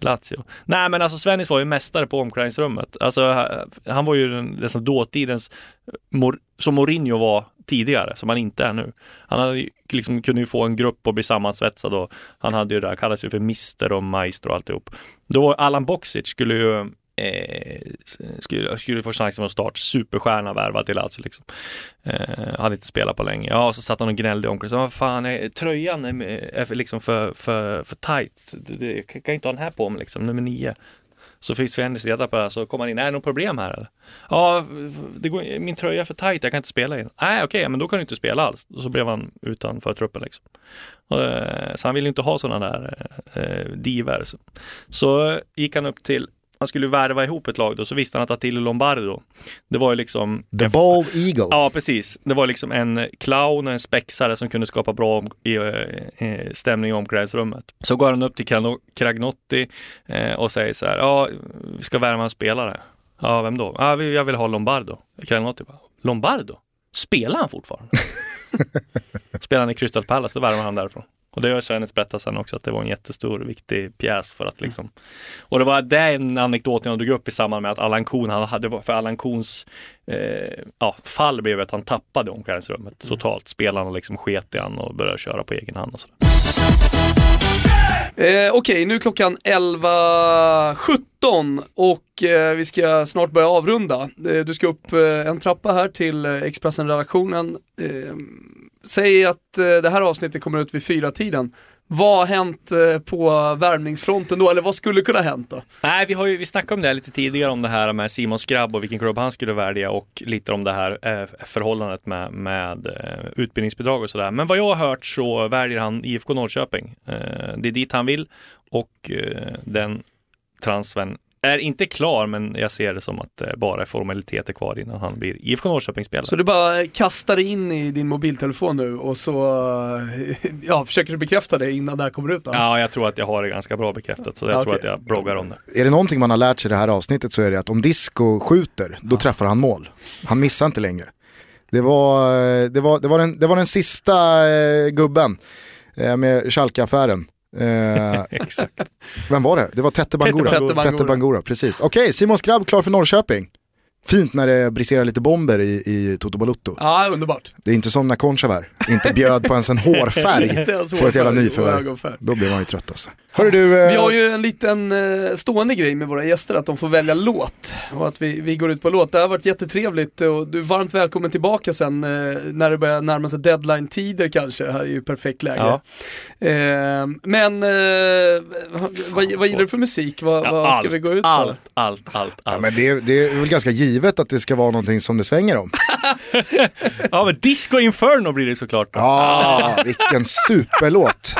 Lazio. Nej men alltså Svennis var ju mästare på omklädningsrummet. Alltså eh, han var ju den, den som dåtidens, Mor, som Mourinho var tidigare, som han inte är nu. Han hade, ju- liksom, kunde ju få en grupp att bli sammansvetsad och han hade ju det där, kallades ju för Mister och Maestro och alltihop. Då var Allan Boksic skulle ju eh, skulle, skulle få chansen att start, superstjärna värvad till alltså liksom. Eh, hade inte spelat på länge. Ja, så satt han och gnällde i omklädningsrummet. Vad fan, är, tröjan eh, är, är liksom för, för, för tight. Jag kan inte ha den här på mig liksom, nummer nio. Så fick Svennis reda på det här, så kom han in, är det något problem här eller? Ja, det går, min tröja är för tight, jag kan inte spela i den. Nej, okej, men då kan du inte spela alls. Och så blev han utanför truppen liksom. Eh, så han ville inte ha sådana där eh, eh diver. Så, så gick han upp till han skulle värva ihop ett lag då, så visste han att Attilo Lombardo, det var ju liksom... The Bald Eagle. Ja, precis. Det var liksom en clown och en spexare som kunde skapa bra om, i, eh, stämning i omklädningsrummet. Så går han upp till Cragnotti eh, och säger så här, ja, vi ska värva en spelare. Ja, vem då? Ja, jag vill ha Lombardo. Cragnotti bara, Lombardo? Spelar han fortfarande? Spelar han i Crystal Palace, då värvar han därifrån. Och det har Svennis berättat sen också att det var en jättestor viktig pjäs för att liksom Och det var den anekdoten jag drog upp i samband med att Allan Kuhn, han hade, för Allan Kuhns eh, ja, fall blev att han tappade omklädningsrummet mm. totalt. Spelarna liksom sket i han och började köra på egen hand och sådär. Eh, Okej, okay, nu är klockan 11.17 och eh, vi ska snart börja avrunda. Eh, du ska upp eh, en trappa här till eh, Expressen-redaktionen. Säg att eh, det här avsnittet kommer ut vid fyra tiden. Vad har hänt eh, på värmningsfronten då, eller vad skulle kunna hänt då? Nej, vi har ju, vi snackade om det lite tidigare om det här med Simons grabb och vilken klubb han skulle välja och lite om det här eh, förhållandet med, med utbildningsbidrag och sådär. Men vad jag har hört så väljer han IFK Norrköping. Det är dit han vill och den transfern är inte klar, men jag ser det som att det bara är formaliteter kvar innan han blir IFK Norrköping-spelare. Så du bara kastar in i din mobiltelefon nu och så ja, försöker du bekräfta det innan det här kommer ut? Då? Ja, jag tror att jag har det ganska bra bekräftat, så jag ja, tror okay. att jag bloggar om det. Är det någonting man har lärt sig i det här avsnittet så är det att om Disco skjuter, då ja. träffar han mål. Han missar inte längre. Det var, det var, det var, den, det var den sista eh, gubben eh, med Schalke-affären. Eh, vem var det? Det var Tette Bangura. Tette Bangura, Tette Bangura precis. Okej, okay, Simon Skrabb klar för Norrköping. Fint när det briserar lite bomber i, i Toto Balutto. Ja, underbart. Det är inte som när Konchavar inte bjöd på ens en hårfärg på ett jävla nyförvärv. Då blir man ju trött alltså. Hörru du, eh... Vi har ju en liten eh, stående grej med våra gäster, att de får välja låt. Och att vi, vi går ut på låt. Det har varit jättetrevligt och du är varmt välkommen tillbaka sen eh, när det börjar närma sig deadline-tider kanske. Det här är ju perfekt läge. Ja. Eh, men eh, vad, vad gillar du för musik? Vad, ja, vad ska allt, vi gå ut på? Allt, allt, allt. allt. Ja, men det, det är väl ganska givet att det ska vara någonting som det svänger om. ja men Disco Inferno blir det såklart. Ja, ah, vilken superlåt.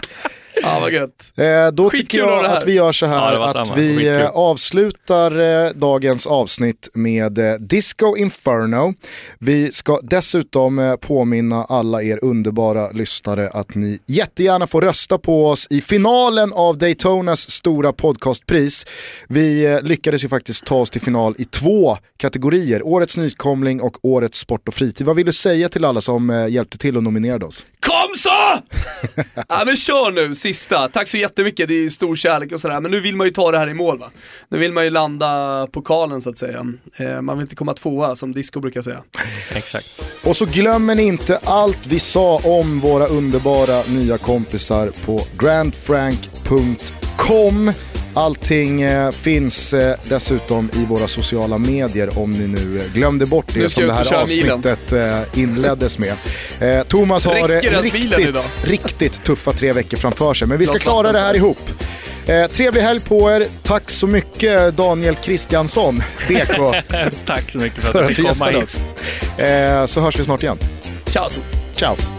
Ja, vad gött. Eh, då Skitkul tycker jag att vi gör så här ja, att vi Skitkul. Eh, avslutar eh, dagens avsnitt med eh, Disco Inferno. Vi ska dessutom eh, påminna alla er underbara lyssnare att ni jättegärna får rösta på oss i finalen av Daytonas stora podcastpris. Vi eh, lyckades ju faktiskt ta oss till final i två kategorier, Årets nykomling och Årets sport och fritid. Vad vill du säga till alla som hjälpte till och nominerade oss? Kom så! ja men kör nu, sista. Tack så jättemycket, det är stor kärlek och sådär. Men nu vill man ju ta det här i mål va. Nu vill man ju landa pokalen så att säga. Eh, man vill inte komma tvåa som Disco brukar säga. Exakt. Och så glömmer ni inte allt vi sa om våra underbara nya kompisar på grandfrank.com. Allting eh, finns eh, dessutom i våra sociala medier om ni nu eh, glömde bort det som det här avsnittet inleddes med. Thomas har riktigt, riktigt tuffa tre veckor framför sig, men vi ska klara det här ihop. Eh, trevlig helg på er. Tack så mycket Daniel Kristiansson, DK. Tack så mycket för att du fick komma hit. Eh, så hörs vi snart igen. Ciao. Ciao.